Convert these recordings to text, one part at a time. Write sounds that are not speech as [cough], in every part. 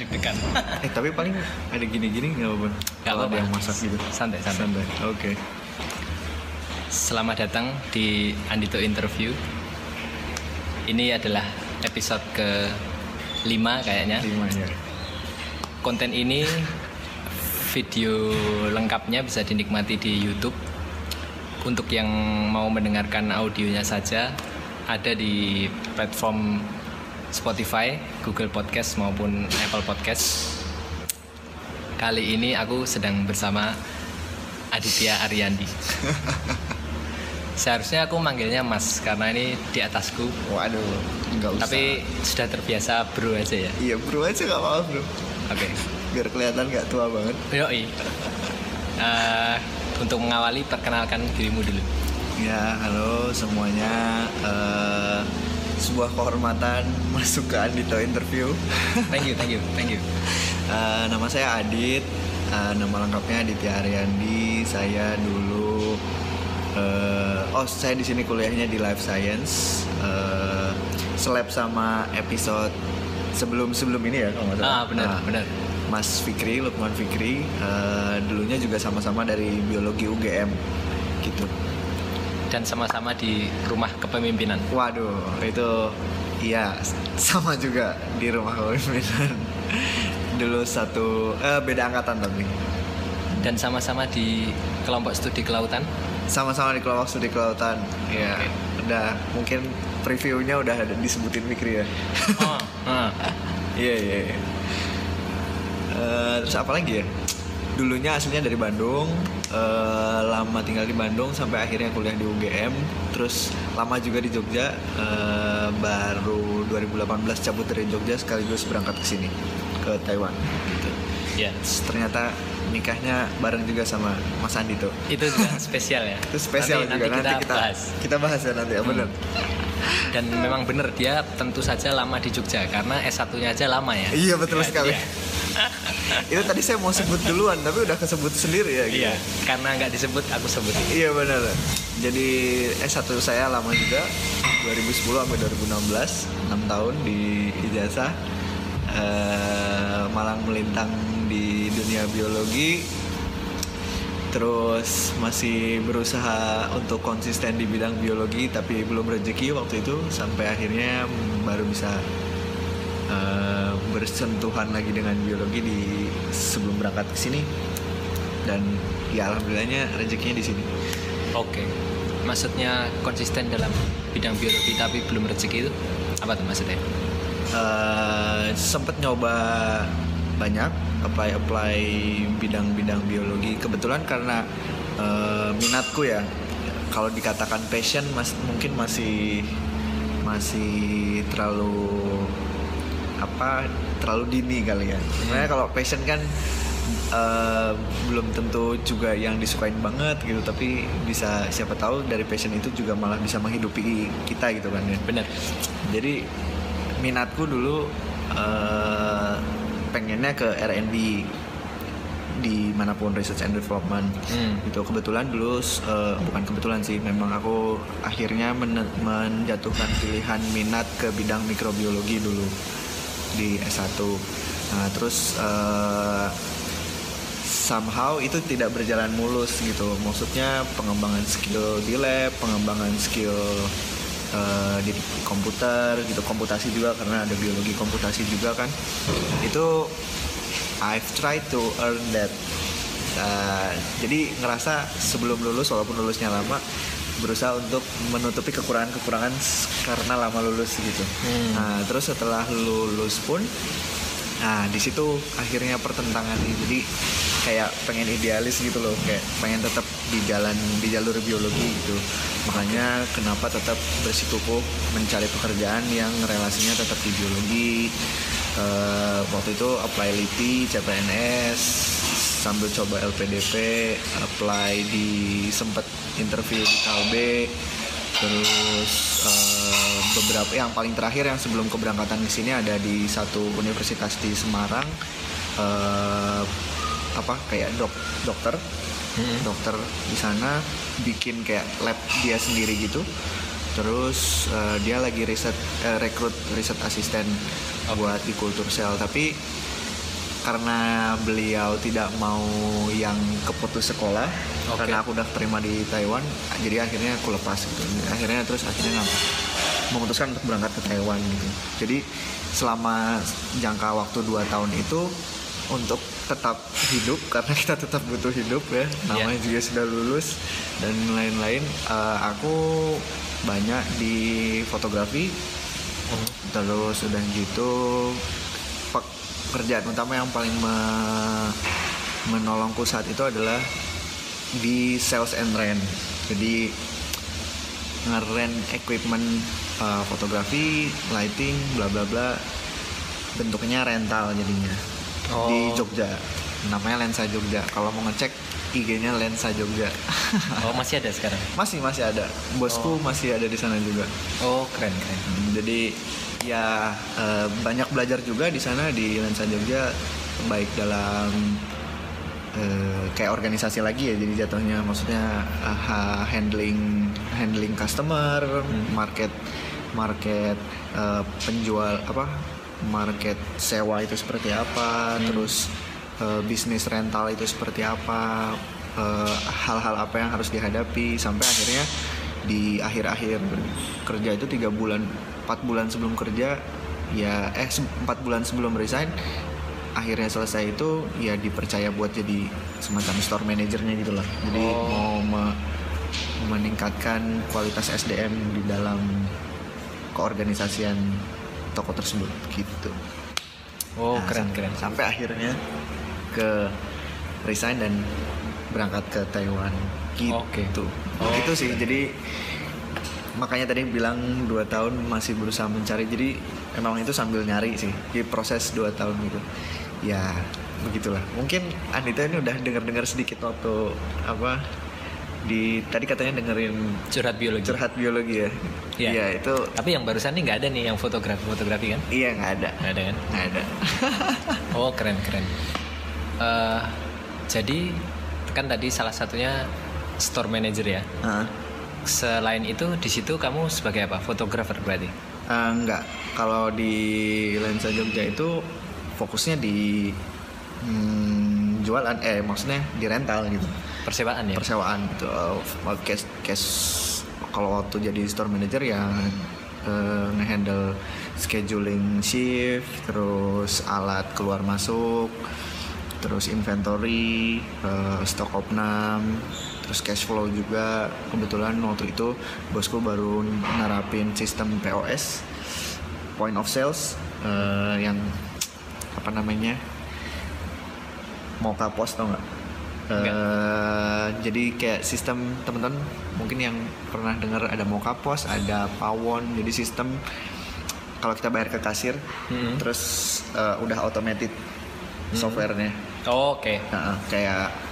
deg-degan [laughs] Eh tapi paling ada gini-gini nggak apa-apa. Kalau ada apa-apa. yang masak gitu. santai santai Santai. Oke. Selamat datang di Andito Interview. Ini adalah episode ke 5 kayaknya. Lima ya. Konten ini video lengkapnya bisa dinikmati di YouTube. Untuk yang mau mendengarkan audionya saja ada di platform Spotify, Google Podcast maupun Apple Podcast. Kali ini aku sedang bersama Aditya Ariandi. [laughs] Seharusnya aku manggilnya Mas karena ini di atasku. Waduh, nggak usah. Tapi sudah terbiasa bro aja ya. iya bro aja nggak apa-apa bro. Oke. Biar kelihatan nggak tua banget. Yoi. Eh, untuk mengawali perkenalkan dirimu dulu. Ya halo semuanya. Eh, sebuah kehormatan [laughs] masuk ke Andito Interview. Thank you, thank you, thank you. Eh, nama saya Adit. Eh, nama lengkapnya Aditya Ariandi. Saya dulu eh, oh saya di sini kuliahnya di Life Science. Eh, seleb sama episode sebelum sebelum ini ya kalau nggak salah. Ah, benar, Nah, benar. Mas Fikri, Lukman Fikri. eh, dulunya juga sama-sama dari biologi UGM gitu. Dan sama-sama di rumah kepemimpinan. Waduh, itu iya sama juga di rumah kepemimpinan. [laughs] Dulu satu eh, beda angkatan tapi Dan sama-sama di kelompok studi kelautan. sama-sama di kelompok studi kelautan. Ya, Oke. udah mungkin previewnya udah ada disebutin Fikri ya. Oh, ah. [laughs] Iya iya. iya. Eh, terus apa lagi ya? Dulunya aslinya dari Bandung, eh, lama tinggal di Bandung sampai akhirnya kuliah di UGM, terus lama juga di Jogja, eh, baru 2018 cabut dari Jogja sekaligus berangkat ke sini ke Taiwan. Gitu. Ya, Terus ternyata nikahnya bareng juga sama Mas Andi tuh. itu juga [laughs] spesial ya. Itu spesial nanti, juga Nanti kita, bahas. kita bahas ya nanti ya bener. Dan memang benar dia tentu saja lama di Jogja karena S1-nya aja lama ya. Iya betul Ya, sekali. iya. [laughs] Itu tadi saya mau sebut duluan tapi udah kesebut sendiri ya. gitu. Iya, karena nggak disebut aku sebutin. Iya benar. Jadi S1 saya lama juga 2010 sampai 2016 6 tahun di ijazah eh, malang melintang di dunia biologi terus masih berusaha untuk konsisten di bidang biologi tapi belum rezeki waktu itu sampai akhirnya baru bisa eh, bersentuhan lagi dengan biologi di sebelum berangkat ke sini dan ya alhamdulillahnya rezekinya di sini Oke. Maksudnya konsisten dalam bidang biologi tapi belum rezeki itu apa tuh maksudnya? Eh sempet nyoba banyak apply apply bidang-bidang biologi. Kebetulan karena eh, minatku ya. Kalau dikatakan passion mas mungkin masih masih terlalu apa terlalu dini kali ya. Sebenarnya kalau passion kan eh, belum tentu juga yang disukain banget gitu. Tapi bisa siapa tahu dari passion itu juga malah bisa menghidupi kita gitu kan ya. Benar. jadi minatku dulu eh, pengennya ke R&D di mana pun research and development. Hmm. itu kebetulan dulu eh, bukan kebetulan sih memang aku akhirnya men- menjatuhkan pilihan minat ke bidang mikrobiologi dulu di S1 nah terus eh, somehow itu tidak berjalan mulus gitu. Maksudnya pengembangan skill di lab pengembangan skill eh, di komputer gitu komputasi juga karena ada biologi komputasi juga kan itu I've tried to earn that Uh, jadi ngerasa sebelum lulus walaupun lulusnya lama berusaha untuk menutupi kekurangan-kekurangan karena lama lulus gitu. Hmm. Nah, terus setelah lulus pun nah di situ akhirnya pertentangan nih. Jadi kayak pengen idealis gitu loh, kayak pengen tetap di jalan di jalur biologi gitu. Makanya kenapa tetap bersikukuh mencari pekerjaan yang relasinya tetap di biologi. Eh, waktu itu apply LIPI, CPNS, sambil coba LPDP, apply di sempat interview di Kalbe, terus eh, beberapa yang paling terakhir yang sebelum keberangkatan ke sini ada di satu universitas di Semarang, eh, apa kayak dok dokter, Hmm. dokter di sana bikin kayak lab dia sendiri gitu. Terus eh, dia lagi riset eh, rekrut riset asisten buat di kultur sel tapi karena beliau tidak mau yang keputus sekolah Oke. karena aku udah terima di Taiwan jadi akhirnya aku lepas gitu. Akhirnya terus akhirnya memutuskan untuk berangkat ke Taiwan gitu. Jadi selama jangka waktu 2 tahun itu untuk tetap hidup [laughs] karena kita tetap butuh hidup ya namanya juga sudah lulus dan lain-lain eh, aku banyak di fotografi terus udah gitu pekerjaan utama yang paling me- menolongku saat itu adalah di sales and rent. Jadi ngeren equipment uh, fotografi lighting bla bla bla bentuknya rental jadinya. Di Oh. Jogja. Namanya lensa Jogja. Kalau mau ngecek IG-nya lensa Jogja. [laughs] Oh masih ada sekarang? masih masih ada. Bosku masih ada di sana juga. Oh keren keren. jadi ya eh, banyak belajar juga di sana di Lensa Jogja baik dalam eh, kayak organisasi lagi ya jadi jatuhnya maksudnya ha- handling handling customer market market eh, penjual apa market sewa itu seperti apa terus eh, bisnis rental itu seperti apa hal-hal apa yang harus dihadapi sampai akhirnya di akhir-akhir kerja itu tiga bulan empat bulan sebelum kerja ya eh empat bulan sebelum resign akhirnya selesai itu ya dipercaya buat jadi semacam store manajernya gitu lah jadi Oh. mau me- meningkatkan kualitas SDM di dalam keorganisasian toko tersebut gitu Oh Nah, keren keren. sampai akhirnya ke resign dan berangkat ke Taiwan gitu Oke. Oh, gitu sih jadi makanya tadi bilang dua tahun masih berusaha mencari jadi emang itu sambil nyari sih di proses dua tahun gitu ya begitulah mungkin Anita ini udah dengar-dengar sedikit waktu apa di tadi katanya dengerin Curhat biologi. curhat biologi ya Iya. iya itu Tapi yang barusan ini nggak ada nih yang fotografi fotografi kan? iya nggak ada Nggak ada kan? nggak ada [laughs] Oh keren keren. Eh, jadi kan tadi salah satunya store manager ya. Heeh. Selain itu di situ kamu sebagai apa? Fotografer berarti? Eh, enggak, kalau di Lensa Jogja itu fokusnya di hmm, jualan, eh maksudnya di rental gitu, Persewaan ya? persewaan gitu. Cash, cash kalau waktu jadi store manager ya eh, ngehandle scheduling shift, terus alat keluar masuk, terus inventory, eh, stok opnam, terus cash flow juga. Kebetulan waktu itu bosku baru nerapin sistem POS, point of sales, eh, yang apa namanya, Moka Pos tau nggak? Eh, jadi kayak sistem teman-teman mungkin yang pernah dengar ada Moka Pos, ada Pawon, jadi sistem kalau kita bayar ke kasir, Mm-mm. terus eh, udah automated softwarenya. Oh, Oke. Nah, kayak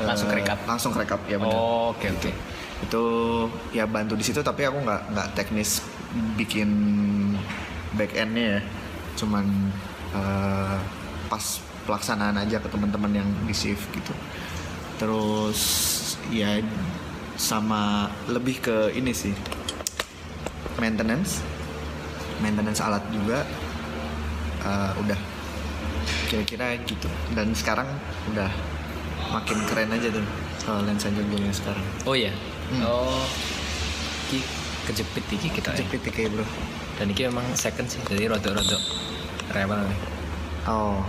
eh, Langsung rekap. langsung rekap ya benar. Oh, Oke oke. itu ya bantu di situ tapi aku nggak nggak teknis bikin back endnya ya. Cuman eh, pas pelaksanaan aja ke teman-teman yang di shift gitu. Terus ya sama lebih ke ini sih. Maintenance. Maintenance alat juga. Eh, udah. Kira-kira gitu. Dan sekarang udah makin keren aja tuh kalau lensa joggingnya sekarang Oh iya. Hmm. Oh. Ki kejepit iki kita. ya. jepit kayak bro Dan ini emang second sih, jadi rodok-rodok rewel nih. oh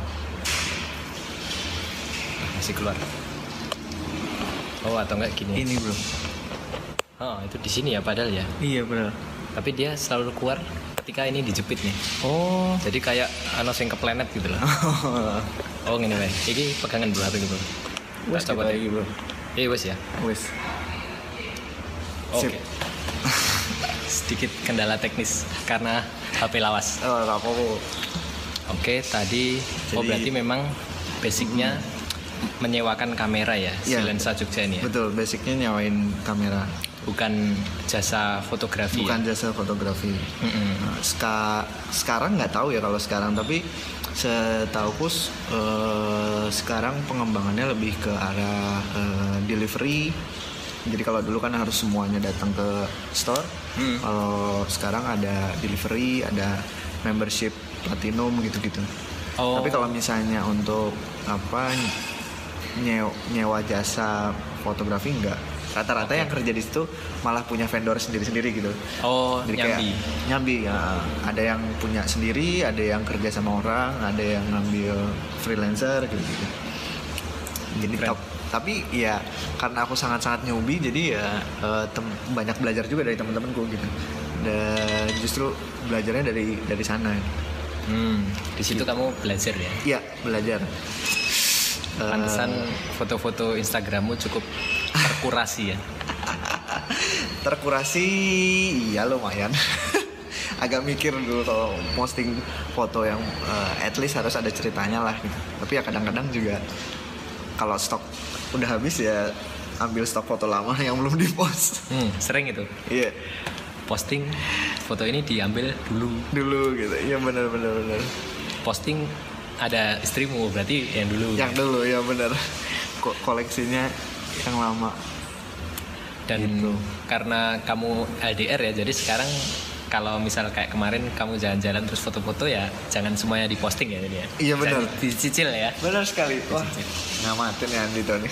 Masih keluar. Oh atau enggak gini? ini bro Oh itu di sini ya padahal ya. iya benar Tapi dia selalu keluar ketika ini dijepit nih. oh Jadi kayak anos yang ke planet gitu loh. [laughs] Oh gini baik. Ini pegangan dulu HP gitu. Wes coba lagi bro Eh wes ya. wes Oke. Sip. [laughs] Sedikit kendala teknis karena HP lawas. oh apa Oke, tadi oh Jadi- berarti memang basicnya menyewakan kamera ya, si Iya. lensa Jogja ini ya. betul basicnya nyawain kamera Bukan jasa fotografi. bukan ya? jasa fotografi Mm-mm. Nah, ska- sekarang nggak tahu ya kalau sekarang tapi setauku s- eh, sekarang pengembangannya lebih ke arah eh, delivery jadi kalau dulu kan harus semuanya datang ke store Hmm. kalau sekarang ada delivery ada membership platinum gitu-gitu Oh. Tapi kalau misalnya untuk apa nyewa, nyewa jasa fotografi enggak. Rata-rata yang kerja di situ malah punya vendor sendiri-sendiri gitu. Oh, Jadi kayak nyambi. nyambi ya. Ada yang punya sendiri, ada yang kerja sama orang, ada yang ngambil freelancer gitu gitu. Jadi Keren. tapi ya karena aku sangat-sangat newbie jadi ya eh, tem- banyak belajar juga dari teman-temanku gitu. Dan justru belajarnya dari dari sana. Hmm, di situ kamu belajar ya. Iya, belajar. Eh, Pantesan foto-foto Instagrammu cukup terkurasi ya. [laughs] terkurasi iya lumayan [laughs] agak mikir dulu kalau posting foto yang eh, at least harus ada ceritanya lah gitu. tapi ya kadang-kadang juga kalau stok udah habis ya ambil stok foto lama yang belum dipost Hmm, sering itu. iya Posting foto ini diambil dulu. dulu gitu iya benar benar benar Posting ada istrimu berarti yang dulu. yang dulu ya benar Ko- koleksinya yang lama Dan Gitu. karena kamu LDR ya, jadi sekarang kalau misal kayak kemarin kamu jalan-jalan terus foto-foto ya jangan semuanya diposting ya jadi ya. Iya, benar. di- Dicicil ya. benar sekali wah ngamatin ya Andi nih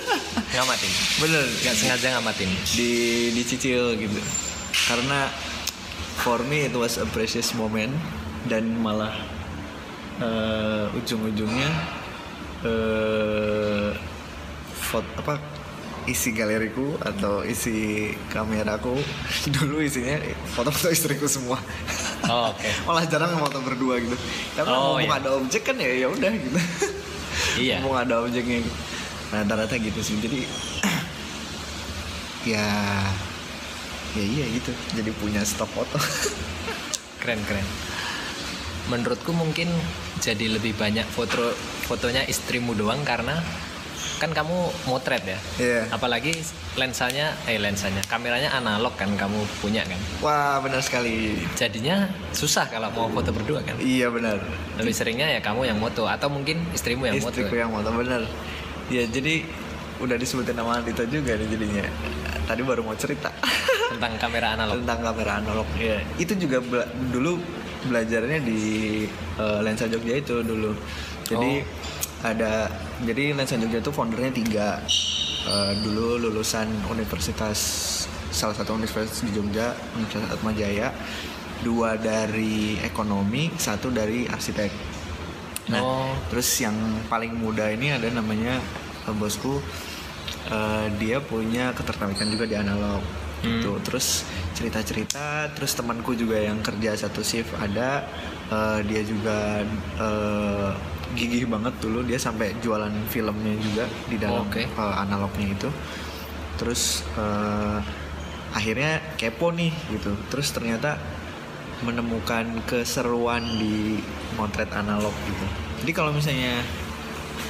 [laughs] Ngamatin. bener Nggak sengaja ngamatin. di dicicil gitu karena for me it was a precious moment dan malah eh, ujung-ujungnya eh foto apa isi galeriku atau isi kameraku [laughs] dulu isinya foto-foto istriku semua Oh, oke. [laughs] malah jarang foto berdua gitu karena Oh, mumpung iya. ada objek kan ya ya udah gitu [laughs] Iya. mumpung ada objeknya nah, rata-rata gitu sih jadi [clears throat] ya ya iya gitu jadi punya stok foto Keren keren. Menurutku mungkin jadi lebih banyak foto fotonya istrimu doang karena kan kamu motret ya. Iya. Apalagi lensanya eh lensanya kameranya analog kan kamu punya kan. wah benar sekali Jadinya susah kalau mau foto berdua kan. iya benar Lebih seringnya ya kamu yang moto atau mungkin istrimu yang moto. istriku yang foto benar ya jadi udah disebutin nama Andita juga nih jadinya tadi baru mau cerita [laughs] tentang kamera analog. tentang kamera analog ya itu juga bela- dulu belajarnya di eh, lensa Jogja itu dulu jadi ada jadi lensa Jogja itu foundernya tiga. Eh, dulu lulusan universitas salah satu universitas di Jogja Universitas Atmajaya dua dari ekonomi satu dari arsitek. Nah Oh. terus yang paling muda ini ada namanya eh, bosku. Eh, dia punya ketertarikan juga di analog. Hmm. gitu. Terus cerita-cerita terus temanku juga yang kerja satu shift ada. Eh, dia juga eh, gigih banget dulu. Dia sampai jualan filmnya juga di dalam Oke. eh, analognya itu. Terus eh, akhirnya kepo nih gitu. Terus ternyata menemukan keseruan di motret analog gitu. Jadi kalau misalnya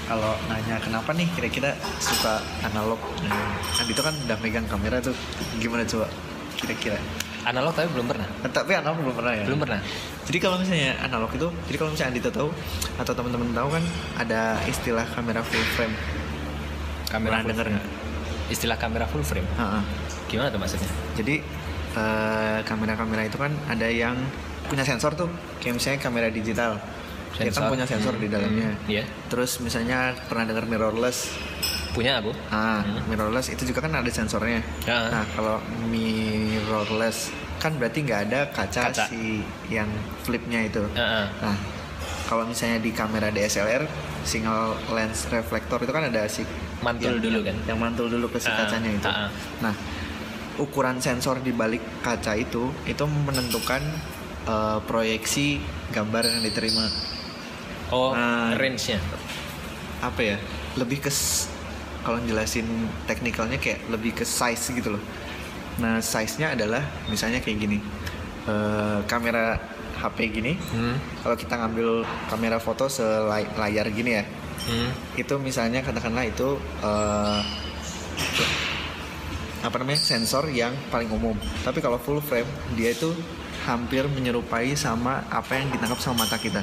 kalau nanya kenapa nih kira-kira suka analog nah, kan itu kan udah megang kamera tuh. Gimana coba kira-kira Analog tapi belum pernah. Tapi analog belum pernah ya Belum pernah. jadi kalau misalnya analog itu jadi kalau misalnya Andita tahu atau teman-teman tahu kan ada istilah kamera full frame Kamera Pernah full denger frame. nggak? Istilah kamera full frame. Ha-ha. Gimana tuh maksudnya? Jadi eh, kamera-kamera itu kan ada yang punya sensor tuh, kayak misalnya kamera digital. Dia kan Sensor. punya sensor di dalamnya. hmm, Iya. Terus misalnya pernah dengar mirrorless. Punya aku. Ah, Hmm. mirrorless itu juga kan ada sensornya. Ya. Nah, kalau mirrorless kan berarti nggak ada kaca, Kaca. si yang flipnya itu. Heeh. Nah, kalau misalnya di kamera DSLR single lens reflektor itu kan ada si Mantul yang- dulu kan? Yang mantul dulu ke si Ah, kacanya itu. ah. Nah, ukuran sensor di balik kaca itu itu menentukan eh, proyeksi gambar yang diterima. Oh, Nah. range-nya. Apa ya? Lebih ke kalau jelasin teknikalnya kayak lebih ke size gitu loh. Nah, size-nya adalah misalnya kayak gini. Eh, kamera HP gini, Hmm. kalau kita ngambil kamera foto selayar gini ya Hmm. itu misalnya katakanlah itu eh, apa namanya sensor yang paling umum tapi kalau full frame dia itu hampir menyerupai sama apa yang ditangkap sama mata kita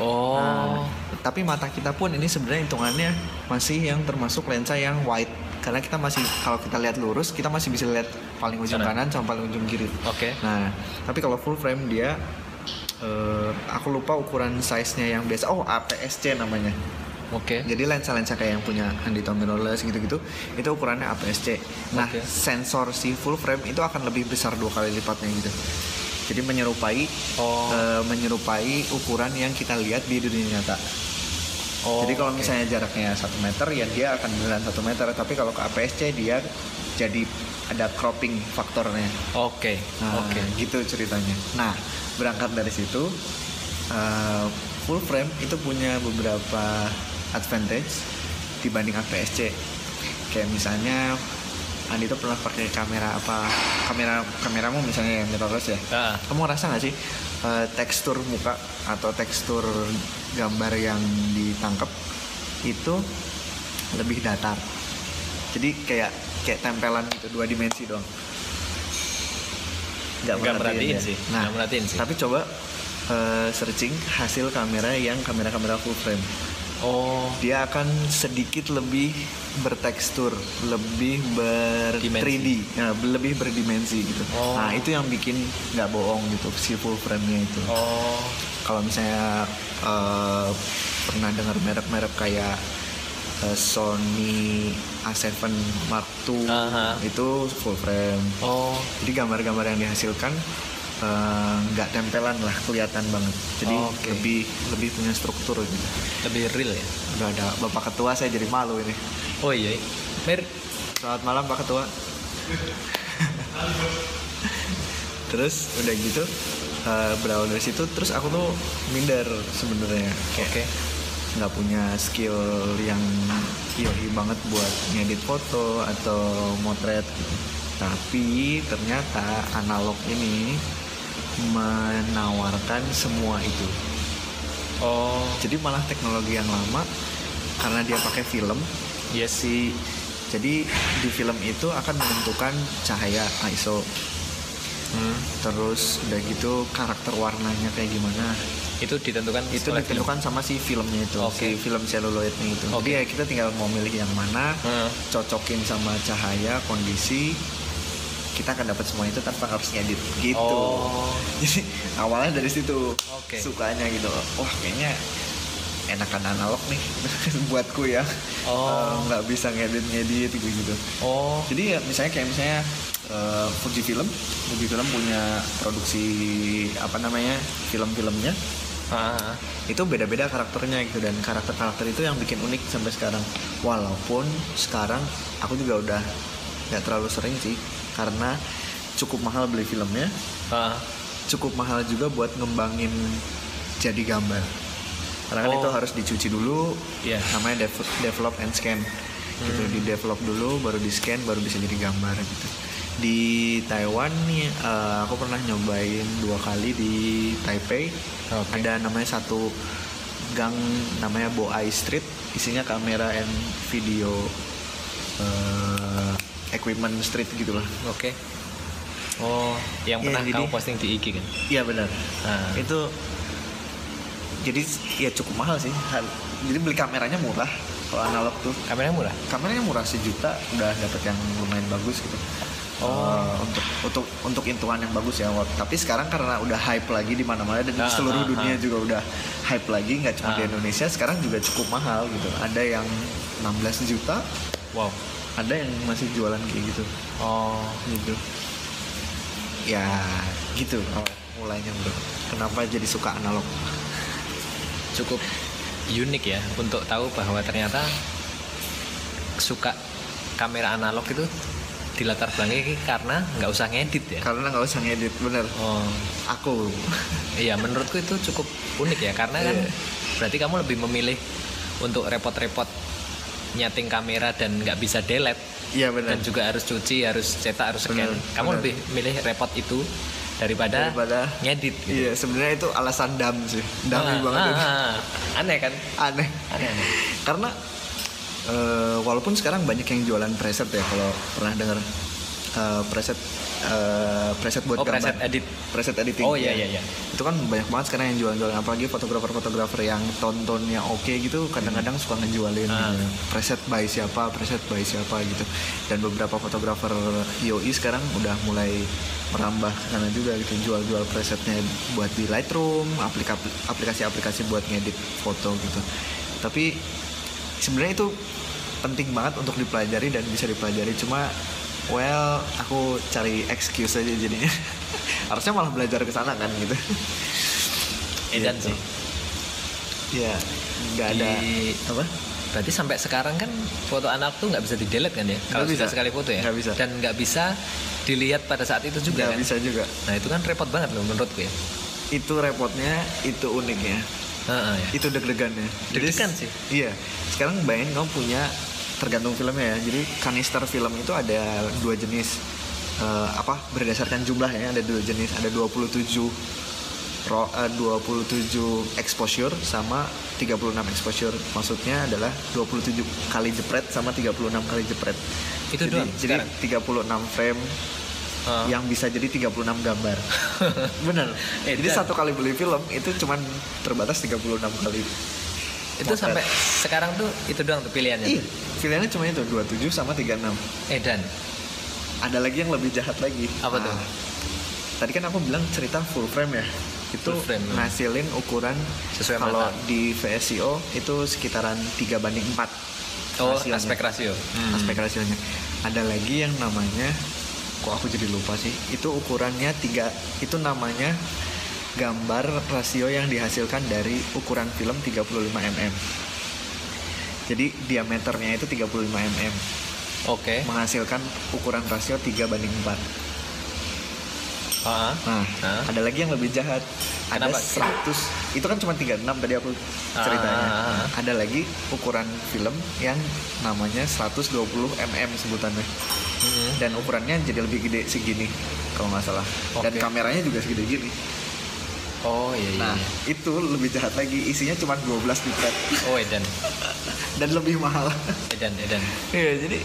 Oh. Nah, tapi mata kita pun ini sebenarnya hitungannya masih yang termasuk lensa yang wide karena kita masih kalau kita lihat lurus kita masih bisa lihat paling ujung Sana. kanan sama paling ujung kiri Oke. Nah, tapi kalau full frame dia eh, aku lupa ukuran size-nya yang biasa. Oh, APS-C namanya. Oke. Jadi lensa-lensa kayak yang punya Andito mirrorless gitu-gitu, itu ukurannya APS-C. Nah, Oke. sensor si full frame itu akan lebih besar dua kali lipatnya gitu. Jadi menyerupai Oh. eh, menyerupai ukuran yang kita lihat di dunia nyata. Oh, Jadi kalau oke. misalnya jaraknya satu meter, ya dia akan beneran satu meter. Tapi kalau ke APS-C dia jadi ada cropping faktornya. Oke. Nah, Oke. gitu ceritanya. Nah, berangkat dari situ, uh, full frame itu punya beberapa advantage dibanding APS-C. Kayak misalnya Andi tuh pernah pakai kamera apa? Kamera kameramu misalnya yang mirrorless ya. Ah. Kamu ngerasa nggak sih uh, tekstur muka atau tekstur gambar yang ditangkap itu lebih datar. Jadi kayak kayak tempelan gitu dua dimensi doang. Nggak merhatiin ya? sih, Nah, merhatiin sih. tapi coba uh, searching hasil kamera yang kamera-kamera full frame. Oh. Dia akan sedikit lebih bertekstur, lebih ber Dimensi. 3D, ya, lebih berdimensi gitu. Oh. Nah itu yang bikin nggak bohong gitu si full frame-nya itu. Oh. Kalau misalnya uh, pernah dengar merek-merek kayak uh, Sony A7 Mark II Aha. itu full frame. Oh. Jadi gambar-gambar yang dihasilkan eh, nggak tempelan lah, kelihatan banget. Jadi Oh, oke. lebih lebih punya struktur gitu. Lebih real ya. Udah ada Bapak Ketua saya jadi malu ini. Oh iya. Mir. Selamat malam Pak Ketua. terus udah gitu eh, berawal dari situ terus aku tuh minder sebenarnya kayak Oke. nggak punya skill yang yoi banget buat ngedit foto atau motret gitu. Tapi ternyata analog ini menawarkan semua itu. Oh. Jadi malah teknologi yang lama karena dia pakai film, ya Yes. si jadi di film itu akan menentukan cahaya ISO, Hmm. terus udah gitu karakter warnanya kayak gimana. Itu ditentukan itu oleh film. ditentukan sama si filmnya itu Oke. si film seluloidnya itu Oke. jadi ya kita tinggal mau milih yang mana Hmm. cocokin sama cahaya kondisi kita akan dapat semua itu tanpa harus ngedit gitu Oh. jadi awalnya dari situ Oke. sukanya gitu wah kayaknya enakan analog nih [laughs] buatku ya Oh. Eh, nggak bisa ngedit ngedit gitu gitu Oh. jadi ya misalnya kayak misalnya eh, Fuji Film Fuji Film punya produksi apa namanya film-filmnya Ah. itu beda-beda karakternya gitu dan karakter-karakter itu yang bikin unik sampai sekarang walaupun sekarang aku juga udah nggak terlalu sering sih karena cukup mahal beli filmnya Ah. cukup mahal juga buat ngembangin jadi gambar karena kan Oh. itu harus dicuci dulu Iya. namanya dev- develop and scan gitu di develop dulu baru di scan baru bisa jadi gambar gitu di Taiwan nih eh, aku pernah nyobain dua kali di Taipei Oke. ada namanya satu gang namanya Boai Street isinya kamera and video eh, equipment street gitulah Oke. Oh, yang Iya, pernah jadi- kamu posting di IG kan? iya benar Nah. itu jadi ya cukup mahal sih jadi beli kameranya murah kalau analog tuh Kameranya murah. kameranya murah sejuta udah dapet yang lumayan bagus gitu Oh. Eh, untuk untuk untuk intuan yang bagus ya tapi sekarang karena udah hype lagi di mana-mana dan di Ah, seluruh ah, dunia ah. juga udah hype lagi nggak cuma di Ah. Indonesia sekarang juga cukup mahal gitu ada yang 16 juta Wow. Ada yang masih jualan kayak gitu Oh. gitu ya gitu awal mulainya bro kenapa jadi suka analog Cukup unik ya untuk tahu bahwa ternyata suka kamera analog itu dilatar belakangi karena nggak usah ngedit ya. karena nggak usah ngedit bener Oh. aku [laughs] Iya, menurutku itu cukup unik ya karena kan Iya. berarti kamu lebih memilih untuk repot-repot nyeting kamera dan nggak bisa delete iya bener dan juga harus cuci, harus cetak, harus scan. Bener, kamu bener. lebih milih repot itu daripada, Daripada- ngedit gitu. iya sebenarnya itu alasan dam sih dami Ah, banget ah, ah. Aneh kan? aneh Aneh aneh. karena eh, walaupun sekarang banyak yang jualan preset ya kalau pernah dengar eh, preset eh, preset buat Oh, gambar. preset edit. Preset editing. Oh, iya, ya. iya, iya. Itu kan banyak banget sekarang yang jual-jual apalagi fotografer-fotografer yang tontonnya oke gitu kadang-kadang suka ngejualin gitu. preset by siapa, preset by siapa gitu. Dan beberapa fotografer yoi sekarang udah mulai merambah ke sana juga gitu jual-jual presetnya buat di Lightroom, aplika- aplikasi-aplikasi buat ngedit foto gitu. Tapi sebenarnya itu penting banget untuk dipelajari dan bisa dipelajari cuma well aku cari excuse aja jadinya [laughs] harusnya malah belajar ke sana kan gitu Edan Gitu. sih. ya nggak ada Di- apa Berarti sampai sekarang kan foto anak tuh nggak bisa di delete kan ya? Kalau bisa. sekali foto ya? Nggak bisa. Dan nggak bisa dilihat pada saat itu juga nggak kan? bisa juga Nah itu kan repot banget loh menurutku ya. itu repotnya itu uniknya Heeh, ya. itu deg-degannya Deg-degan sih. iya sekarang bayangin kamu punya tergantung filmnya ya jadi kanister film itu ada dua jenis Eh, apa berdasarkan jumlahnya ada dua jenis ada 27 ro, eh, 27 exposure sama 36 exposure maksudnya adalah 27 kali jepret sama 36 kali jepret Itu jadi, doang jadi sekarang? 36 frame Heeh. yang bisa jadi 36 gambar [laughs] bener Eh, jadi satu kali beli film itu cuman terbatas 36 kali itu motret. sampai sekarang tuh itu doang tuh pilihannya. Iya, pilihannya cuma itu 27 sama 36. Edan. Ada lagi yang lebih jahat lagi. Apa tuh? Tadi kan aku bilang cerita full frame ya. Itu Full frame, ya. ngasilin ukuran Sesuai kalau mata. di VSCO itu sekitaran 3 banding 4. Oh rasionya. aspek rasio. Hmm. Aspek rasionya. Ada lagi yang namanya kok aku jadi lupa sih. Itu ukurannya 3 itu namanya gambar rasio yang dihasilkan dari ukuran film 35 mm. Jadi diameternya itu 35 mm Oke. menghasilkan ukuran rasio 3 banding 4. Heeh. Nah, Hah? ada lagi yang lebih jahat. Ada Kenapa? 100. Itu kan cuma 36 tadi aku ceritanya. Ah, ah, ah. Ada lagi ukuran film yang namanya 120 mm sebutannya. Hmm. Dan ukurannya jadi lebih gede segini kalau nggak salah. Dan Oke. kameranya juga segede gini. Oh iya iya. Nah, iya. itu lebih jahat lagi. Isinya cuma 12 bit Oh Edan. [laughs] dan lebih mahal. Edan Edan. Iya, jadi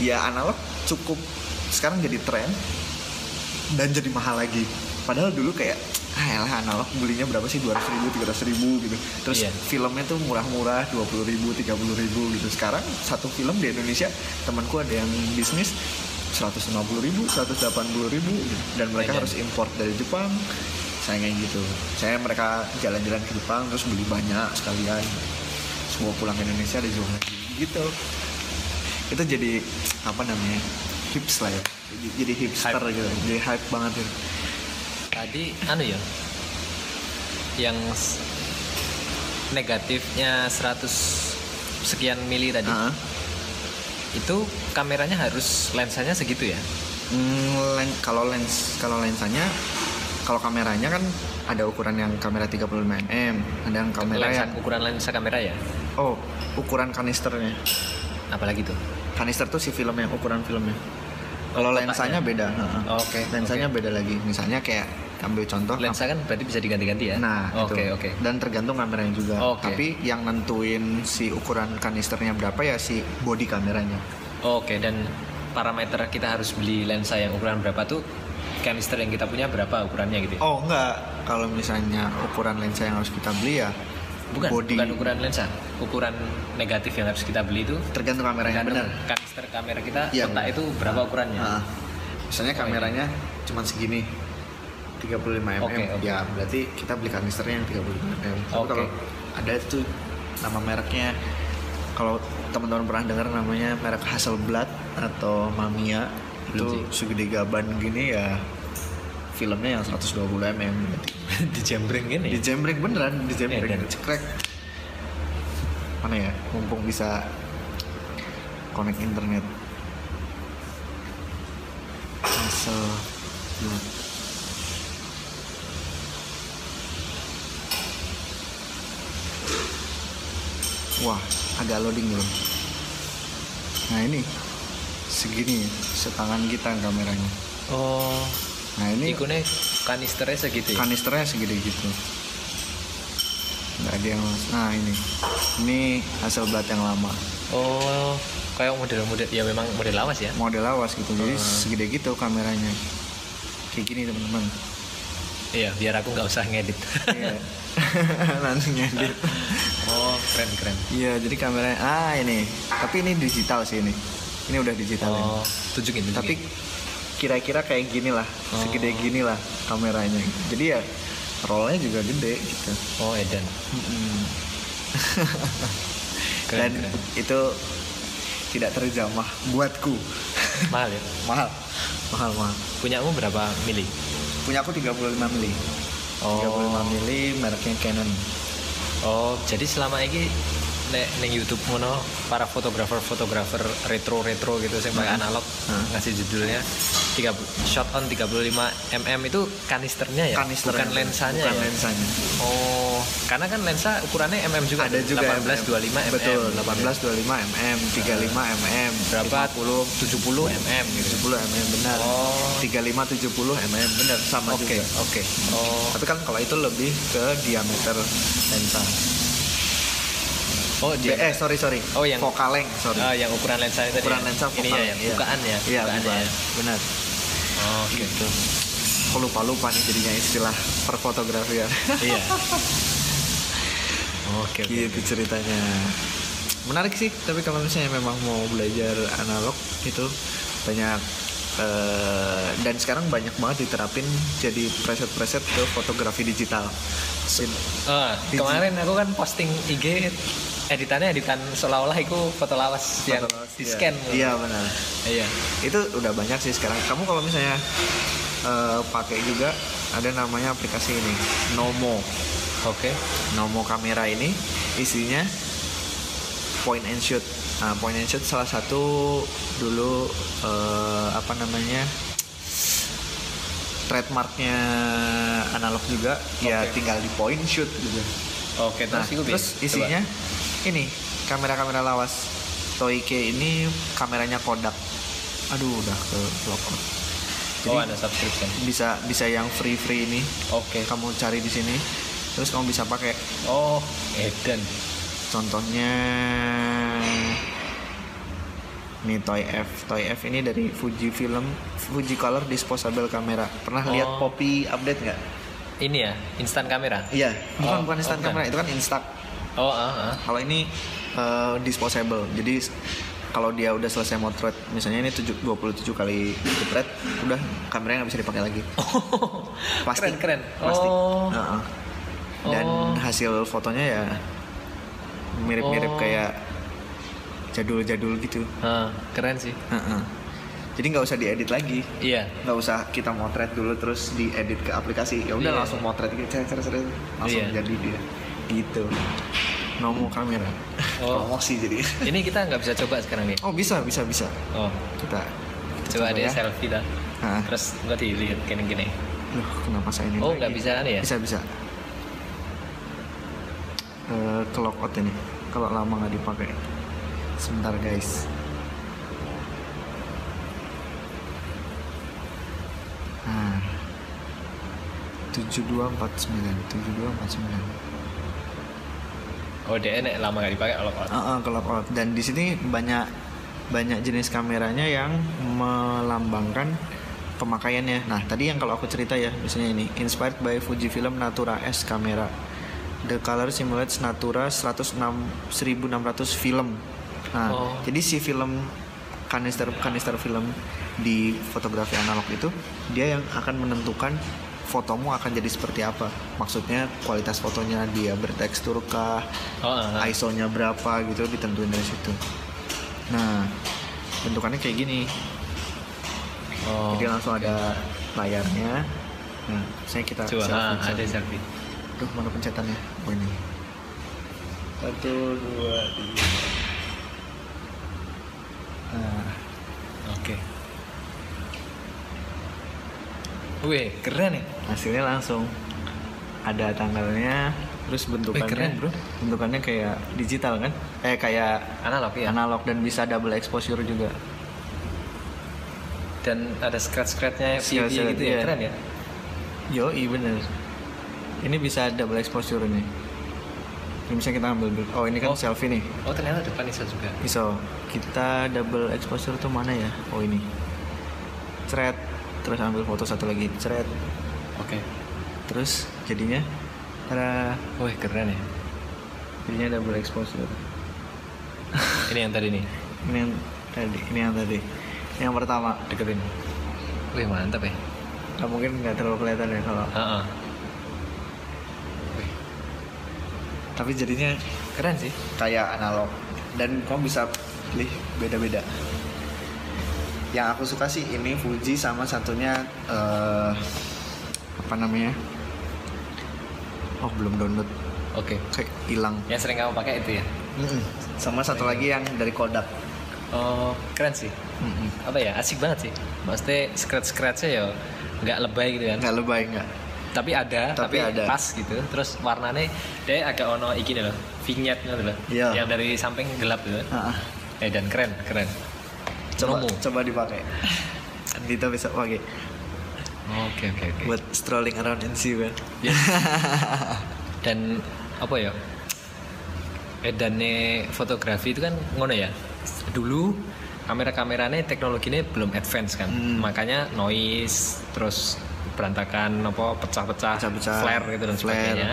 ya analog cukup sekarang jadi tren dan jadi mahal lagi. Padahal dulu kayak ah elah analog belinya berapa sih 200 ribu 300 ribu gitu terus Iya. filmnya tuh murah-murah 20 ribu 30 ribu gitu sekarang satu film di Indonesia temanku ada yang bisnis 150 ribu 180 ribu gitu. dan mereka Iya. harus import dari Jepang saya kayak gitu saya mereka jalan-jalan ke Jepang terus beli banyak sekalian semua pulang ke Indonesia dijual lagi gitu itu jadi apa namanya hips lah ya jadi, jadi hipster Hype. gitu jadi hype banget gitu Tadi anu ya. Yang negatifnya 100 sekian mili tadi. Heeh. Itu kameranya harus lensanya segitu ya. Hmm, len- kalau lens kalau lensanya kalau kameranya kan ada ukuran yang kamera 35 mm ada yang kamera lensa, yang ukuran lensa kamera ya. oh ukuran kanisternya Apalagi tuh. kanister tuh si filmnya ukuran filmnya kalau lensanya beda heeh. Oke, lensanya beda lagi misalnya kayak ambil contoh Lensa kan berarti bisa diganti-ganti ya. Nah, oke itu. oke. Dan tergantung kameranya juga. Oke. Tapi yang nentuin si ukuran kanisternya berapa ya si body kameranya. Oke dan parameter kita harus beli lensa yang ukuran berapa tuh canister yang kita punya berapa ukurannya gitu. ya? Oh enggak, kalau misalnya ukuran lensa yang harus kita beli ya bukan, body bukan ukuran lensa, ukuran negatif yang harus kita beli itu tergantung kameranya benar. kanister kamera kita Iya, kotak itu berapa ukurannya. Nah, misalnya Oh, kameranya cuma segini 35 mm Oke, oke. ya berarti kita beli kanisternya yang 35 mm. Tapi Oke. kalau ada tuh nama mereknya kalau teman-teman pernah dengar namanya merek Hasselblad atau Mamiya itu segede gaban gini ya filmnya yang 120 mm. [laughs] Dijembreng gini. di jembreng beneran di jembreng Eh, dan- cekrek mana ya mumpung bisa connect internet Hasselblad Wah, agak loading belum? Nah ini segini setangan kita kameranya. Oh, Nah ini ikunnya kanisternya segitu ya. kanisternya segede gitu. Nggak ada yang nah ini ini hasil blat yang lama. Oh, kayak model-model ya memang model lawas ya. model lawas gitu jadi Hmm. segede gitu kameranya kayak gini teman-teman Iya, biar aku nggak usah ngedit. Iya. [laughs] nanti ngedit oh, keren keren. iya jadi kameranya ah ini tapi ini digital sih ini ini udah digital ya. Oh, tunjukin tunjukin. tapi kira-kira kayak gini lah Oh. segede gini lah kameranya jadi ya rollnya juga gede gitu oh, Edan. Mm-mm. [laughs] Keren, dan keren. itu tidak terjamah buatku [laughs] Mahal ya. mahal mahal mahal Punyamu berapa mili? punya aku 35 mili Oh. 35 mili mereknya Canon Oh, jadi selama ini nek neng YouTube mono para fotografer-fotografer retro-retro gitu sing pakai Hmm. analog Hmm. ngasih judulnya 30 shot on 35 mm itu kanisternya ya, kanister bukan lensanya bukan ya. lensanya Oh, karena kan lensa ukurannya mm juga. ada juga 18 25 mm. betul 18 25 mm 35 mm Berapa? 50 70 mm gitu. 70 mm benar Oh. 35 70 mm benar sama Oke, juga oke. Oh, tapi kan kalau itu lebih ke diameter lensa oh dia. eh sorry sorry Oh, yang- focal length sorry Ah, yang ukuran lensa itu ukuran ya? lensa focal Ininya ya, iya. bukaan ya. iya bukaannya bukaan. ya. benar Oh, gitu. aku lupa lupa nih jadinya istilah perfotografian iya. [laughs] Oke, oke. gitu ceritanya menarik sih tapi kalau misalnya memang mau belajar analog itu banyak eh, dan sekarang banyak banget diterapin jadi preset-preset ke fotografi digital Ah, kemarin aku kan posting IG editannya editan seolah-olah itu foto lawas yang foto- di iya. scan. iya benar Iya. itu udah banyak sih sekarang kamu kalau misalnya eh, pakai juga ada namanya aplikasi ini Nomo Oke. Nomo kamera ini isinya point and shoot. Nah, point and shoot salah satu dulu eh, apa namanya trademarknya analog juga ya Oke. tinggal di point shoot gitu. Oke, Nah, terus, isinya ini kamera-kamera lawas. Toike ini kameranya Kodak. Aduh, udah ke lockout. Coba. Oh, Jadi ada subscription. bisa bisa yang free free ini Oke. kamu cari di sini. Terus kamu bisa pakai Oh, Eden. Contohnya ini Toy F. Toy F ini dari Fuji Film, Fuji Color Disposable Camera. Pernah lihat Oh. Poppy update nggak? Ini ya, instan kamera. Iya. Bukan Oh, bukan instant oh, camera, itu kan Instax. Oh, ah, ah. Kalau ini eh, disposable. Jadi kalau dia udah selesai motret, misalnya ini 7, 27 kali jepret, udah kameranya nggak bisa dipakai lagi. [laughs] Plastik. Keren, keren. Plastik. Oh. Heeh. Dan Oh. hasil fotonya ya mirip-mirip Oh. kayak jadul-jadul gitu. Ah, keren sih. Heeh. Jadi nggak usah diedit lagi, Iya. nggak usah kita motret dulu terus diedit ke aplikasi. Ya udah Iya. langsung motret gitu, langsung Iya. jadi dia. Gitu. Nomo kamera. Oh. Promosi jadi. [laughs] Ini kita nggak bisa coba sekarang nih. Oh bisa bisa bisa. Oh, Kita coba deh ya. selfie dah. Nah, Terus nggak dilihat gini-gini. loh kenapa saya ini? Oh, nggak bisa kan ya? Bisa bisa. Eh, ke lockout ini. Kalau lama nggak dipakai. Sebentar guys. Nah. 7249 7249 Oh, dia nek lama nggak dipakai kalau kalau. Heeh, ke lockout dan di sini banyak banyak jenis kameranya yang melambangkan pemakaiannya. Nah, tadi yang kalau aku cerita ya, misalnya ini inspired by Fujifilm Natura S kamera. The color simulates Natura 106 1600 film. Nah, Oh. jadi si film kanister kanister film di fotografi analog itu dia yang akan menentukan fotomu akan jadi seperti apa. Maksudnya kualitas fotonya dia bertekstur kah, Oh, ah, ah. ISO-nya berapa gitu ditentuin dari situ. Nah, bentukannya kayak gini. Oh. Jadi langsung ada layarnya. Nah, saya kita Coba, selfie, ah, ada selfie. selfie. Duh, mana pencetannya? Oh ini. Satu, dua, tiga. Nah, Oke. Wih, keren ya. Hasilnya langsung ada tanggalnya, terus bentukannya, keren, bro. bentukannya kayak digital kan? Eh kayak Analog ya. analog dan bisa double exposure juga. Dan ada Scratch, VB gitu ya. iya. Keren ya. Yo, iya bener. Ini bisa double exposure nih. Ini misalnya kita ambil. Oh ini kan Oh. selfie nih. Oh ternyata depan bisa juga. Iso. Kita double exposure tuh mana ya? Oh ini. Cret. Terus ambil foto satu lagi. Cret. Oke. Terus jadinya ada Wih keren ya. jadinya double exposure. Ini yang tadi nih [laughs] Ini yang tadi. Ini yang tadi. Ini yang pertama. deketin. Wih mantap ya. Nah, mungkin nggak terlalu kelihatan ya kalau. Heeh. Wih Tapi jadinya keren sih. kayak analog dan kamu bisa pilih beda-beda yang aku suka sih ini Fuji sama satunya eh, apa namanya oh belum download Oke. kayak hilang Yang sering kamu pakai itu ya. sama satu lagi yang dari Kodak Oh keren sih. Mm-mm. Apa ya asik banget sih. Maksudnya scratch scratchnya ya nggak lebay gitu kan. nggak lebay nggak Tapi ada, Tapi tapi, ada. pas gitu. Terus warnanya dia agak ono iki loh, vignette gitu loh. Iya. Yang dari samping gelap gitu. Ah, ah. Eh dan keren, keren. coba Nomo. coba dipakai [laughs] Andita bisa pakai Oke oke oke. buat strolling around in see kan Ya. [laughs] dan apa ya edannya fotografi itu kan ngono ya dulu kamera-kameranya teknologinya belum advance kan Hmm. makanya noise terus berantakan apa pecah-pecah Pecah-pecah, flare gitu dan flare. sebagainya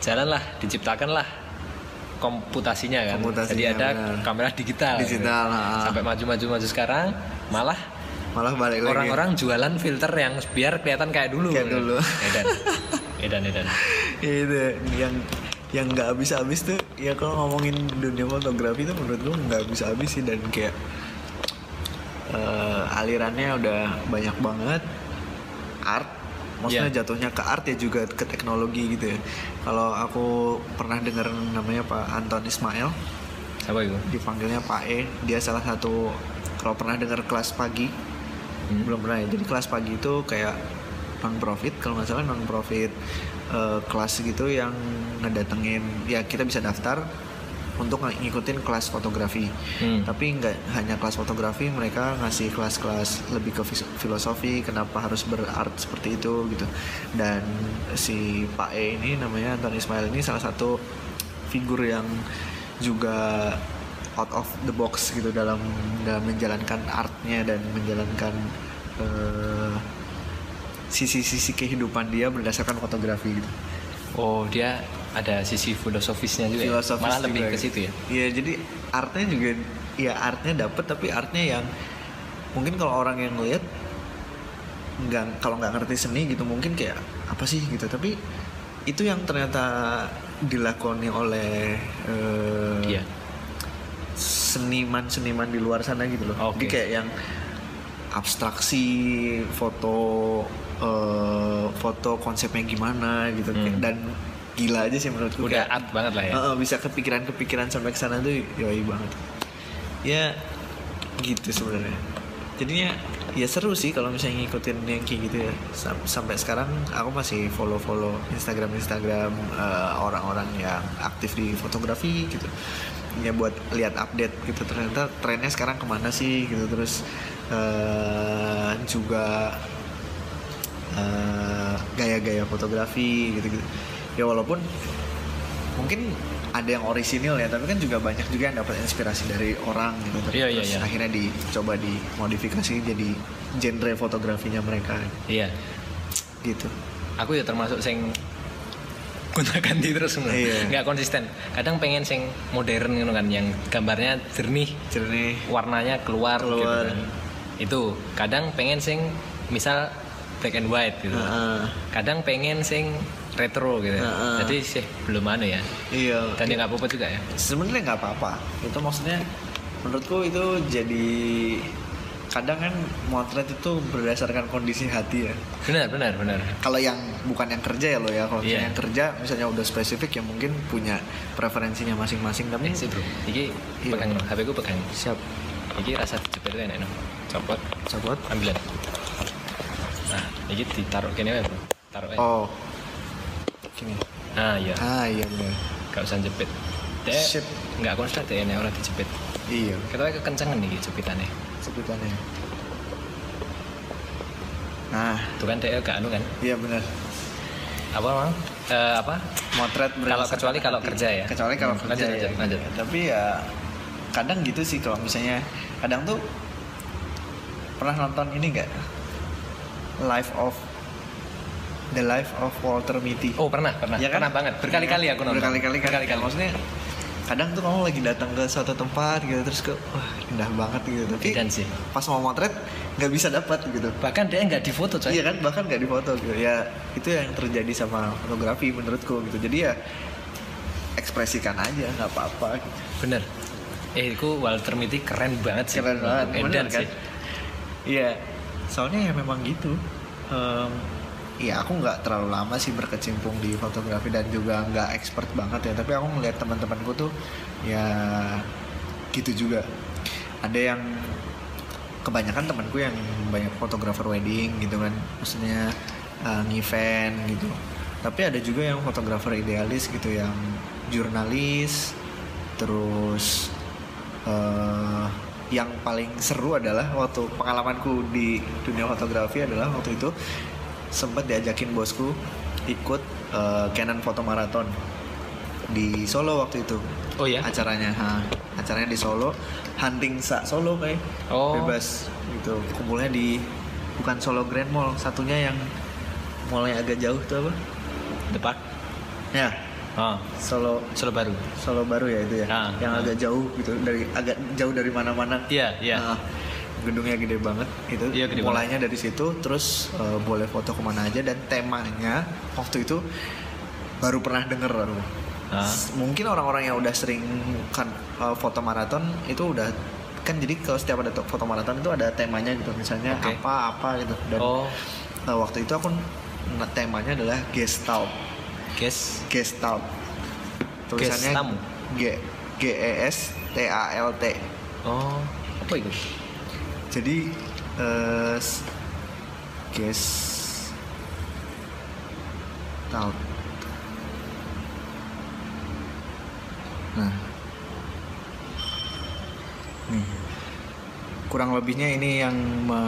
jalanlah diciptakanlah komputasinya kan Komputasinya, jadi ada benar. kamera digital Digital, gitu. sampai maju-maju maju sekarang malah malah balik lagi. Orang-orang jualan filter yang biar kelihatan kayak dulu. Kayak dulu. edan. [laughs] Edan edan. Itu yang yang nggak habis habis tuh ya kalau ngomongin dunia fotografi tuh menurut gue nggak habis habis sih dan kayak eh, alirannya udah banyak banget. Art maksudnya Iya. jatuhnya ke art ya juga ke teknologi gitu ya. Kalau aku pernah dengar namanya Pak Anton Ismail. Siapa itu? Dipanggilnya Pak E. Dia salah satu kalau pernah dengar kelas pagi Hmm. belum pernah ya jadi kelas pagi itu kayak non profit kalau nggak salah non profit eh, kelas gitu yang ngedatengin ya kita bisa daftar untuk ng- ngikutin kelas fotografi Hmm. tapi nggak hanya kelas fotografi mereka ngasih kelas-kelas lebih ke filosofi kenapa harus berart seperti itu gitu dan si Pak E ini namanya Anton Ismail ini salah satu figur yang juga out of the box gitu dalam dalam menjalankan artnya dan menjalankan eh, sisi-sisi kehidupan dia berdasarkan fotografi gitu. Oh dia ada sisi filosofisnya juga ya? Filosofis Malah lebih juga ke gitu. situ ya Iya jadi artnya juga ya artnya dapet tapi artnya yang mungkin kalau orang yang ngeliat nggak kalau nggak ngerti seni gitu mungkin kayak apa sih gitu tapi itu yang ternyata dilakoni oleh eh, Dia seniman-seniman di luar sana gitu loh. Oke. Jadi kayak yang abstraksi foto eh, foto konsepnya gimana gitu Hmm. dan gila aja sih menurutku udah kayak art banget lah ya Heeh, bisa kepikiran-kepikiran sampai ke sana tuh yoi banget. Ya gitu sebenarnya. Jadinya ya seru sih kalau misalnya ngikutin yang kayak gitu ya. Sam- sampai sekarang aku masih follow-follow Instagram-Instagram eh, orang-orang yang aktif di fotografi gitu. Ya buat lihat update gitu. Ternyata trennya sekarang ke mana sih gitu. Terus eh, juga eh, gaya-gaya fotografi gitu-gitu. Ya walaupun mungkin ada yang orisinil ya tapi kan juga banyak juga yang dapat inspirasi dari orang gitu. Terus Iya, iya, iya. akhirnya dicoba dimodifikasi jadi genre fotografinya mereka. Iya. Gitu. Aku ya termasuk sing gonta ganti terus ngono. Iya. nggak konsisten kadang pengen sing modern gitu kan yang gambarnya jernih jernih warnanya keluar, gitu Keluar. kan itu kadang pengen sing misal black and white gitu Heeh. kadang pengen sing retro gitu Heeh. jadi sih belum anu ya iya dan ya nggak apa-apa juga ya sebenarnya nggak apa-apa itu maksudnya menurutku itu jadi kadang kan motret itu berdasarkan kondisi hati ya. Benar benar benar. Kalau yang bukan yang kerja ya lo ya kalau misalnya Iya. yang kerja misalnya udah spesifik ya mungkin punya preferensinya masing-masing tapi eh sih bro. Iki Iya. pegang HP ku pegang. Siap. Iki rasa dijepit enak no copot. Sahabat ambilan. Nah iki ditaruh kene wae bro. Taruh ae. oh. Gini nah iya. Ah iya benar gak usah jepit Sip. nggak konslet ya ini orang dijepit. Iya. Kita kekencangan nih jepitannya sebutannya. Nah. Tuh kan dek gak anu kan? Iya benar. Apa mang? Eh, apa? Motret Kalau kecuali kalau hati. kerja ya? kecuali kalau Hmm, kerja lanjut, ya. lanjut, lanjut. tapi ya kadang gitu sih kalau misalnya kadang tuh pernah nonton ini nggak? Life of the life of Walter Mitty. Oh pernah pernah. Ya kan? pernah banget. Berkali-kali aku nonton. Berkali-kali kan? Berkali-kali. Maksudnya kadang tuh kamu lagi datang ke suatu tempat gitu terus ke wah indah banget gitu. Tapi Dan sih. pas mau motret nggak bisa dapat gitu. Bahkan dia nggak difoto coy. Iya kan? Bahkan nggak difoto gitu. Ya itu yang terjadi sama fotografi menurutku gitu. Jadi ya ekspresikan aja nggak apa-apa gitu. bener. Eh itu Walter Mitty keren banget sih. Keren banget. Edan bener kan? sih. Iya. Soalnya ya memang gitu. Em, Iya aku nggak terlalu lama sih berkecimpung di fotografi dan juga nggak expert banget ya. Tapi aku ngeliat teman-temanku tuh ya gitu juga. Ada yang kebanyakan temanku yang banyak fotografer wedding gitu kan. Maksudnya uh, event gitu. Tapi ada juga yang fotografer idealis gitu yang jurnalis terus eh, yang paling seru adalah waktu pengalamanku di dunia fotografi adalah waktu itu sempat diajakin bosku ikut eh, Canon Foto Marathon di Solo waktu itu. Oh ya acaranya ha, acaranya di Solo. Hunting sa Solo kayak Oh. bebas gitu. Kumpulnya di bukan Solo Grand Mall satunya yang mallnya agak jauh tuh apa? Depan ya. Oh. Solo. Solo baru? Solo baru ya itu ya Ah, yang ah. agak jauh gitu dari agak jauh dari mana-mana. Iya iya. Nah, gedungnya gede banget. Itu Iya, gede mulainya dari situ terus eh, boleh foto ke mana aja dan temanya waktu itu baru pernah denger. Ah. S- mungkin orang-orang yang udah sering kan eh, foto maraton itu udah kan jadi kalau setiap ada to- foto maraton itu ada temanya gitu misalnya Oke. apa apa gitu. Dan oh. eh, waktu itu aku temanya adalah gestalt. Guys gestalt. Tulisannya Gestamu? G G E S T A L T. Oh apa itu jadi s- guys tahu. Nah. Nih. Kurang lebihnya ini yang me,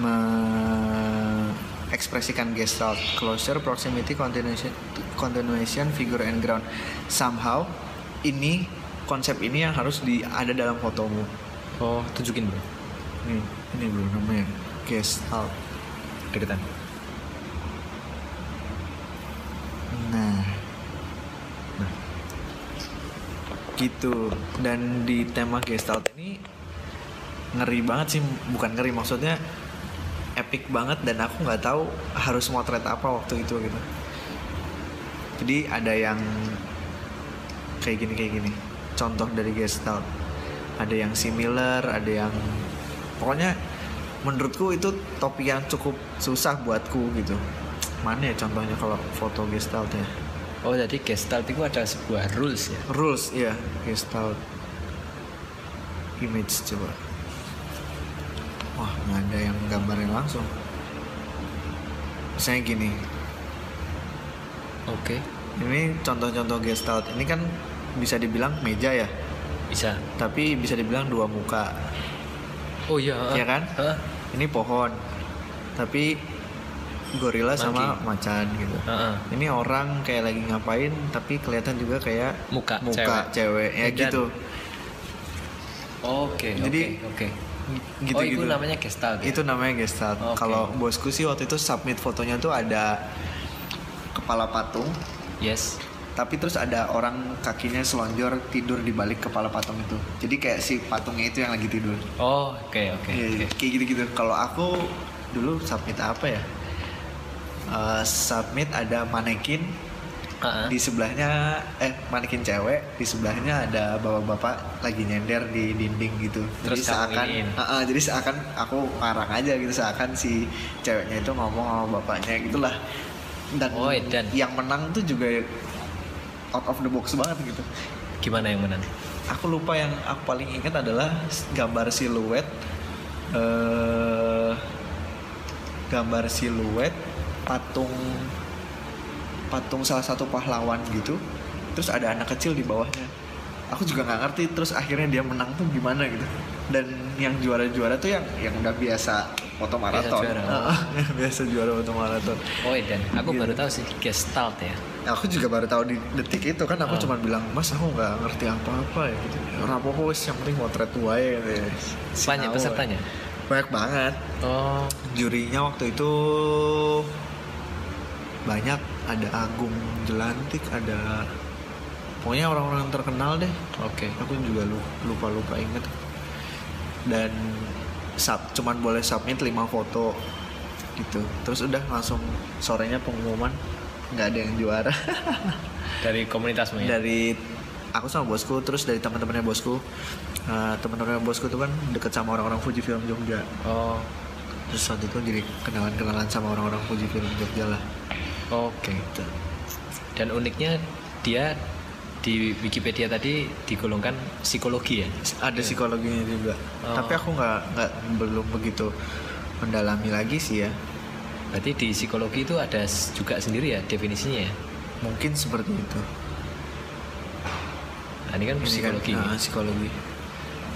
me- ekspresikan gestalt closure proximity continuation continuation figure and ground. Somehow ini konsep ini yang harus di ada dalam fotomu. Oh tunjukin bro Nih, ini bro namanya gestalt. deketan Nah, nah, gitu. Dan di tema gestalt ini ngeri banget sih, bukan ngeri maksudnya epic banget dan aku nggak tahu harus motret apa waktu itu gitu. Jadi ada yang kayak gini kayak gini. Contoh dari gestalt. Ada yang similar, ada yang pokoknya menurutku itu topik yang cukup susah buatku gitu. Mana ya contohnya kalau foto gestalt ya? oh jadi gestalt itu ada sebuah rules ya Rules, iya, gestalt image coba. Wah, nggak ada yang gambarnya langsung. Misalnya gini, oke ini contoh-contoh gestalt. Ini kan bisa dibilang meja ya, bisa tapi bisa dibilang dua muka. Oh iya Iya kan? Heeh. Ini pohon, tapi gorila sama macan gitu. Heeh. Ini orang kayak lagi ngapain, tapi kelihatan juga kayak muka muka cewek, ya Edan. gitu. oke Jadi, oke oke gitu oh itu gitu. namanya gestalt ya? Itu namanya gestalt. Oke. Kalau bosku sih waktu itu submit fotonya tuh ada kepala patung, yes tapi terus ada orang kakinya selonjor tidur di balik kepala patung itu. Jadi kayak si patungnya itu yang lagi tidur. oh oke oke Iya, oke Kayak gitu-gitu. Kalau aku dulu submit apa ya? Eh, submit ada manekin Heeh. di sebelahnya eh manekin cewek di sebelahnya ada bapak-bapak lagi nyender di dinding gitu Terus jadi seakan. Ah, ah, jadi seakan aku ngarang aja gitu seakan si ceweknya itu ngomong sama bapaknya gitulah dan Oh, edan. yang menang tuh juga out of the box banget gitu. Gimana yang menang aku lupa yang aku paling ingat adalah gambar siluet eh gambar siluet patung patung salah satu pahlawan gitu. Terus ada anak kecil di bawahnya. Aku juga nggak ngerti terus akhirnya dia menang tuh gimana gitu. Dan yang juara-juara tuh yang yang udah biasa foto maraton juara. Heeh, [laughs] biasa juara foto maraton Oh dan aku Gitu. baru tahu sih gestalt ya. aku juga baru tahu di detik itu kan aku Oh. cuma bilang mas aku nggak ngerti apa-apa ya gitu orang apa wes yang penting motret wae gitu ya. Banyak Sinau, pesertanya. banyak banget Oh, jurinya waktu itu banyak ada Agung Jelantik ada pokoknya orang-orang yang terkenal deh oke. aku juga lupa lupa inget dan sub cuman boleh submit 5 foto gitu. Terus udah langsung sorenya pengumuman nggak ada yang juara. [laughs] Dari komunitasmu ya. dari aku sama bosku terus dari teman-temannya bosku. Nah, teman-temannya bosku tuh kan deket sama orang-orang Fuji Film Jogja. Oh, terus waktu itu jadi kenalan-kenalan sama orang-orang Fuji Film Jogja lah. Oke. Dan uniknya dia di Wikipedia tadi digolongkan psikologi ya. ada psikologinya juga Oh. tapi aku nggak nggak belum begitu mendalami lagi sih ya Berarti di psikologi itu ada juga sendiri ya definisinya ya. mungkin seperti itu Nah, ini kan Ini kan, psikologi. nah, psikologi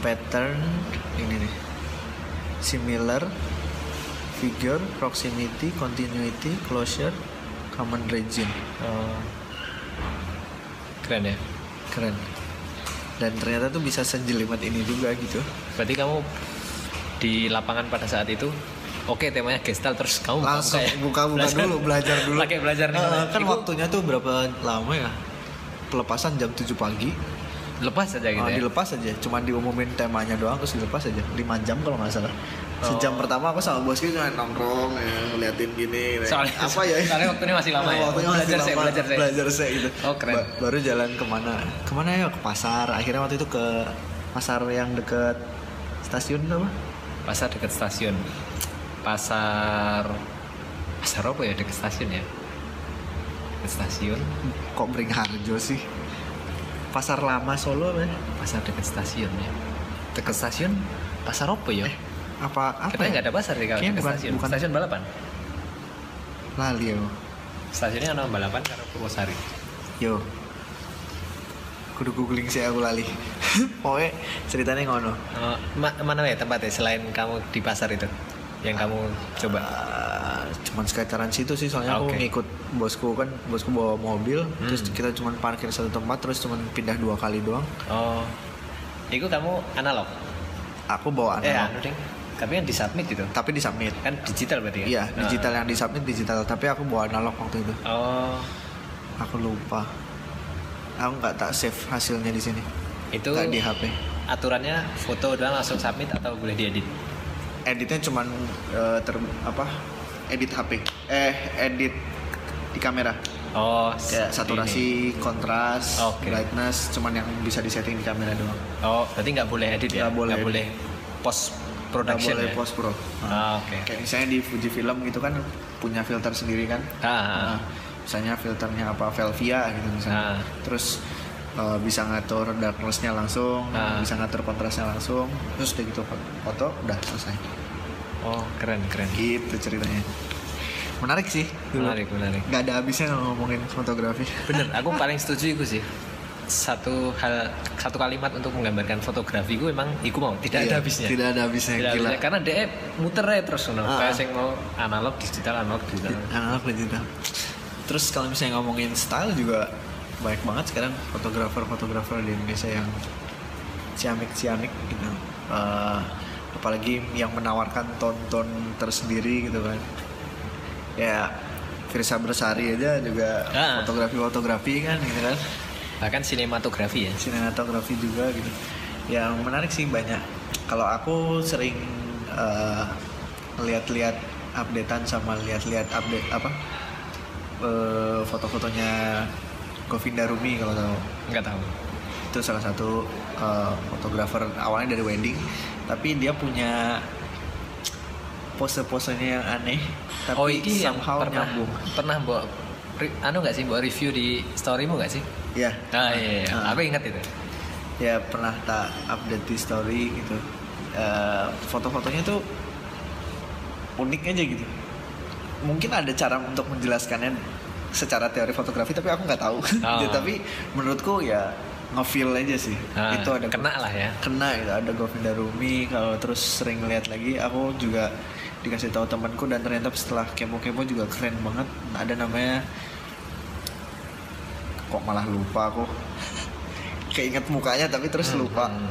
pattern ini nih similar figure proximity continuity closure common region Oh. Keren ya. keren dan ternyata tuh bisa sejelimet ini juga gitu Berarti kamu di lapangan pada saat itu Oke temanya gestal terus kamu langsung buka-buka ya? buka-buka dulu belajar dulu Pakai belajar nih. Eh, kan Iku waktunya tuh berapa lama ya pelepasan jam 7 pagi lepas aja gitu Ah, ya. dilepas aja cuma diumumin temanya doang terus dilepas aja 5 jam kalau nggak salah sejam Oh. pertama aku sama bosku cuma nongkrong ya, ngeliatin gini Soalnya- apa ya soalnya waktunya masih lama ya? waktunya masih Belajar saya, lama, belajar saya. belajar saya gitu Oh, keren. baru jalan ke mana ke mana ya ke pasar akhirnya waktu itu ke pasar yang deket stasiun apa Pasar dekat stasiun. Pasar Pasar apa ya dekat stasiun ya? Dekat stasiun, kok Beringharjo sih pasar lama Solo apa ya? pasar dekat stasiun ya. Dekat stasiun pasar apa ya? Apa apa Katanya ya? nggak ada pasar di kalau bukan- stasiun. bukan- Stasiun balapan. lali ya Stasiunnya ada balapan karo Purwosari. yo kudu googling sih aku lali [laughs] pokoknya ceritanya ngono Oh, ma- mana ya tempatnya selain kamu di pasar itu? Yang kamu coba? Uh, cuman sekitaran situ sih soalnya aku Oke. ngikut bosku kan bosku bawa mobil Hmm. terus kita cuman parkir satu tempat terus cuman pindah dua kali doang Oh, itu kamu analog? aku bawa Eh, analog anu ding. Tapi yang disubmit itu tapi di submit kan digital berarti kan? iya Nah. digital yang di submit digital tapi aku bawa analog waktu itu Oh, aku lupa aku nggak tak save hasilnya di sini itu nggak di HP aturannya foto doang langsung submit atau boleh diedit? editnya cuman eh, ter apa edit HP eh edit di kamera Oh, kayak ini. saturasi kontras Oke. brightness cuman yang bisa disetting di kamera doang Oh, berarti nggak boleh edit ya? Nggak boleh. Nggak boleh post Nggak production boleh ya? post pro Ah, oke. kayak misalnya di Fujifilm gitu kan punya filter sendiri kan Ah, Nah, misalnya filternya apa Velvia gitu misalnya Ah. terus eh, bisa ngatur darknessnya langsung Ah. bisa ngatur kontrasnya langsung terus udah gitu foto udah selesai oh keren keren. gitu ceritanya menarik sih dulu Menarik menarik. nggak ada habisnya ngomongin fotografi Bener, aku paling setuju itu sih. Satu hal, satu kalimat untuk menggambarkan fotografi gue emang iku mau tidak ada Iya, habisnya. tidak ada habisnya Tidak gila habisnya. karena dia muter aja terus no. Ah. Kayak yang mau analog digital analog digital. analog digital terus kalau misalnya ngomongin style juga banyak banget sekarang fotografer-fotografer di Indonesia yang ciamik-ciamik gitu Eh, apalagi yang menawarkan ton-ton tersendiri gitu kan ya Firsa Bersari aja juga Ah. fotografi-fotografi kan gitu kan Bahkan sinematografi ya. sinematografi juga gitu yang menarik sih banyak kalau aku sering eh, lihat-lihat updatean sama lihat-lihat update apa eh, foto-fotonya Govinda Rumi kalau tahu Nggak tahu. itu salah satu eh, fotografer awalnya dari wedding tapi dia punya pose-posenya yang aneh tapi oh ini yang somehow pernah nyambung pernah re- anu nggak sih bawa review di storymu nggak sih? Ya Ah iya, iya. Ah. aku ingat itu. ya pernah tak update di story gitu Eh, foto-fotonya tuh unik aja gitu mungkin ada cara untuk menjelaskannya secara teori fotografi tapi aku nggak tahu Oh. [laughs] Tapi menurutku ya ngefeel aja sih Ah, itu ada kena lah ya. kena gitu ada Govinda Rumi kalau terus sering lihat lagi aku juga dikasih tahu temanku dan ternyata setelah kepo-kepo juga keren banget ada namanya kok malah lupa aku keinget mukanya tapi terus lupa Hmm.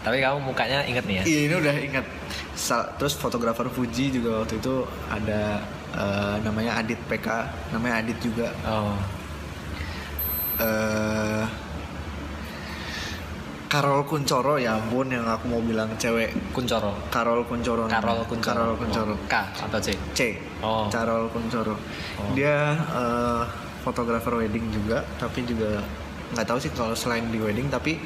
Tapi kamu mukanya inget nih ya? iya ini udah ingat Sa- terus fotografer Fuji juga waktu itu ada eh, namanya Adit PK namanya Adit juga Oh. eh Karol Kuncoro ya ampun yang aku mau bilang cewek Kuncoro. Karol Kuncoro Karol. Kuncoro. Karol Kuncoro Oh, K atau C? C Oh. Carol Kuncoro Oh. dia eh, fotografer wedding juga tapi juga nggak tahu sih kalau selain di wedding tapi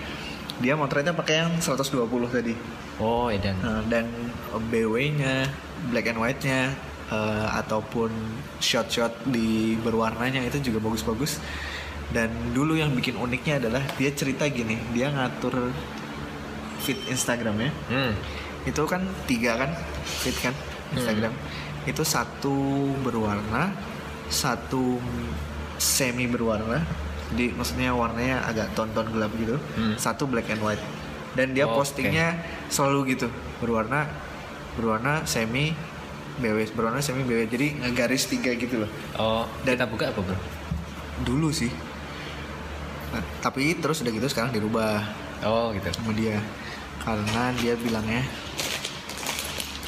dia motretnya pakai yang 120 tadi. Oh, Edan. Nah, dan BW-nya black and white-nya eh, ataupun shot-shot di berwarnanya itu juga bagus-bagus. Dan dulu yang bikin uniknya adalah dia cerita gini dia ngatur feed Instagramnya Hmm. itu kan tiga kan feed kan Instagram. Itu satu berwarna satu semi berwarna jadi maksudnya warnanya agak ton-ton gelap gitu Hmm. satu black and white dan dia Oke. postingnya selalu gitu berwarna berwarna semi BW berwarna semi BW jadi ngegaris tiga gitu loh Oh, Dan- kita buka apa, Bro? dulu sih Nah, tapi terus udah gitu sekarang dirubah Oh, gitu. sama dia karena dia bilangnya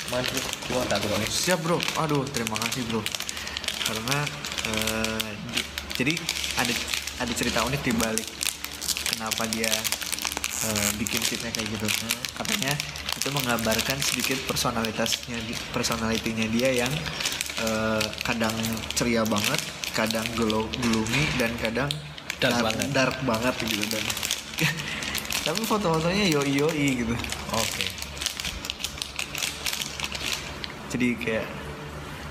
Mantap. Gua tak. Siap bro, aduh terima kasih bro. Karena eh, di- jadi ada ada cerita unik di balik kenapa dia eh, bikin fitnya kayak gitu. Katanya itu menggambarkan sedikit personalitasnya, personalitinya dia yang eh, kadang ceria banget, kadang glow, gloomy dan kadang Dark banget. dark banget gitu dan. [laughs] Tapi foto-fotonya yoi yoi gitu. Oke. jadi kayak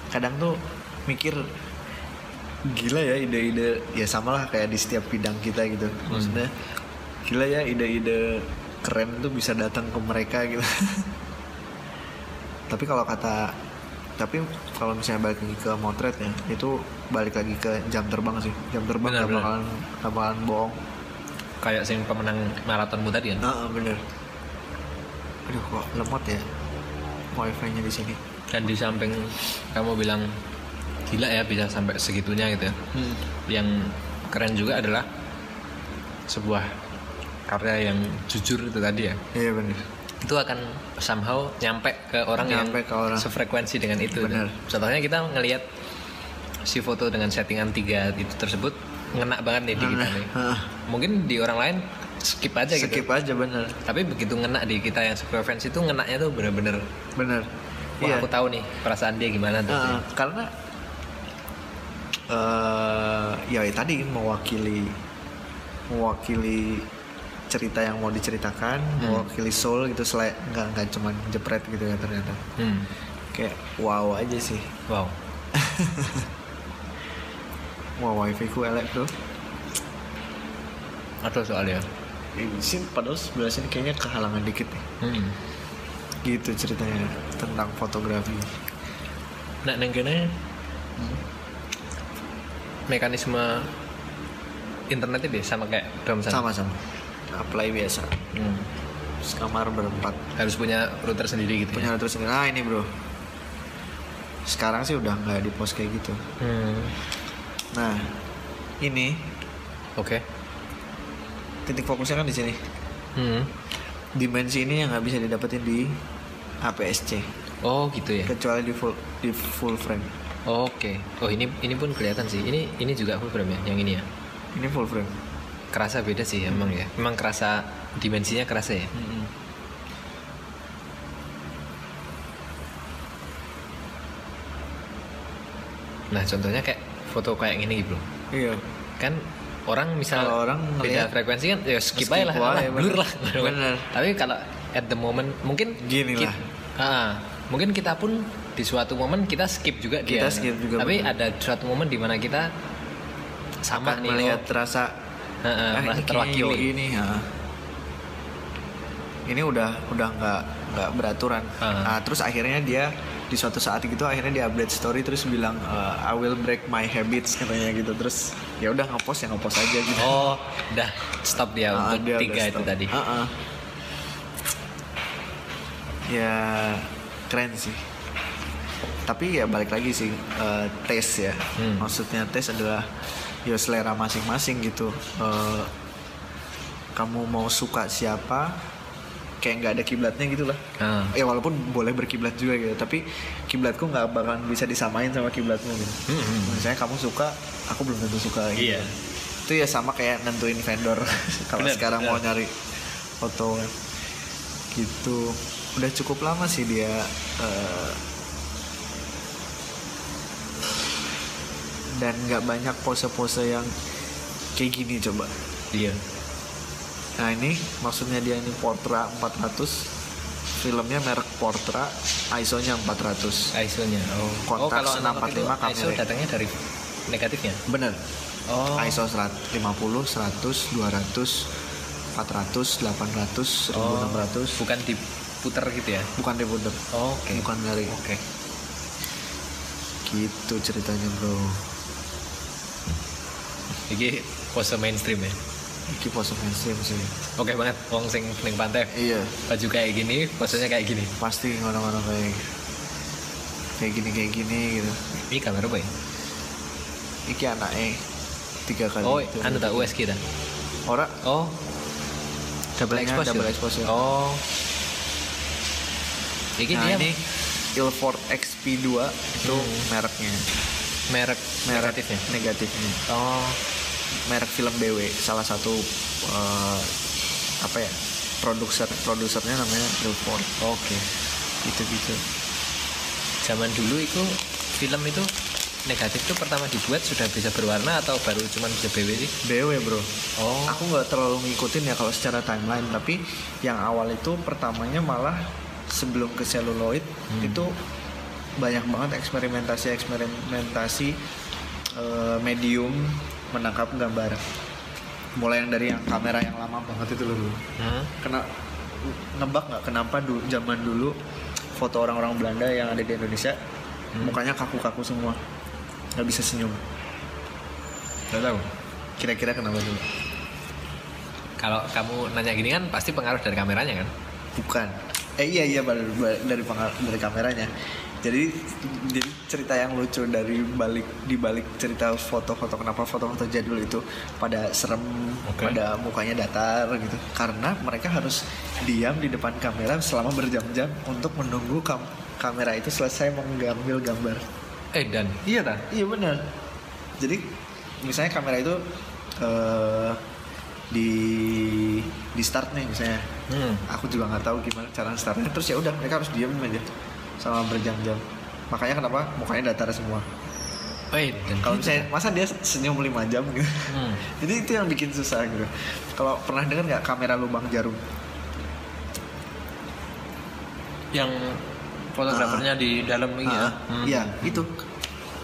kadang tuh mikir gila ya ide-ide ya sama lah kayak di setiap bidang kita gitu. Maksudnya gila ya ide-ide keren tuh bisa datang ke mereka gitu. [laughs] Tapi kalau kata tapi kalau misalnya balik lagi ke motret ya itu balik lagi ke jam terbang sih. Jam terbang Benar, gak benar. bakalan gak bakalan bohong. Kayak sing pemenang maratonmu tadi kan? nah bener aduh kok lemot ya wifi nya di sini. Dan di samping kamu bilang gila ya bisa sampai segitunya gitu ya. hmm. Yang keren juga adalah sebuah karya yang jujur itu tadi ya. iya bener Itu akan somehow nyampe ke orang Nyampe yang ke orang. sefrekuensi dengan itu. Benar. Contohnya kita ngelihat si foto dengan settingan tiga itu tersebut ngena banget nih di kita nih. Mungkin di orang lain skip aja gitu. skip aja bener Tapi begitu ngena di kita yang sefrekuensi itu ngenaknya tuh bener-bener bener Wah iya aku tahu nih perasaan dia gimana tuh. Nah, karena eh ya tadi mewakili mewakili cerita yang mau diceritakan mewakili soul gitu selain nggak nggak cuman jepret gitu ya ternyata Hmm. kayak wow aja sih Wow. [laughs] wow wifi ku elek bro Ada soalnya. ini sih padahal sebelah sini kayaknya kehalangan dikit nih Hmm. gitu ceritanya tentang fotografi Nah, neng kene mekanisme internetnya deh sama kayak drum sound. sama-sama apply biasa Hmm. kamar berempat Harus punya router sendiri gitu ya. punya router sendiri nah ini bro sekarang sih udah nggak di post kayak gitu Hmm. nah ini Oke. titik fokusnya kan di sini Hmm. dimensi ini yang nggak bisa didapetin di APS-C Oh gitu ya. kecuali di full di full frame Oke. Oh ini ini pun kelihatan sih. Ini ini juga full frame ya, yang ini ya. ini full frame Kerasa beda sih emang ya. Emang kerasa dimensinya kerasa ya. Nah contohnya kayak foto kayak gini bro. iya Kan orang misal Kalau orang beda ngeliat, frekuensi kan ya skip, skip aja lah, bener. blur lah. Bener. Tapi kalau at the moment mungkin Gini lah. Ah, mungkin kita pun di suatu momen kita skip juga Kita dia. skip juga, Tapi bener. ada suatu momen di mana kita sama akan nih melihat oh, terasa Heeh, ah, merasa ini kayaknya terwakili. ini ha. ini udah udah nggak nggak beraturan Ah. nah, terus akhirnya dia di suatu saat gitu akhirnya dia update story terus bilang eh, I will break my habits katanya gitu terus ya udah ngepost ya ngepost aja gitu Oh, udah stop dia Ah, untuk dia tiga itu stop. tadi. Ah, ah. Ya keren sih. Tapi ya balik lagi sih eh, taste ya Hmm. maksudnya taste adalah ya selera masing-masing gitu Eh, kamu mau suka siapa kayak nggak ada kiblatnya gitu lah Ah. ya walaupun boleh berkiblat juga gitu tapi kiblatku nggak bakalan bisa disamain sama kiblatmu gitu Hmm, hmm. misalnya kamu suka aku belum tentu suka gitu. Iya. itu ya sama kayak nentuin vendor [laughs] kalau Bener, sekarang mau bener. nyari foto gitu udah cukup lama sih dia eh, dan nggak banyak pose-pose yang kayak gini coba Iya. nah ini maksudnya dia ini Portra 400 filmnya merek Portra ISO nya 400 ISO-nya. Oh. Kontaks oh, kalau 645 analog itu ISO kamera. datangnya dari negatifnya. bener Oh. ISO 150, 100, 200, 400, 800, 1600 Oh, bukan diputer gitu ya. bukan diputer Oh, Oke. bukan dari Oke. gitu ceritanya bro Iki pose mainstream ya. iki pose mainstream sih Oke banget wong sing ning pantai iya baju kayak gini, posenya kayak gini. pasti ngono-ngono kayak kayak gini kayak gini gitu Ini kamera apa ya? iki anaknya tiga kali Oh, itu. anu tak US kita. ora Oh. Double exposure. double exposure. Oh. Iki nah dia ini Ilford XP2 itu Hmm. mereknya merek merek negatifnya. negatifnya Oh. merek film BW salah satu eh, apa ya produser produsernya namanya Ilford Oke. gitu gitu Zaman dulu itu film itu negatif itu pertama dibuat sudah bisa berwarna atau baru cuman bisa BW sih? BW bro Oh. aku nggak terlalu ngikutin ya kalau secara timeline tapi yang awal itu pertamanya malah sebelum ke celluloid Hmm. itu banyak banget eksperimentasi eksperimentasi eh, medium menangkap gambar mulai yang dari yang kamera yang lama banget itu loh Hmm. kena nebak nggak kenapa dulu zaman dulu foto orang-orang Belanda yang ada di Indonesia Hmm. mukanya kaku-kaku semua nggak bisa senyum Gak tahu. kira-kira kenapa dulu Kalau kamu nanya gini kan pasti pengaruh dari kameranya kan? bukan eh iya iya dari dari dari kameranya jadi jadi cerita yang lucu dari balik di balik cerita foto-foto kenapa foto-foto jadul itu pada serem Oke. pada mukanya datar gitu karena mereka harus diam di depan kamera selama berjam-jam untuk menunggu kam- kamera itu selesai mengambil gambar Eh dan iya ta? Iya benar. Jadi misalnya kamera itu eh, di di start nih misalnya. Hmm. Aku juga nggak tahu gimana cara startnya. Terus ya udah mereka harus diam aja sama berjam-jam. Makanya kenapa mukanya datar semua. Eh dan Kalau gitu. misalnya masa dia senyum 5 jam gitu. Hmm. [laughs] Jadi itu yang bikin susah gitu. Kalau pernah dengar nggak kamera lubang jarum? yang fotografernya di dalam ini ya. Ah, Iya, itu.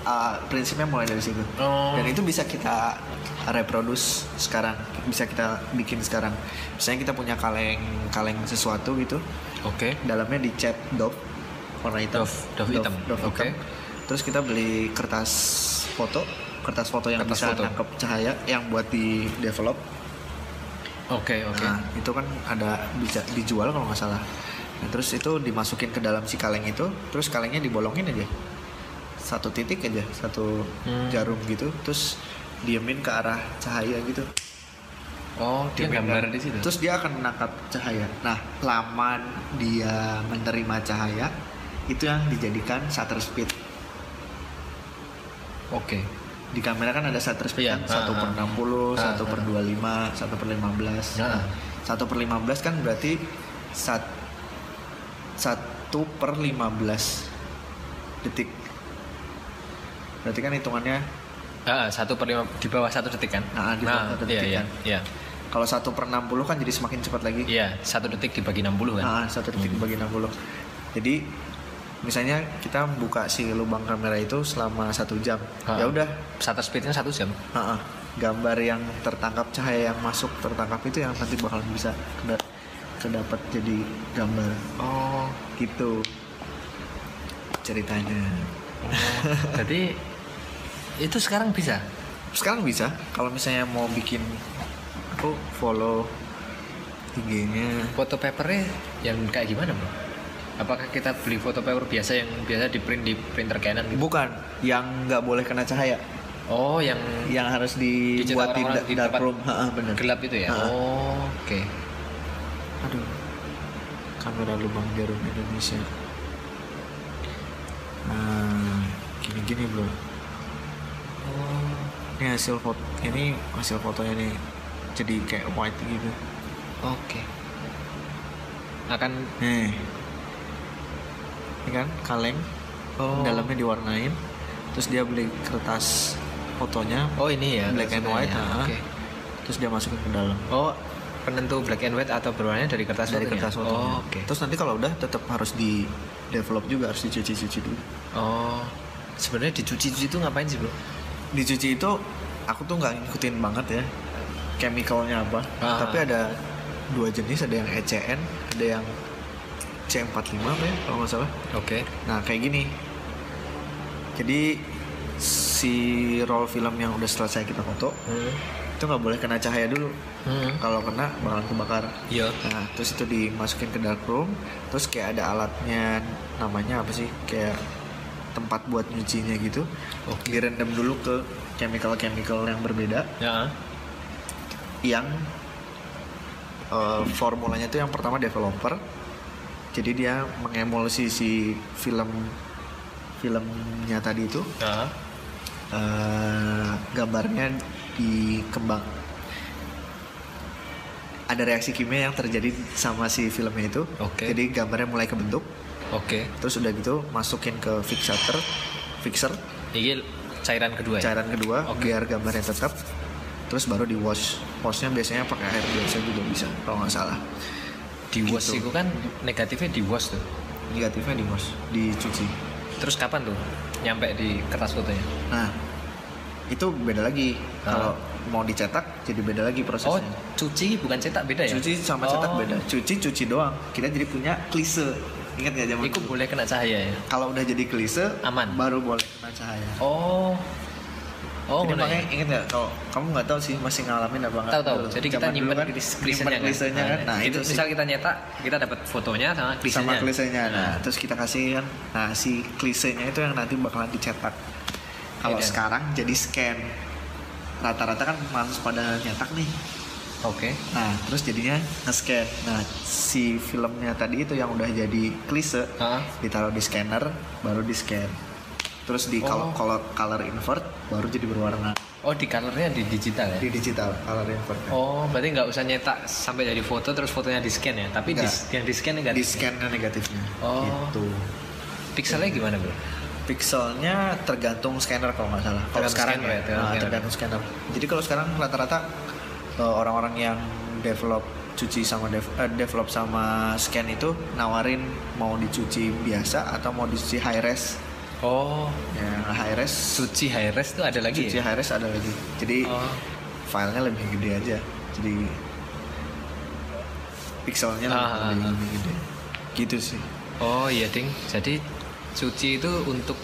Ah, prinsipnya mulai dari situ. Oh. Dan itu bisa kita reproduce sekarang, bisa kita bikin sekarang. Misalnya kita punya kaleng kaleng sesuatu gitu, Oke. dalamnya dicat Dove warna hitam. Dove- Dove hitam. Dove Oke. hitam. Terus kita beli kertas foto, kertas foto yang Kertas bisa foto. nangkep cahaya yang buat di develop. Oke oke. Nah, itu kan ada bisa dijual kalau nggak salah. Nah, terus itu dimasukin ke dalam si kaleng itu, terus kalengnya dibolongin aja. Satu titik aja, satu Hmm. jarum gitu, terus diemin ke arah cahaya gitu. Oh dia Diemin gambar ke- di situ. Terus dia akan menangkap cahaya. Nah, lama dia menerima cahaya, itu yang dijadikan shutter speed. Oke. Di kamera kan ada shutter speed Iya, kan, 1 per ah, ah. 60, Ah, 1 per ah. 25, 1 per 15. Ah. Nah, 1 per 15 kan berarti sat, 1 per 15 detik. Berarti kan hitungannya Ah, satu per lima di bawah satu detik kan? Nah, di bawah satu iya detik iya kan. iya. kalau 1 per 60 kan jadi semakin cepat lagi. Iya satu detik dibagi 60 kan? Nah, 1 detik dibagi 60. Jadi misalnya kita buka si lubang kamera itu selama satu jam. Ya udah, Shutter speednya satu jam. ah, ah. gambar yang tertangkap cahaya yang masuk tertangkap itu yang nanti bakalan bisa keda- kedapat jadi gambar Oh. gitu ceritanya Jadi itu sekarang bisa. sekarang bisa kalau misalnya mau bikin aku follow IG-nya Foto papernya yang kayak gimana bro? Apakah kita beli foto paper biasa yang biasa di print di printer Canon gitu? bukan yang nggak boleh kena cahaya Oh, yang yang harus dibuat di, di dark room Ha, bener gelap itu ya? Ha. Oh, oke. aduh kamera lubang jarum Indonesia nah gini-gini bro Oh, ini hasil foto ini hasil fotonya nih jadi kayak white gitu oke. Akan nih ini kan kaleng oh. dalamnya diwarnain terus dia beli kertas fotonya Oh, ini ya. black and white maksudnya. ha. Oke. terus dia masukin ke dalam Oh, penentu black and white atau berwarnanya dari kertas dari fotonya? kertas fotonya Oh, oke. terus nanti kalau udah tetap harus di develop juga harus dicuci-cuci dulu Oh, sebenarnya dicuci-cuci itu ngapain sih, Bro? dicuci itu aku tuh nggak ngikutin banget ya chemicalnya apa Ah. tapi ada dua jenis ada yang ECN ada yang C45 apa ya kalau nggak salah Oke. nah kayak gini jadi si roll film yang udah selesai kita foto Hmm. itu nggak boleh kena cahaya dulu Hmm. kalau kena bakalan kebakar Iya. nah terus itu dimasukin ke dark room terus kayak ada alatnya namanya apa sih kayak tempat buat nyucinya gitu Oke. direndam dulu ke chemical chemical yang berbeda Ya. yang eh, formulanya itu yang pertama developer jadi dia mengemulsi si film filmnya tadi itu Ya. eh, gambarnya dikembang ada reaksi kimia yang terjadi sama si filmnya itu Oke. jadi gambarnya mulai kebentuk Oke. terus udah gitu masukin ke fixator fixer Ini cairan kedua ya? cairan kedua Oke. biar gambarnya tetap terus baru di wash washnya biasanya pakai air biasa juga bisa kalau nggak salah Di wash Gitu. itu kan negatifnya di wash tuh. negatifnya di wash dicuci Terus kapan tuh nyampe di kertas fotonya? nah itu beda lagi Ah. kalau mau dicetak jadi beda lagi Oh, prosesnya cuci bukan cetak beda ya? cuci sama cetak Oh. beda cuci cuci doang kita jadi punya klise ingat nggak zaman Itu dulu? boleh kena cahaya ya? kalau udah jadi klise Aman. baru boleh kena cahaya Oh. Oh, jadi makanya ya? inget nggak kalau kamu nggak tahu sih masih ngalamin apa nggak Tahu tahu. Jadi kita nyimpen kan nyimpen klisenya kan. klisenya kan nah itu misal kita nyetak, kita dapat fotonya sama klisenya. sama klisenya nah terus kita kasih kan nah si klisenya itu yang nanti bakalan dicetak kalau Iya. sekarang jadi scan rata-rata kan harus pada nyetak nih Oke. nah terus jadinya nge-scan nah si filmnya tadi itu yang udah jadi klise Hah? ditaruh di scanner baru di scan terus di Oh. kalau color, color invert baru jadi berwarna Oh, di colornya di digital ya? di digital color invert Oh, berarti nggak usah nyetak sampai jadi foto terus fotonya di scan ya? Tapi di, yang di scan di negatif. scan negatifnya Oh. gitu Pixelnya gimana bro? pixelnya tergantung scanner kalau nggak salah. Kalau sekarang scanner ya, ya, tergantung nah, scanner. tergantung scanner. Jadi kalau sekarang rata-rata eh, orang-orang yang develop cuci sama dev- eh, develop sama scan itu nawarin mau dicuci biasa atau mau dicuci high res. Oh, Yang high res suci high res tuh ada lagi cuci ya? high res ada lagi. Jadi Oh, filenya lebih gede aja. Jadi pixelnya lebih, Ah, ah, lebih, ah. lebih gede. Gitu sih. oh iya ding. Jadi suci itu untuk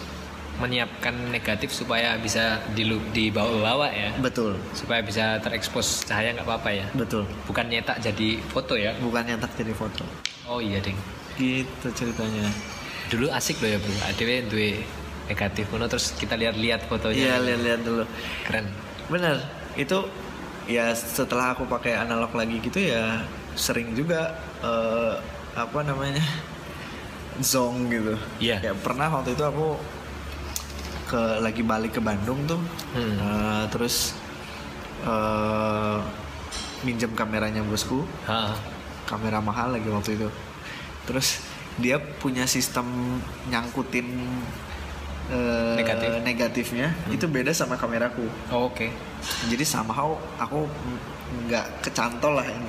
menyiapkan negatif supaya bisa dilu- dibawa-bawa ya, Betul, supaya bisa terekspos cahaya nggak apa-apa ya. betul. Bukan nyetak jadi foto ya? Bukan nyetak jadi foto. Oh iya ding. Gitu ceritanya. Dulu asik loh ya bro. Adewe duwe negatif kuno terus kita lihat-lihat fotonya. Iya, lihat-lihat dulu. Keren. Bener, itu ya setelah aku pakai analog lagi gitu ya sering juga eh, apa namanya zong gitu. Iya. Ya pernah waktu itu aku ke lagi balik ke Bandung tuh, Hmm. eh, terus eh minjem kameranya bosku, Ha. kamera mahal lagi waktu itu. Terus dia punya sistem nyangkutin eh, Negatif. negatifnya itu beda sama kameraku. Oh, Oke. Jadi somehow aku nggak kecantol lah ini.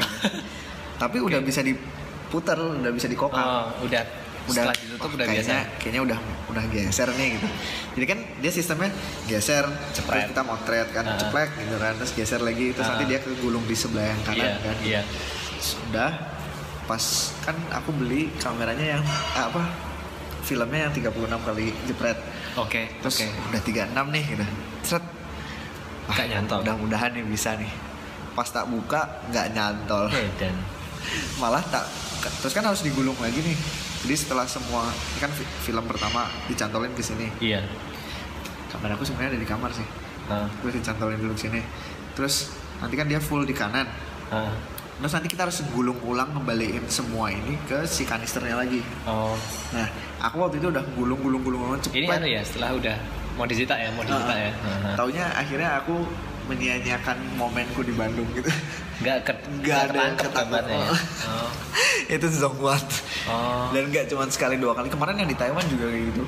[laughs] Tapi udah bisa diputar, udah bisa dikokang. Oh, udah udah setelah ditutup wah, udah kayaknya, biasa. Kayaknya udah udah geser nih gitu. Jadi kan dia sistemnya geser, terus kita motret kan, Ah. ceplek gitu kan, terus geser lagi, terus Ah. nanti dia kegulung di sebelah yang kanan Iya, kan. iya. Sudah pas kan aku beli kameranya yang ah, apa? Filmnya yang 36 kali jepret. Oke, Terus oke. udah 36 nih gitu. Seret. Nyantol. Mudah-mudahan nih bisa nih. Pas tak buka nggak nyantol. Oke, dan [laughs] malah tak terus kan harus digulung lagi nih jadi setelah semua ini kan fi- film pertama dicantolin ke sini Iya. kamar aku sebenarnya ada di kamar sih Ah, terus dicantolin dulu ke sini terus nanti kan dia full di kanan. Terus nanti kita harus gulung ulang ngembaliin semua ini ke si kanisternya lagi Oh, nah aku waktu itu udah gulung gulung gulung gulung cepet ini anu ya setelah udah mau disita ya, mau disita ya. Ah, ah. taunya akhirnya aku menyia-nyiakan momenku di Bandung gitu Nggak ke, Nggak ada yang ketangkep ya. Oh. [laughs] itu zong banget Oh. dan gak cuma sekali dua kali kemarin yang di Taiwan juga kayak gitu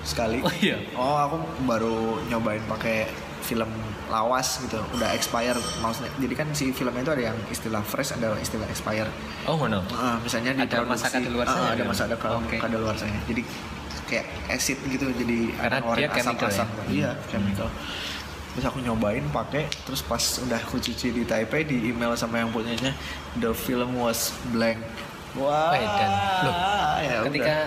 sekali Oh iya. oh aku baru nyobain pakai film lawas gitu udah expired maksudnya jadi kan si filmnya itu ada yang istilah fresh ada istilah expired Oh, ngono. Ah, misalnya di Ada masa kadaluarsanya Ah, ada gitu? masa ada Oke. kadaluarsanya jadi kayak acid gitu jadi Karena dia chemical asam-asam. ya? iya Hmm. chemical terus aku nyobain pakai terus pas udah aku cuci di Taipei di email sama yang punyanya the film was blank wah. Loh, ya Ketika udah.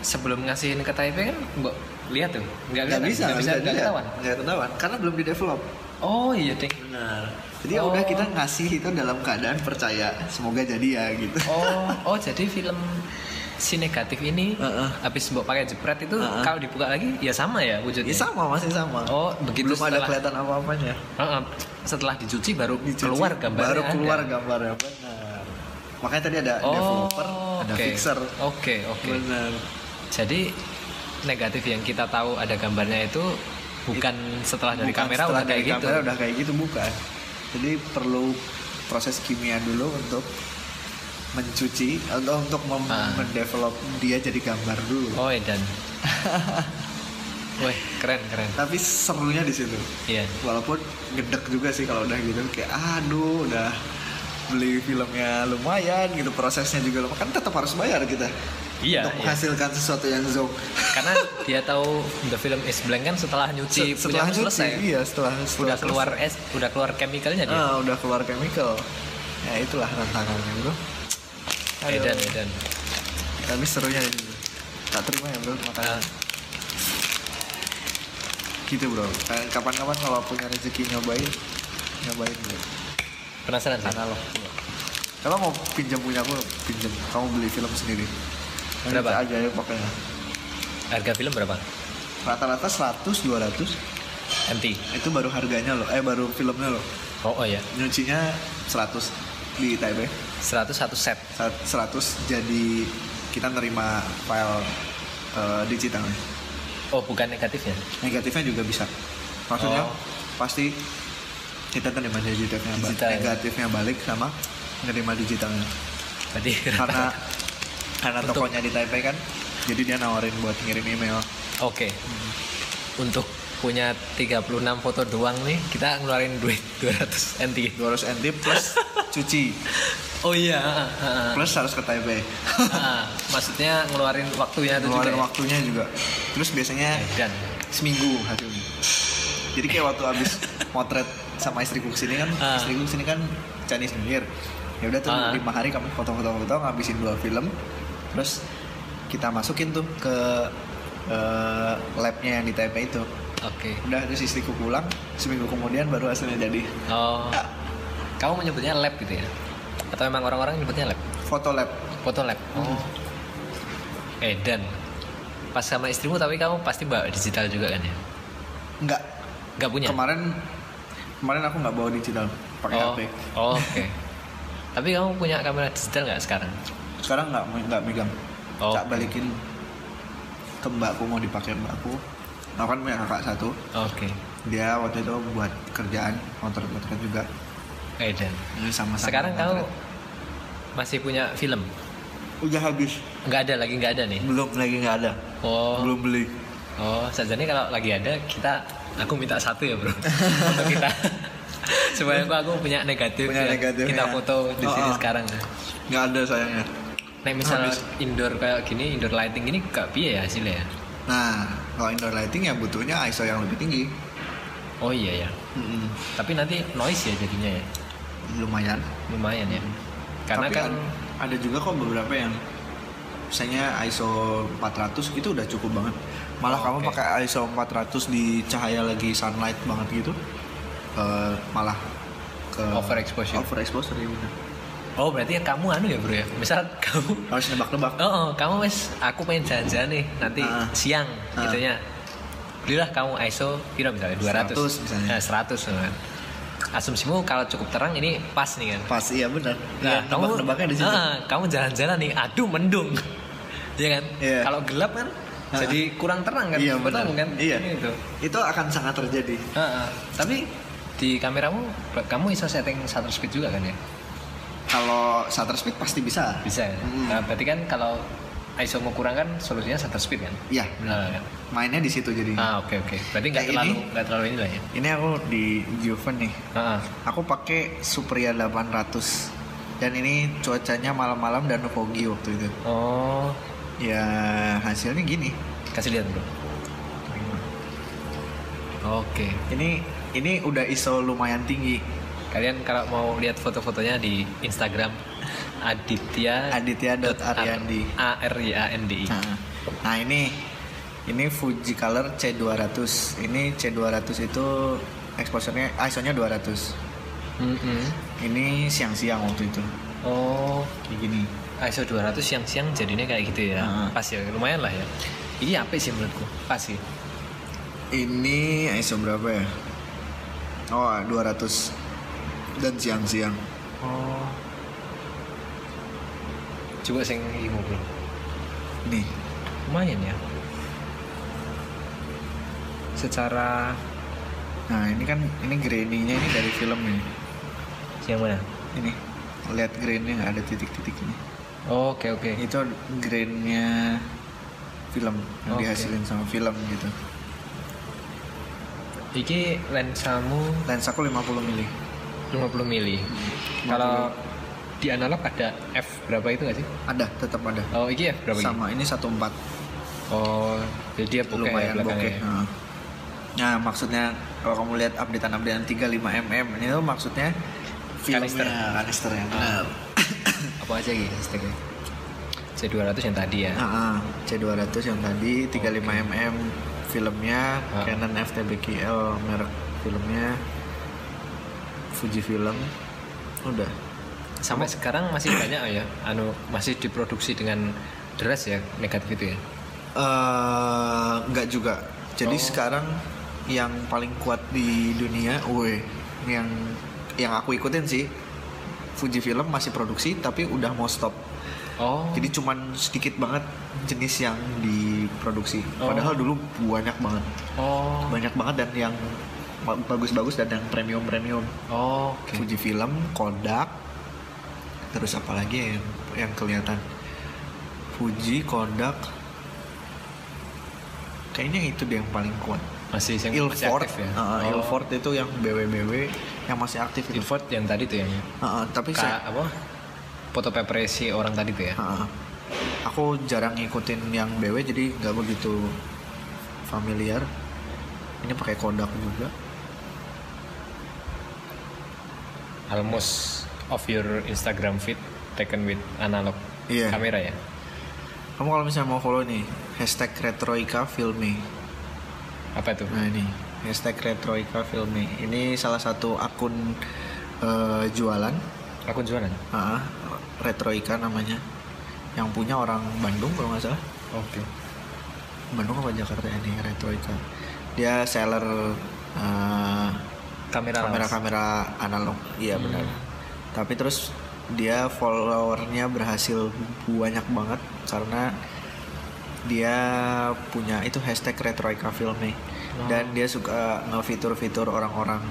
sebelum ngasihin ke Taipei kan, mbok lihat tuh, nggak nggak bisa nggak bisa, nggak ketahuan. nggak ketahuan karena belum di develop Oh iya ding. benar jadi Oh. udah kita ngasih itu dalam keadaan percaya semoga jadi ya gitu Oh, [laughs] oh jadi film si negatif ini Heeh. habis mbok pakai jepret itu Heeh. kalau dibuka lagi ya sama ya wujudnya. ya sama masih sama Oh, begitu belum ada setelah- kelihatan apa-apanya Heeh, setelah dicuci baru Dicuci, keluar gambarnya. baru ada. keluar gambarnya benar makanya tadi ada Oh, developer ada oke. fixer Oke, oke. benar Jadi negatif yang kita tahu ada gambarnya itu bukan setelah dari Bukan kamera setelah udah dari kayak gitu. kamera udah kayak gitu bukan jadi perlu proses kimia dulu untuk mencuci atau untuk mem- Ah. mendevelop dia jadi gambar dulu Oh, edan. [laughs] Wih, keren keren. tapi serunya di situ Iya. walaupun gedek juga sih kalau udah gitu kayak aduh udah beli filmnya lumayan gitu prosesnya juga lumayan kan tetap harus bayar kita Iya, untuk iya. menghasilkan sesuatu yang zong Karena [laughs] dia tahu the film is blank kan setelah nyuci Se- setelah selesai. nyuci, iya setelah, setelah udah keluar selesai. es, udah keluar chemicalnya dia. ah, udah keluar chemical ya itulah tantangannya bro Aduh. Edan, edan. tapi serunya itu tak terima ya bro makanya Ah. gitu bro Kayak kapan-kapan kalau punya rezeki nyobain nyobain bro Penasaran sih? analog kalau mau pinjam punya aku pinjam kamu beli film sendiri Berapa? bisa aja ya pakainya Harga film berapa? rata-rata 100 200 MT. itu baru harganya loh eh baru filmnya loh Oh, oh ya. nyucinya 100 di Taipei 100 satu set. Sat- 100 jadi kita nerima file eh, digitalnya Oh, bukan negatifnya. negatifnya juga bisa maksudnya Oh. pasti kita terima digitalnya Digital. negatifnya balik sama nerima digitalnya. Berarti [laughs] karena karena Untuk- tokonya di Taipei kan jadi dia nawarin buat ngirim email. Oke. Untuk punya 36 foto doang nih, kita ngeluarin duit 200 NT. 200 NT plus [laughs] cuci. Oh iya, plus harus ke Taipei. Maksudnya ngeluarin waktunya itu ngeluarin juga. ya? waktunya juga. Terus biasanya Dan seminggu hasilnya. Jadi kayak waktu habis [laughs] motret sama istriku ke sini kan Ah. istriku ke sini kan Chinese New Year ya udah tuh Ah. lima hari kami foto-foto-foto ngabisin dua film terus kita masukin tuh ke eh, labnya yang di Taipei itu oke. udah terus istriku pulang seminggu kemudian baru hasilnya jadi Oh. Kamu menyebutnya lab gitu ya? Atau emang orang-orang nyebutnya lab? foto lab Foto lab. Oh. Eh dan pas sama istrimu tapi kamu pasti bawa digital juga kan ya? enggak Gak punya? kemarin kemarin aku nggak bawa digital pakai oh. HP Oh, Oke. tapi kamu punya kamera digital nggak sekarang? sekarang nggak nggak megang Oh. Cak balikin ke mbakku mau dipakai mbakku aku kan punya kakak satu Oke. dia waktu itu buat kerjaan motor-motor juga Eh dan Ini sama sekarang kamu masih punya film? udah habis Nggak ada lagi nggak ada nih? belum lagi nggak ada Oh. belum beli Oh, sajane kalau lagi ada kita aku minta satu ya bro [laughs] untuk kita supaya aku aku punya negatif Punya ya. negatifnya. kita foto di Oh, sini oh. sekarang. nggak ada sayangnya Nah misalnya Habis. indoor kayak gini, indoor lighting ini gak piye ya hasilnya ya? nah kalau indoor lighting ya butuhnya ISO yang lebih tinggi Oh iya ya. Mm-mm. Tapi nanti noise ya jadinya ya, lumayan lumayan ya. Karena Tapi kan ad- ada juga kok beberapa yang misalnya ISO 400 itu udah cukup banget malah Oh, kamu pakai ISO 400 di cahaya lagi sunlight banget gitu eh, malah ke Overexposure. overexposure ya bener Oh berarti ya kamu anu ya bro ya. Misal kamu harus nebak-nebak Oh, oh, kamu wes aku pengen jalan-jalan nih nanti Ah. siang Ah. gitu ya. Belilah kamu ISO kira misalnya 200 100 misalnya. Nah, 100 kan. Asumsimu kalau cukup terang ini pas nih kan. pas iya benar Nah, Iya, nebak-nebaknya di situ Ah, kamu jalan-jalan nih, aduh mendung. [laughs] Iya kan? Iya. Kalau gelap kan. Jadi kurang terang kan? iya Betul benar kan? iya Gitu. itu akan sangat terjadi Ah, ah. Tapi di kameramu kamu iso setting shutter speed juga kan ya? kalau shutter speed pasti bisa Bisa. ya? Mm. Nah, berarti kan kalau ISO mau kurang kan solusinya shutter speed kan? iya benar kan? mainnya di situ jadi Ah oke oke. Berarti nggak terlalu nggak terlalu ini lah ya. ini aku di Juven nih Ah, ah. aku pakai Supria 800 dan ini cuacanya malam-malam dan foggy waktu itu Oh ya hasilnya gini kasih lihat bro. Oke. ini ini udah ISO lumayan tinggi Kalian kalau mau lihat foto-fotonya di Instagram Aditya Aditya.Ariandi. A R Y A N D I. Nah, nah ini ini Fuji Color C200 ini C200 itu exposure-nya ISO-nya 200 Mm-mm. ini siang-siang waktu itu Oh, kayak gini ISO 200 siang-siang jadinya kayak gitu ya. Ah. Pas ya, lumayan lah ya. Ini apa sih menurutku? Pas sih. ini ISO berapa ya oh 200 dan siang-siang Oh. Coba sing imu bro. nih Lumayan ya. Secara nah ini kan ini grainingnya ini dari film ini yang mana? ini lihat grainnya nggak ada titik-titik ini Oh, Oke oke. itu grainnya film yang Oke. dihasilin sama film gitu Iki lensamu lensa aku 50 mili 50 mili. Kalau di analog ada f berapa itu nggak sih? ada tetap ada Oh, iki f berapa? sama ini 14 Oh, jadi dia bokeh lumayan ya bokeh Nah. nah maksudnya kalau kamu lihat updatean updatean 35 mm ini tuh maksudnya Kanister. filmnya kanisternya benar [laughs] Apa aja gitu sticknya? C200 yang tadi ya. Ah, ah. C200 yang tadi 35 mm filmnya Ah. Canon FTBKL merek filmnya Fujifilm udah Sampai sekarang masih [coughs] banyak ya, anu masih diproduksi dengan deras ya negatif itu ya. nggak juga jadi Oh. sekarang yang paling kuat di dunia weh yang yang aku ikutin sih Fujifilm masih produksi tapi udah mau stop Oh. jadi cuman sedikit banget jenis yang diproduksi Oh. padahal dulu banyak banget oh. banyak banget dan yang ba- bagus-bagus dan yang premium-premium Oh, oke. Fujifilm, Kodak, terus apa lagi yang yang kelihatan Fuji, Kodak, kayaknya itu deh yang paling kuat. Masih yang masih Ilford, aktif ya. uh, oh. Ilford itu yang BW-BW yang masih aktif itu. Ilford yang tadi tuh yang Uh, uh, tapi Ka, saya, apa? Foto paper si orang tadi tuh ya. uh, uh, aku jarang ngikutin yang BW jadi nggak begitu familiar. Ini pakai Kodak juga. Almost of your Instagram feed taken with analog Iya. kamera ya. Kamu kalau misalnya mau follow nih hashtag Retroika Filmi. Apa itu? Nah ini hashtag Retroika Filmi. Ini salah satu akun eh, jualan, Akun jualan. Ah, Retroika namanya. Yang punya orang Bandung kalau nggak salah. Oke. Bandung apa Jakarta ini Retroika. Dia seller eh, Kamera lawas. kamera-kamera analog. Iya Hmm. benar. Tapi terus dia followernya berhasil banyak banget karena dia punya itu hashtag Retroika Filmi Oh. dan dia suka ngefitur-fitur orang-orang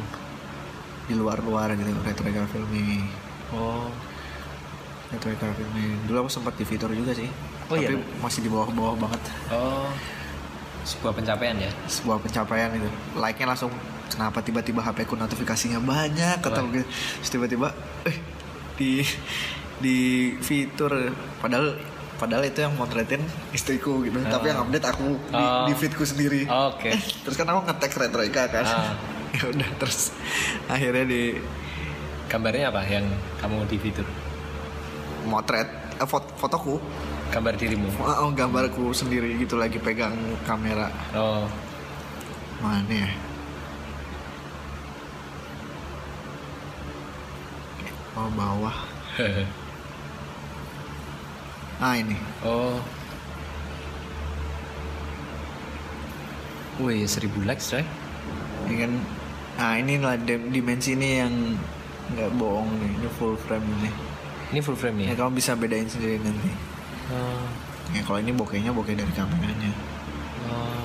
di luar-luar gitu Retroika Filmi Oh. Retroika Filmi dulu aku sempat di fitur juga sih Oh, iya, tapi Bang? masih di bawah-bawah banget Oh. Sebuah pencapaian ya. sebuah pencapaian itu like-nya langsung kenapa tiba-tiba HP ku notifikasinya banyak kata Wah. gitu tiba-tiba eh di di fitur padahal padahal itu yang motretin istriku gitu Ah. tapi yang update aku di, Oh. di feedku sendiri Oke. Eh, terus kan aku ngetek retroika kan Ah. [laughs] ya udah terus akhirnya di Gambarnya apa yang kamu di fitur? motret eh, fot- fotoku Gambar dirimu. oh, gambarku sendiri gitu lagi pegang kamera Oh. mana ya oh bawah [laughs] ah ini Oh. Wih, 1000 likes coy. ini kan ah ini lah dim- dimensi ini yang nggak bohong nih ini full frame ini Ini full frame ya ya? kamu bisa bedain sendiri nanti Oh. ya kalau ini bokehnya bokeh dari kameranya Oh.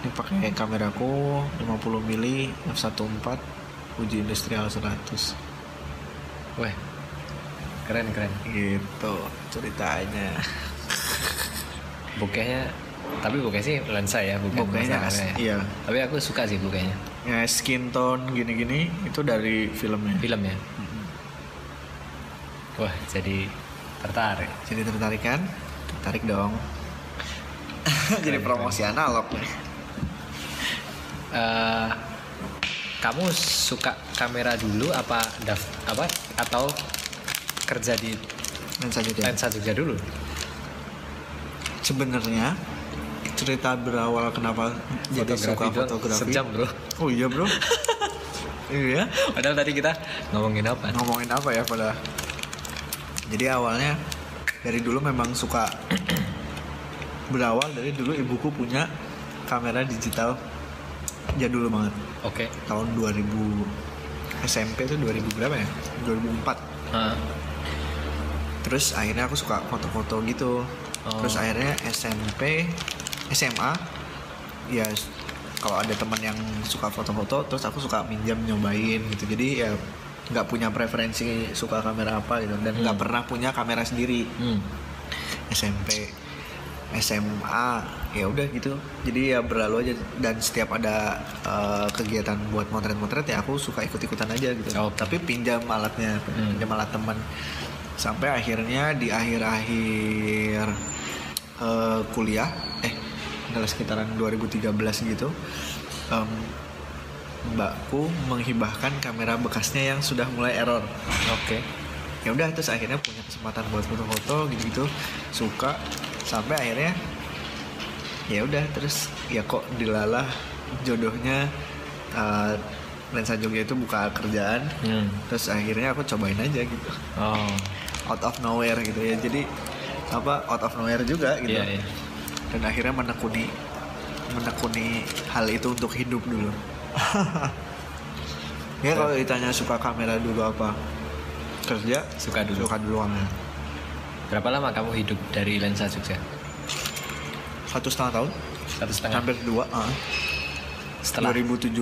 ini pakai kameraku 50 mili f14 uji industrial 100 Wah. Keren keren. gitu ceritanya [laughs] Bokehnya tapi bokeh sih lensa ya, bukan bokehnya masalah as- ya. iya Tapi aku suka sih bokehnya. ya skin tone gini-gini itu dari filmnya Film ya. Mm-mm. Wah, jadi tertarik. jadi tertarik kan tertarik dong [laughs] jadi promosi analog nih Eh, kamu suka kamera dulu apa daf apa atau kerja di saja deh lensa Jogja dulu? sebenarnya cerita berawal kenapa jadi suka fotografi? Sejam bro. oh iya bro. [laughs] Iya. Padahal tadi kita ngomongin apa? ngomongin apa ya pada? Jadi awalnya dari dulu memang suka [clears throat] berawal dari dulu ibuku punya kamera digital. Jadul banget. Oke. tahun 2000 SMP itu 2000 berapa ya? 2004 Ah, terus akhirnya aku suka foto-foto gitu Oh. terus akhirnya SMP SMA ya kalau ada teman yang suka foto-foto terus aku suka minjam nyobain gitu jadi ya nggak punya preferensi suka kamera apa gitu dan nggak Hmm. pernah punya kamera sendiri hmm. SMP SMA ya udah gitu jadi ya berlalu aja dan setiap ada uh, kegiatan buat motret-motret ya aku suka ikut-ikutan aja gitu Oke. tapi pinjam alatnya Hmm. pinjam alat teman sampai akhirnya di akhir-akhir uh, kuliah eh adalah sekitaran 2013 gitu em, mbakku menghibahkan kamera bekasnya yang sudah mulai error Oke. ya udah terus akhirnya punya kesempatan buat foto-foto gitu-gitu suka sampai akhirnya ya udah terus ya kok dilalah jodohnya uh, lensa Jogja itu buka kerjaan Hmm. terus akhirnya aku cobain aja gitu Oh. Out of nowhere gitu ya jadi apa out of nowhere juga gitu Iya, iya. dan akhirnya menekuni menekuni hal itu untuk hidup dulu [laughs] ya kalau ditanya suka kamera dulu apa kerja Suka dulu. suka dulu kamera Berapa lama kamu hidup dari lensa Jogja? satu setengah tahun Satu setengah. hampir dua ah. Setelah 2017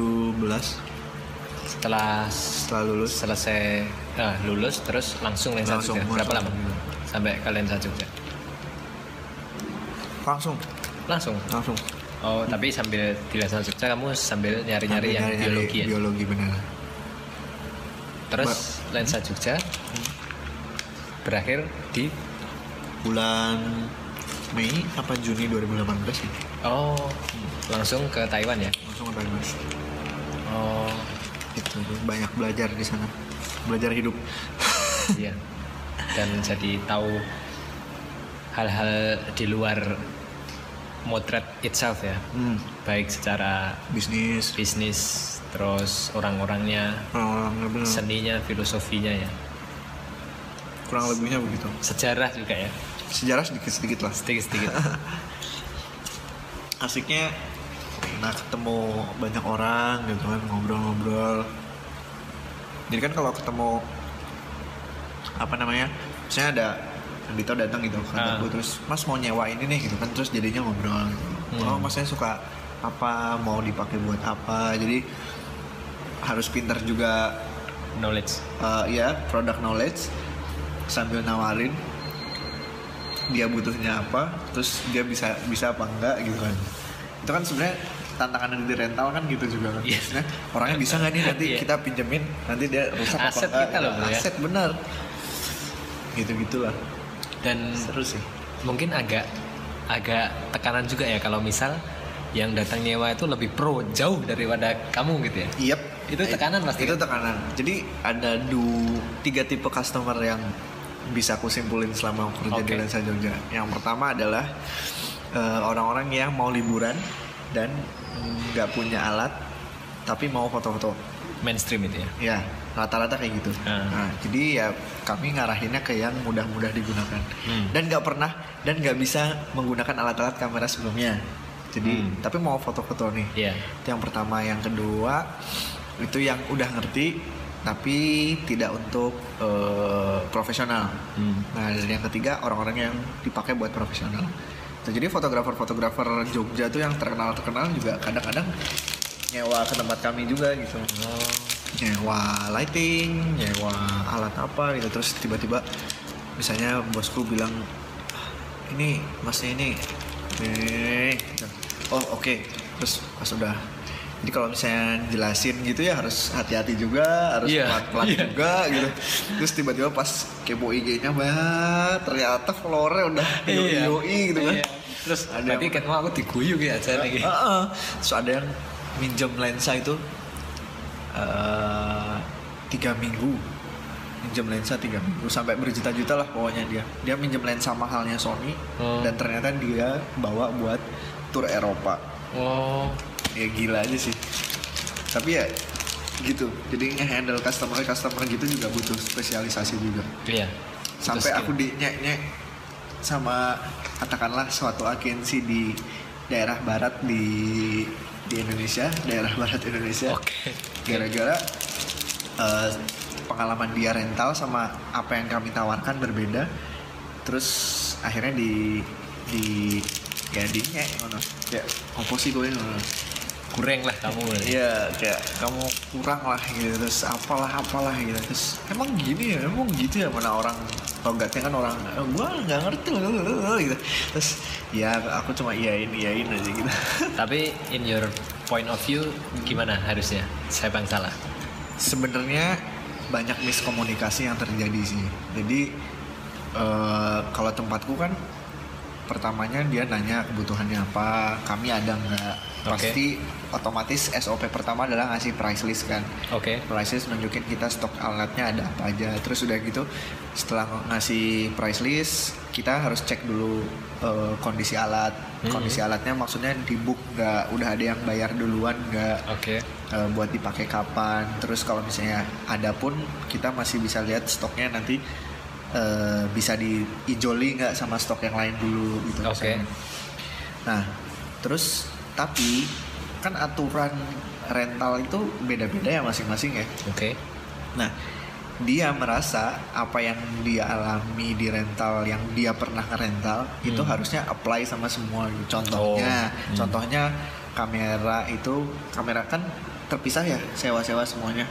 setelah setelah lulus selesai ah, lulus terus langsung lensa Langsung, Jogja. Berapa lama? Sampai ke lensa Jogja. langsung Langsung. langsung Oh, tapi sambil di lensa Jogja kamu sambil nyari-nyari yang Nyari-nyari biologi ya. biologi benar Terus lensa Jogja berakhir di bulan Mei apa Juni 2018 sih oh langsung ke Taiwan ya. langsung ke Taiwan Oh, itu banyak belajar di sana belajar hidup [laughs] iya. Dan jadi tahu hal-hal di luar motret itself ya. hmm. Baik secara bisnis bisnis, terus orang-orangnya, orang-orang benar seninya, filosofinya ya. kurang lebihnya begitu Sejarah juga ya. sejarah sedikit-sedikit lah Sedikit-sedikit. [laughs] asiknya nah ketemu banyak orang gitu kan ngobrol-ngobrol jadi kan kalau ketemu apa namanya misalnya ada Dito datang gitu ke kantorku Ah. terus mas mau nyewa ini nih gitu kan terus jadinya ngobrol gitu. Hmm. oh mas saya suka apa mau dipakai buat apa jadi harus pintar juga Knowledge. uh, ya product knowledge sambil nawarin dia butuhnya apa terus dia bisa bisa apa enggak gitu kan itu kan sebenarnya tantangan di rental kan gitu juga kan Iya. Maksudnya, orangnya bisa nggak nih nanti Iya. kita pinjemin nanti dia rusak Aset apa kita loh, Bro, ya. aset bener gitu gitulah Dan seru sih mungkin agak agak tekanan juga ya kalau misal yang datang nyewa itu lebih pro jauh daripada kamu gitu ya. Yep. Itu tekanan pasti Itu kan? tekanan. Jadi ada du tiga tipe customer yang bisa aku simpulin selama aku kerja di Oke. Lensa Jogja. Yang pertama adalah eh, orang-orang yang mau liburan dan nggak punya alat tapi mau foto-foto. mainstream itu ya. Ya, rata-rata kayak gitu. Ah. Nah, jadi ya kami ngarahinnya ke yang mudah-mudah digunakan. Hmm. Dan nggak pernah dan nggak bisa menggunakan alat-alat kamera sebelumnya. Jadi, Hmm. tapi mau foto-foto nih. Iya. Itu yang pertama, yang kedua itu yang udah ngerti tapi tidak untuk eh, profesional. Hmm. Nah, dan yang ketiga orang-orang yang dipakai buat profesional. Nah, jadi fotografer-fotografer Jogja tuh yang terkenal-terkenal juga kadang-kadang nyewa ke tempat kami juga gitu. Nyewa lighting, nyewa alat apa gitu. Terus tiba-tiba misalnya bosku bilang, "Ah, ini masnya ini, nih, gitu. oh oke. Terus pas udah jadi kalau misalnya jelasin gitu ya harus hati-hati juga, harus Iya, pelan-pelan iya. juga gitu. Terus tiba-tiba pas kepo IG-nya bah ternyata followernya udah Iya. yoi gitu kan. Iya. Terus Ada yang- kan aku diguyu gitu aja lagi. Heeh. Terus ada yang minjem lensa itu eh, tiga minggu minjem lensa tiga minggu sampai berjuta-juta lah pokoknya dia dia minjem lensa mahalnya Sony Oh. dan ternyata dia bawa buat tur Eropa Oh. Ya gila aja sih tapi ya gitu jadi nge-handle customer customer gitu juga butuh spesialisasi juga Iya. sampai aku skill. dinyek-nyek sama katakanlah suatu agensi di daerah barat di di Indonesia daerah [laughs] barat Indonesia Oke. gara-gara eh, pengalaman dia rental sama apa yang kami tawarkan berbeda terus akhirnya di di ya dinyek ngono kayak apa sih gue ngono Kurang lah kamu. Iya kayak kamu kurang lah gitu terus apalah apalah gitu terus emang gini ya emang gitu ya mana orang logatnya kan orang "Eh, gua nggak ngerti loh gitu terus ya aku cuma iyain iyain aja gitu [laughs] Tapi in your point of view gimana harusnya? Saya bang salah. sebenarnya banyak miskomunikasi yang terjadi sih jadi eh, kalau tempatku kan pertamanya dia nanya kebutuhannya apa kami ada nggak Oke. pasti otomatis SOP pertama adalah ngasih price list kan Oke. price list nunjukin kita stok alatnya ada apa aja terus udah gitu setelah ngasih price list kita harus cek dulu eh, kondisi alat Hmm. kondisi alatnya maksudnya di book nggak udah ada yang bayar duluan nggak Oke. eh, buat dipakai kapan terus kalau misalnya ada pun kita masih bisa lihat stoknya nanti eh, bisa diijoli nggak sama stok yang lain dulu gitu Oke. misalnya. nah terus tapi kan aturan rental itu beda-beda ya masing-masing ya Oke. nah dia merasa apa yang dia alami di rental yang dia pernah rental itu Hmm. harusnya apply sama semua gitu. contohnya Oh, hmm. contohnya kamera itu kamera kan terpisah ya sewa-sewa semuanya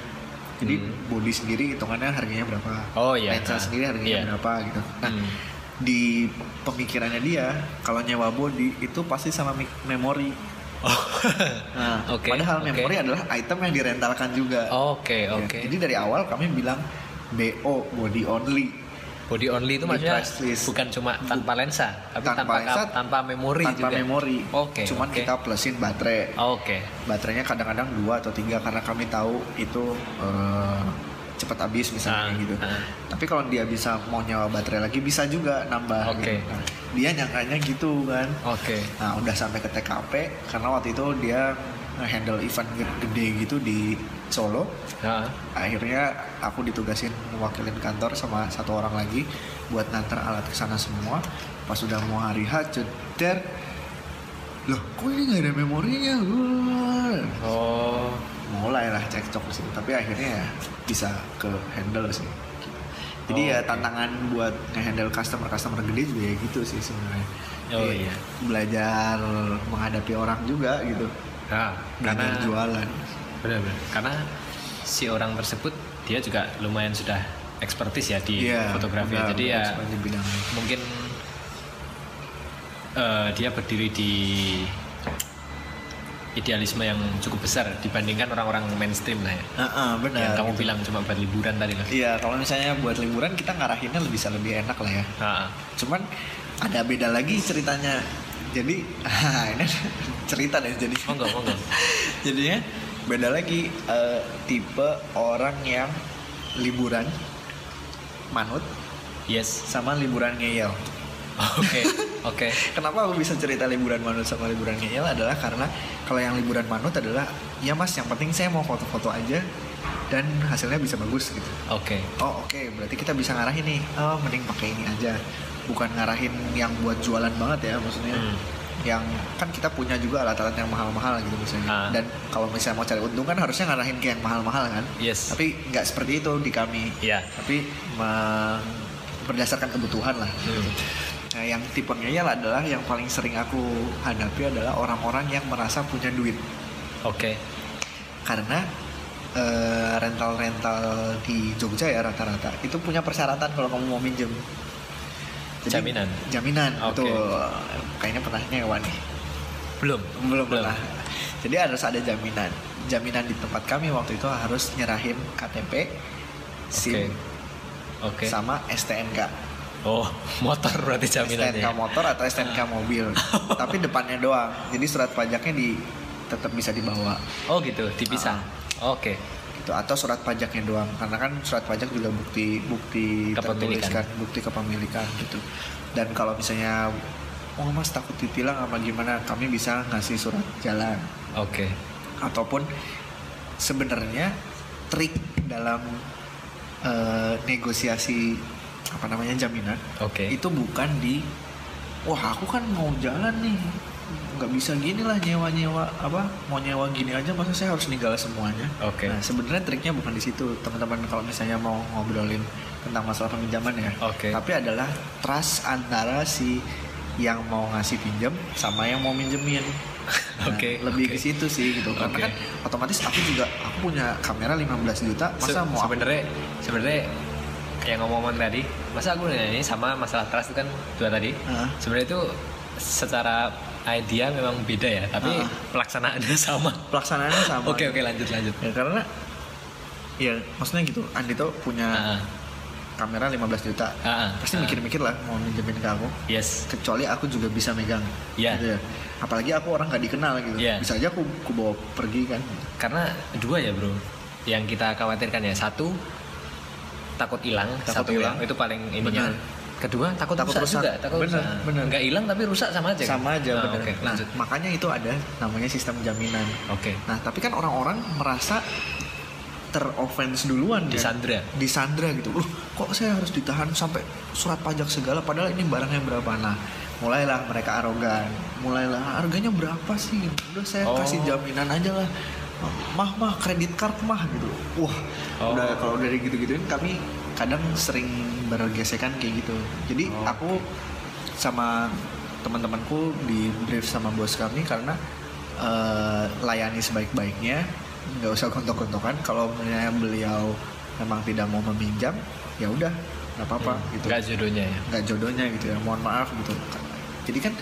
jadi Hmm. body sendiri hitungannya harganya berapa Oh, iya. lensa Nah, sendiri harganya iya. berapa gitu nah Hmm. di pemikirannya dia kalau nyewa body itu pasti sama mi- nah [laughs] Oke, padahal oke. memori adalah item yang direntalkan juga Oke, Ya, oke. Jadi dari awal kami bilang BO body only Body only itu maksudnya bukan cuma tanpa lensa, tapi Tanpa tanpa lensa, tanpa memori tanpa juga. memori. Oke. Cuman oke. kita plusin baterai. Oke. Baterainya kadang-kadang dua atau tiga karena kami tahu itu eh, cepat habis misalnya Ah, gitu. ah. Tapi kalau dia bisa mau nyawa baterai lagi bisa juga nambah. Oke. gitu. Nah, dia nyangkanya gitu kan. Oke. Nah udah sampai ke TKP karena waktu itu dia handle event gede gitu di Solo. Nah, akhirnya aku ditugasin mewakilin kantor sama satu orang lagi buat nganter alat ke sana semua pas udah mau hari H ceder loh kok ini nggak ada memorinya Wah. oh, mulailah cekcok sih tapi akhirnya ya bisa ke handle sih. Jadi Oh, ya oke. tantangan buat nge-handle customer customer gede juga ya gitu sih sebenarnya. Oh, iya. belajar menghadapi orang juga gitu. Nah, belajar karena jualan. Benar-benar karena si orang tersebut dia juga lumayan sudah ekspertis ya di Iya, fotografi. udah Jadi ya mungkin eh, dia berdiri di idealisme yang cukup besar dibandingkan orang-orang mainstream lah ya. Heeh, benar yang kamu gitu. bilang cuma buat liburan tadi lah. Iya, kalau misalnya buat liburan kita ngarahinnya lebih bisa lebih enak lah ya. Ah, Cuman ada beda lagi ceritanya. Jadi, [laughs] ini cerita deh jadi. monggo monggo. [laughs] Jadinya beda lagi eh, tipe orang yang liburan manut Yes. sama liburan ngeyel. Oke [laughs] oke. Kenapa aku bisa cerita liburan manut sama liburan ngeyel adalah karena kalau yang liburan manut adalah ya mas yang penting saya mau foto-foto aja dan hasilnya bisa bagus gitu Oke. oh oke berarti kita bisa ngarahin nih oh mending pakai ini aja bukan ngarahin yang buat jualan banget ya maksudnya Hmm. yang kan kita punya juga alat-alat yang mahal-mahal gitu misalnya Ah. dan kalau misalnya mau cari untung kan harusnya ngarahin ke yang mahal-mahal kan Yes. tapi nggak seperti itu di kami Iya. tapi me- berdasarkan kebutuhan lah Hmm. Nah yang tipe ngeyel adalah yang paling sering aku hadapi adalah orang-orang yang merasa punya duit Oke. karena eh, rental-rental di Jogja ya rata-rata itu punya persyaratan kalau kamu mau minjem Jadi- Jaminan? jaminan Oke. betul kayaknya pernah nyewa nih Belum. belum pernah jadi harus ada jaminan jaminan di tempat kami waktu itu harus nyerahin KTP SIM Oke. sama STNK Oh, [laughs] motor berarti jaminannya. STNK motor atau STNK mobil [laughs] tapi depannya doang jadi surat pajaknya di tetap bisa dibawa Oh gitu, dipisah. Ah. Oke. gitu atau surat pajaknya doang karena kan surat pajak juga bukti bukti Kepemilikan. kan bukti kepemilikan gitu dan kalau misalnya oh mas takut ditilang apa gimana kami bisa ngasih surat jalan Oke. ataupun sebenarnya trik dalam eh, negosiasi apa namanya jaminan Oke. itu bukan di wah aku kan mau jalan nih nggak bisa gini lah nyewa nyewa apa mau nyewa gini aja masa saya harus ninggal semuanya Oke. nah sebenarnya triknya bukan di situ teman-teman kalau misalnya mau ngobrolin tentang masalah peminjaman ya Oke. tapi adalah trust antara si yang mau ngasih pinjam sama yang mau minjemin Nah, Oke, lebih oke. ke situ sih gitu karena Oke. kan otomatis aku juga aku punya kamera 15 juta masa Se- mau sebenarnya sebenarnya kayak ngomong-ngomong tadi, masa aku nanya ini sama masalah trust itu kan dua tadi. Heeh. Sebenarnya itu secara idea memang beda ya, tapi Heeh. pelaksanaannya [laughs] sama. pelaksanaannya sama Oke oke lanjut lanjut. ya karena ya maksudnya gitu Andi tuh punya Ah, kamera 15 juta ah, pasti mikir-mikir lah mau minjemin ke aku Yes. kecuali aku juga bisa megang Iya. gitu ya apalagi aku orang nggak dikenal gitu Iya. bisa aja aku, aku bawa pergi kan Karena dua ya bro, yang kita khawatirkan ya satu takut hilang, Takut hilang. itu paling ininya. Benar. Kedua takut, Takut rusak, rusak. juga, takut Benar, rusak. benar. Nggak hilang tapi rusak sama aja. sama aja Nah, bener Oke nah lanjut. makanya itu ada namanya sistem jaminan Oke. nah tapi kan orang-orang merasa teroffense duluan kan Disandra. disandra gitu loh kok saya harus ditahan sampai surat pajak segala padahal ini barangnya berapa nah mulailah mereka arogan mulailah harganya berapa sih udah saya Oh. kasih jaminan aja lah mah mah kredit card mah gitu wah Oh. udah kalau dari gitu gituin kami kadang sering bergesekan kayak gitu jadi Oh. aku sama teman-temanku di brief sama bos kami karena eh, layani sebaik-baiknya nggak usah kontok-kontokan kalau misalnya beliau memang tidak mau meminjam ya udah nggak apa-apa gitu Nggak jodohnya ya. nggak jodohnya gitu ya mohon maaf gitu jadi kan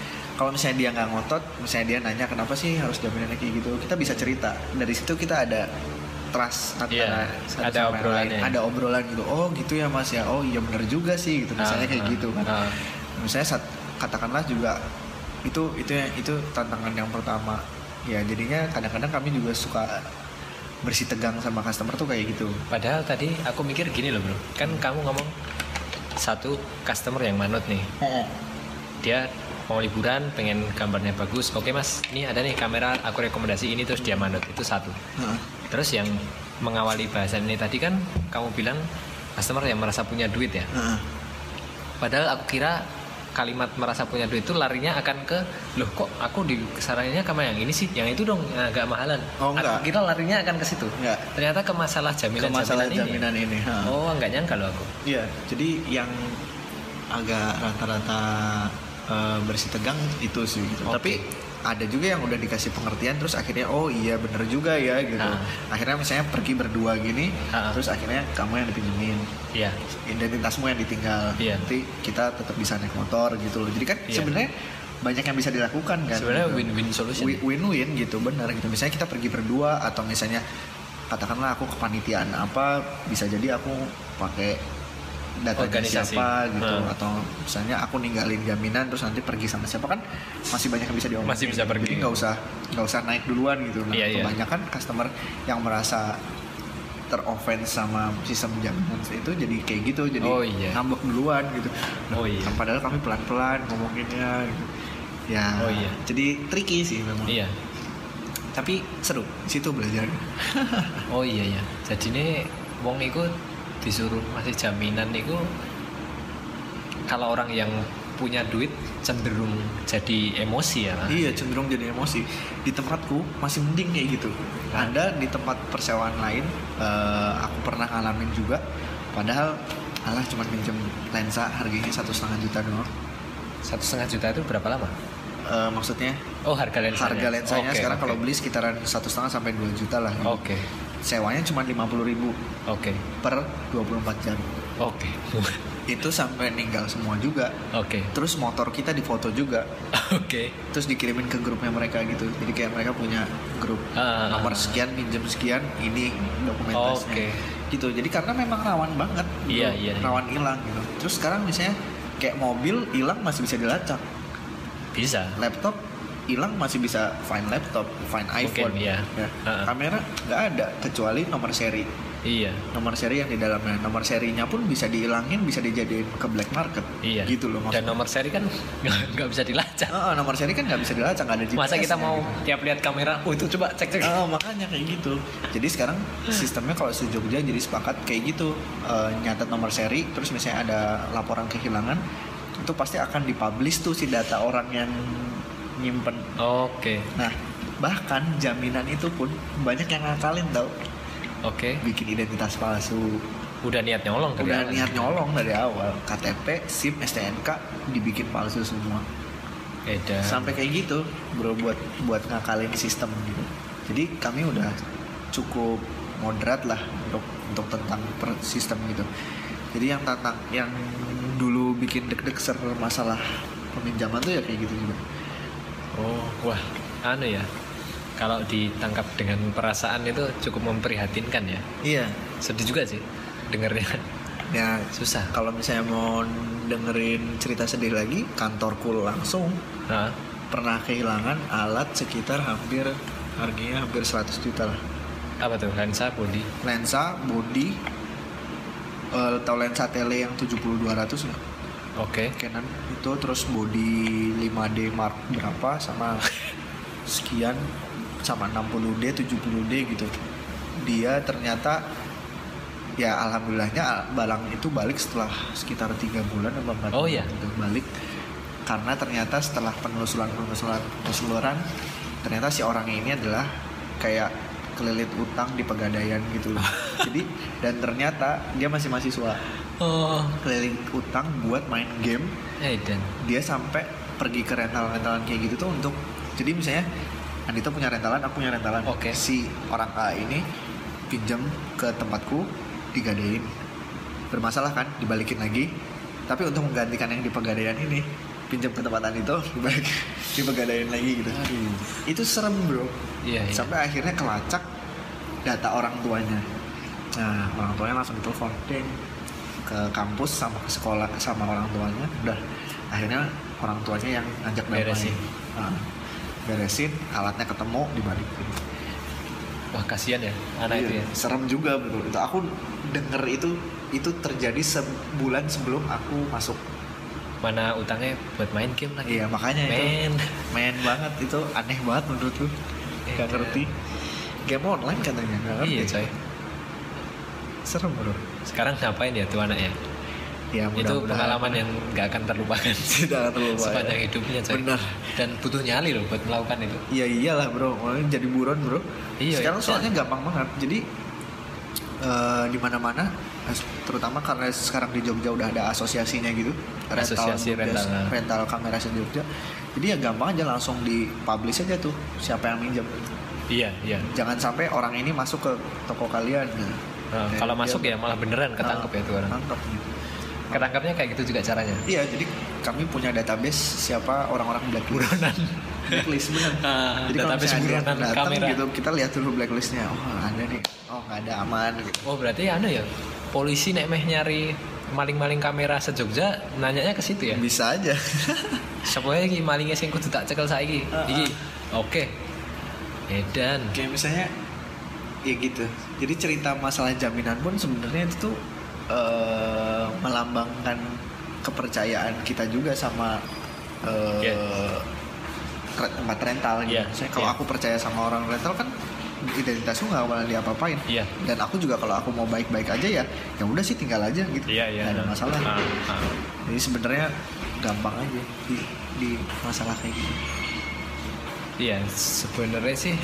kalau misalnya dia nggak ngotot misalnya dia nanya kenapa sih harus jaminannya kayak gitu? Kita bisa cerita. Dari situ kita ada trust antara Iya, satu ada sama yang obrolannya. lain. ada obrolan gitu oh gitu ya mas ya. Oh iya bener juga sih gitu. Misalnya Ah, kayak ah, gitu kan. ah. misalnya saat, katakanlah juga itu itu yang itu tantangan yang pertama. Ya jadinya kadang-kadang kami juga suka bersih tegang sama customer tuh kayak gitu. Padahal tadi aku mikir gini loh bro, kan kamu ngomong satu customer yang manut nih, dia mau liburan pengen gambarnya bagus, oke mas, ini ada nih kamera aku rekomendasi ini terus dia manut itu satu. Heeh. Terus yang mengawali bahasan ini tadi kan kamu bilang customer yang merasa punya duit ya. Heeh. Padahal aku kira kalimat merasa punya duit itu larinya akan ke loh kok aku di kesarannya sama yang ini sih yang itu dong yang agak mahalan Oh, enggak. aku kira larinya akan ke situ Enggak. ternyata ke masalah jaminan ke masalah jaminan, jaminan ini, ini ha. oh nggak nyangka loh aku Iya, jadi yang agak rata-rata eh, bersih tegang itu sih gitu. Oke. Tapi ada juga yang udah dikasih pengertian terus akhirnya oh iya bener juga ya gitu. Ah. Akhirnya misalnya pergi berdua gini, Ah. terus akhirnya kamu yang dipinjemin, Iya identitasmu yang ditinggal. Iya. Nanti kita tetap bisa naik motor gitu loh. Jadi kan Iya. sebenarnya banyak yang bisa dilakukan kan. sebenarnya gitu. win-win solution Wi- win-win gitu bener gitu misalnya kita pergi berdua atau misalnya katakanlah aku kepanitiaan apa bisa jadi aku pakai data Organisasi. siapa gitu Hmm. atau misalnya aku ninggalin jaminan terus nanti pergi sama siapa kan masih banyak yang bisa diomongin Masih bisa pergi. jadi nggak usah nggak usah naik duluan gitu nah Iya, iya. kebanyakan customer yang merasa teroffense sama sistem jaminan itu jadi kayak gitu jadi Oh, iya. ngambek duluan gitu Oh, iya. padahal kami pelan-pelan ngomonginnya gitu ya Oh, iya. jadi tricky sih memang iya tapi seru situ belajar [laughs] oh iya ya jadi ini wong iku disuruh masih jaminan niku kalau orang yang punya duit cenderung jadi emosi ya. Iya cenderung jadi emosi. Di tempatku masih mending kayak gitu. Ada di tempat persewaan lain eh, aku pernah ngalamin juga. Padahal alah cuma minjem lensa harganya satu setengah juta doang. Satu setengah juta itu berapa lama? Eh, maksudnya oh harga lensanya? harga lensanya Oke, sekarang oke. kalau beli sekitaran satu setengah sampai 2 juta lah. Oke sewanya cuma 50.000 ribu oke. per 24 jam. Oke. Itu sampai ninggal semua juga. Oke. Terus motor kita difoto juga. Oke. Terus dikirimin ke grupnya mereka gitu. Jadi kayak mereka punya grup. Ah, nomor sekian pinjam sekian ini dokumentasinya. Oke. gitu. Jadi karena memang rawan banget gitu, Iya, iya, iya. rawan hilang gitu. Terus sekarang misalnya kayak mobil hilang masih bisa dilacak. Bisa. Laptop hilang masih bisa find laptop find iPhone iya. Ya. Ah, ah. kamera nggak ada kecuali nomor seri iya nomor seri yang di dalamnya nomor serinya pun bisa dihilangin bisa dijadiin ke black market iya gitu loh dan maksudnya nomor seri kan [laughs] nggak bisa dilacak ah, nomor seri kan nggak bisa dilacak nggak ada GPS masa kita mau gitu. tiap lihat kamera oh itu coba cek cek Ah, makanya kayak gitu. Jadi sekarang sistemnya kalau di Jogja jadi sepakat kayak gitu, Eh, nyatet nomor seri, terus misalnya ada laporan kehilangan, itu pasti akan dipublish tuh si data orang yang nyimpen. oke Nah, bahkan jaminan itu pun banyak yang ngakalin tau, oke bikin identitas palsu. udah niat nyolong dari Udah awal. niat nyolong dari awal, KTP, SIM, STNK dibikin palsu semua. Edan. sampai kayak gitu bro buat buat ngakalin sistem gitu jadi kami udah cukup moderat lah untuk untuk tentang per- sistem gitu jadi yang tentang yang dulu bikin deg-deg ser masalah peminjaman tuh ya kayak gitu juga Oh, wah, anu ya. Kalau ditangkap dengan perasaan itu cukup memprihatinkan ya. iya Sedih juga sih dengernya. ya Susah. kalau misalnya mau dengerin cerita sedih lagi kantorku langsung Nah, pernah kehilangan alat sekitar hampir harganya hampir 100 juta lah apa tuh lensa body? lensa body eh atau lensa tele yang 70200 nggak? Oke. Canon itu terus body 5D Mark berapa sama [laughs] sekian sama 60D 70D gitu dia ternyata ya alhamdulillahnya balang itu balik setelah sekitar tiga bulan atau empat Oh, bulan iya? gitu, balik karena ternyata setelah penelusuran penelusuran penelusuran ternyata si orang ini adalah kayak kelilit utang di pegadaian gitu [laughs] jadi dan ternyata dia masih mahasiswa Oh, keliling utang buat main game Edan. dia sampai pergi ke rental-rentalan kayak gitu tuh untuk jadi misalnya Andito punya rentalan aku punya rentalan Oke. si orang A ini pinjam ke tempatku digadein bermasalah kan dibalikin lagi tapi untuk menggantikan yang di pegadaian ini pinjam ke tempat Andito [laughs] dibalik di pegadaian lagi gitu Aduh. itu serem bro Iya, iya. sampai akhirnya kelacak data orang tuanya nah orang tuanya langsung ditelepon deng ke kampus sama ke sekolah sama orang tuanya udah akhirnya orang tuanya yang ngajak damai Beresin. Nah, beresin alatnya ketemu dibalikin Wah, kasihan ya anak itu Iya, ya. serem juga bro itu aku denger itu itu terjadi sebulan sebelum aku masuk Mana utangnya buat main game lagi. iya makanya itu Men. main banget itu aneh banget menurutku Iya. gak ngerti game online katanya gak ngerti Iya, coy. serem bro Sekarang ngapain ya tuh anaknya? ya itu mudah-mudahan pengalaman yang nggak akan terlupakan [laughs] tidak akan terlupa sepanjang ya. hidupnya coy. Benar. Dan butuh nyali loh buat melakukan itu. Iya iyalah bro, jadi buron bro. Iya, Sekarang iya. soalnya gampang banget. Jadi eh, di mana-mana, as- terutama karena sekarang di Jogja udah ada asosiasinya gitu, Asosiasi rental. rental kamera di Jogja. Jadi ya gampang aja langsung di publish aja tuh siapa yang minjem. Iya, iya. Jangan sampai orang ini masuk ke toko kalian. Nah, Nah, Ya, kalau masuk ya malah beneran ketangkep ya tuh orang. Tangkep. Ketangkepnya kayak gitu juga caranya. Iya, jadi kami punya database siapa orang-orang blacklist. Buronan. blacklist bener. [laughs] Ah, jadi kalau database ada buronan datang kamera. gitu, kita lihat dulu blacklistnya. Oh ada nih. Oh nggak ada aman. Gitu. Oh berarti anu ya polisi nek meh nyari maling-maling kamera sejogja nanyanya ke situ ya. Bisa aja. [laughs] Siapa iki malingnya sing kudu tak cekel saiki. Ah, Iki. Oke. Edan. Kayak misalnya, ya gitu. Jadi cerita masalah jaminan pun sebenarnya itu tuh eh, melambangkan kepercayaan kita juga sama eh, Iya. re- tempat rental gitu. Iya, Misalnya kalau iya. aku percaya sama orang rental kan identitasku nggak bakalan diapa-apain. Iya. Dan aku juga kalau aku mau baik-baik aja ya, ya udah sih tinggal aja gitu. Iya iya. Nggak ada masalah. Ah, ah. Jadi sebenarnya gampang aja di, di masalah kayak gitu. Iya sebenarnya sih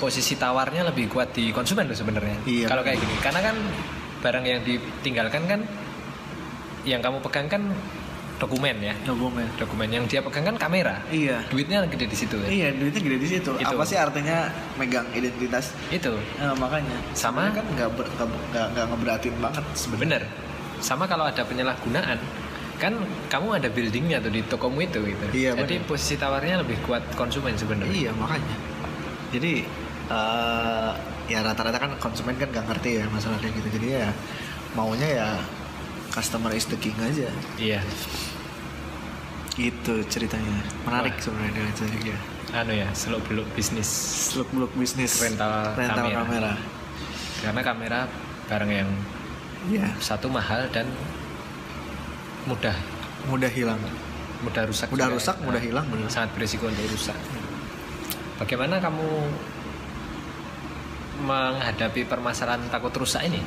posisi tawarnya lebih kuat di konsumen loh sebenarnya. Iya. Kalau kayak gini, karena kan barang yang ditinggalkan kan yang kamu pegang kan dokumen ya. Dokumen. Dokumen yang dia pegang kan kamera. Iya. Duitnya gede di situ ya. Iya, duitnya gede di situ. Itu. Apa sih artinya megang identitas? Itu Nah, makanya Sama- kan nggak nggak ngeberatin banget sebenarnya. bener. Sama kalau ada penyalahgunaan kan kamu ada buildingnya tuh di tokomu itu gitu. Iya, Jadi bener. posisi tawarnya lebih kuat konsumen sebenarnya. Iya makanya. Jadi eh, ya rata-rata kan konsumen kan nggak ngerti ya masalah kayak gitu. Jadi ya maunya ya customer is the king aja. Iya. Gitu ceritanya. Menarik Wah. sebenarnya dengan ceritanya. Anu ya, seluk beluk bisnis. Seluk beluk bisnis Rental rental kamera. kamera. Karena kamera barang yang Iya. satu mahal dan mudah Mudah hilang. mudah rusak Mudah juga. rusak, Nah, mudah hilang, benar. sangat berisiko untuk rusak bagaimana kamu menghadapi permasalahan takut rusak ini?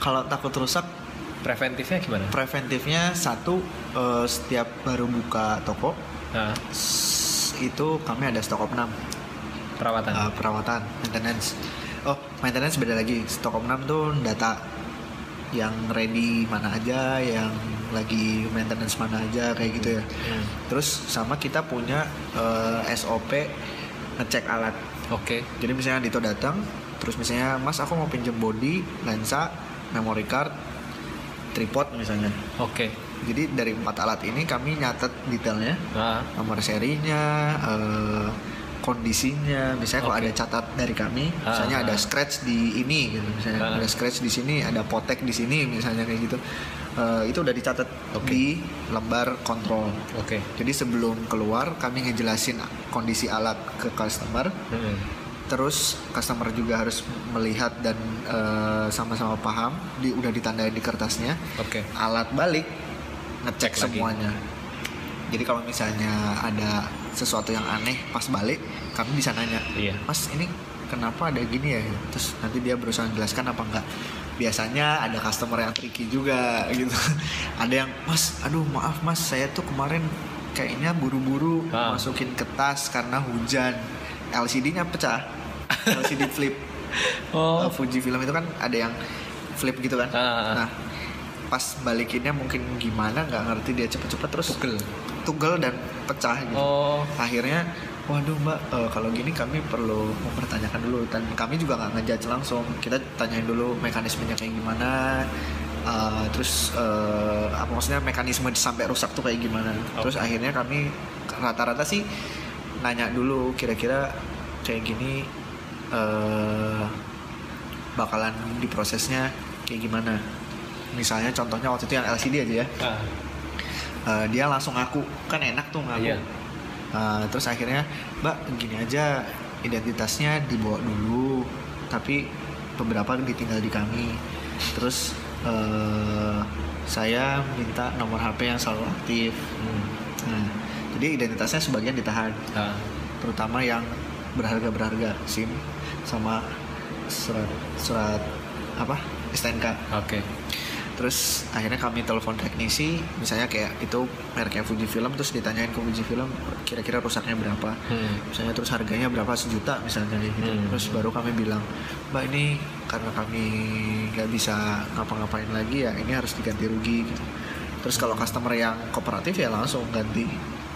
Kalau takut rusak preventifnya gimana? preventifnya satu eh, setiap baru buka toko nah, itu kami ada stok opnam. Perawatan? Uh, perawatan maintenance. Oh maintenance beda lagi. Stok opnam tuh data yang ready mana aja yang lagi maintenance mana aja kayak gitu ya. Hmm. terus sama kita punya uh, SOP ngecek alat. Oke. Jadi misalnya Dito datang terus misalnya Mas aku mau pinjem body lensa memory card tripod misalnya oke jadi dari empat alat ini kami nyatet detailnya nah, nomor serinya, eh, kondisinya, misalnya kalau Oke. ada catat dari kami, Ah, misalnya ah. ada scratch di ini, gitu, misalnya Ah. ada scratch di sini, ada potek di sini, misalnya kayak gitu, Eh, itu udah dicatat Oke. di lembar kontrol. oke Jadi sebelum keluar kami ngejelasin kondisi alat ke customer, Hmm. Terus customer juga harus melihat dan eh, sama-sama paham, di, udah ditandain di kertasnya, oke alat balik ngecek Cek lagi. semuanya. Jadi kalau misalnya ada sesuatu yang aneh pas balik, kami bisa nanya, iya Mas ini kenapa ada gini ya? Terus nanti dia berusaha menjelaskan apa enggak. Biasanya ada customer yang tricky juga [laughs] gitu. ada yang, Mas, aduh maaf Mas, saya tuh kemarin kayaknya buru-buru Ah. masukin ke tas karena hujan. LCD-nya pecah. LCD flip. oh Uh, Fuji film itu kan ada yang flip gitu kan. Ah. Nah, pas balikinnya mungkin gimana nggak ngerti dia cepet-cepet terus Tugel. tugel dan pecah gitu. oh Akhirnya, waduh mbak, eh, kalau gini kami perlu mempertanyakan dulu dan kami juga nggak ngejudge langsung. Kita tanyain dulu mekanismenya kayak gimana. eh, terus eh, apa maksudnya mekanisme sampai rusak tuh kayak gimana terus Oke. akhirnya kami rata-rata sih nanya dulu kira-kira kayak gini eh bakalan diprosesnya kayak gimana. Misalnya contohnya waktu itu yang LCD aja ya. Ah, Eh, dia langsung ngaku. Kan enak tuh ngaku. Iya. Eh, terus akhirnya mbak gini aja identitasnya dibawa dulu tapi beberapa ditinggal di kami. Terus eh, saya minta nomor HP yang selalu aktif. Hmm. nah, jadi identitasnya sebagian ditahan. Ah, terutama yang berharga berharga SIM sama surat surat apa? STNK oke. Terus akhirnya kami telepon teknisi misalnya kayak itu mereknya Fujifilm terus ditanyain ke Fujifilm kira-kira rusaknya berapa. Hmm. misalnya terus harganya berapa? Sejuta misalnya gitu. Hmm. terus baru kami bilang mbak ini karena kami nggak bisa ngapa-ngapain lagi ya ini harus diganti rugi gitu. Terus kalau customer yang kooperatif ya langsung ganti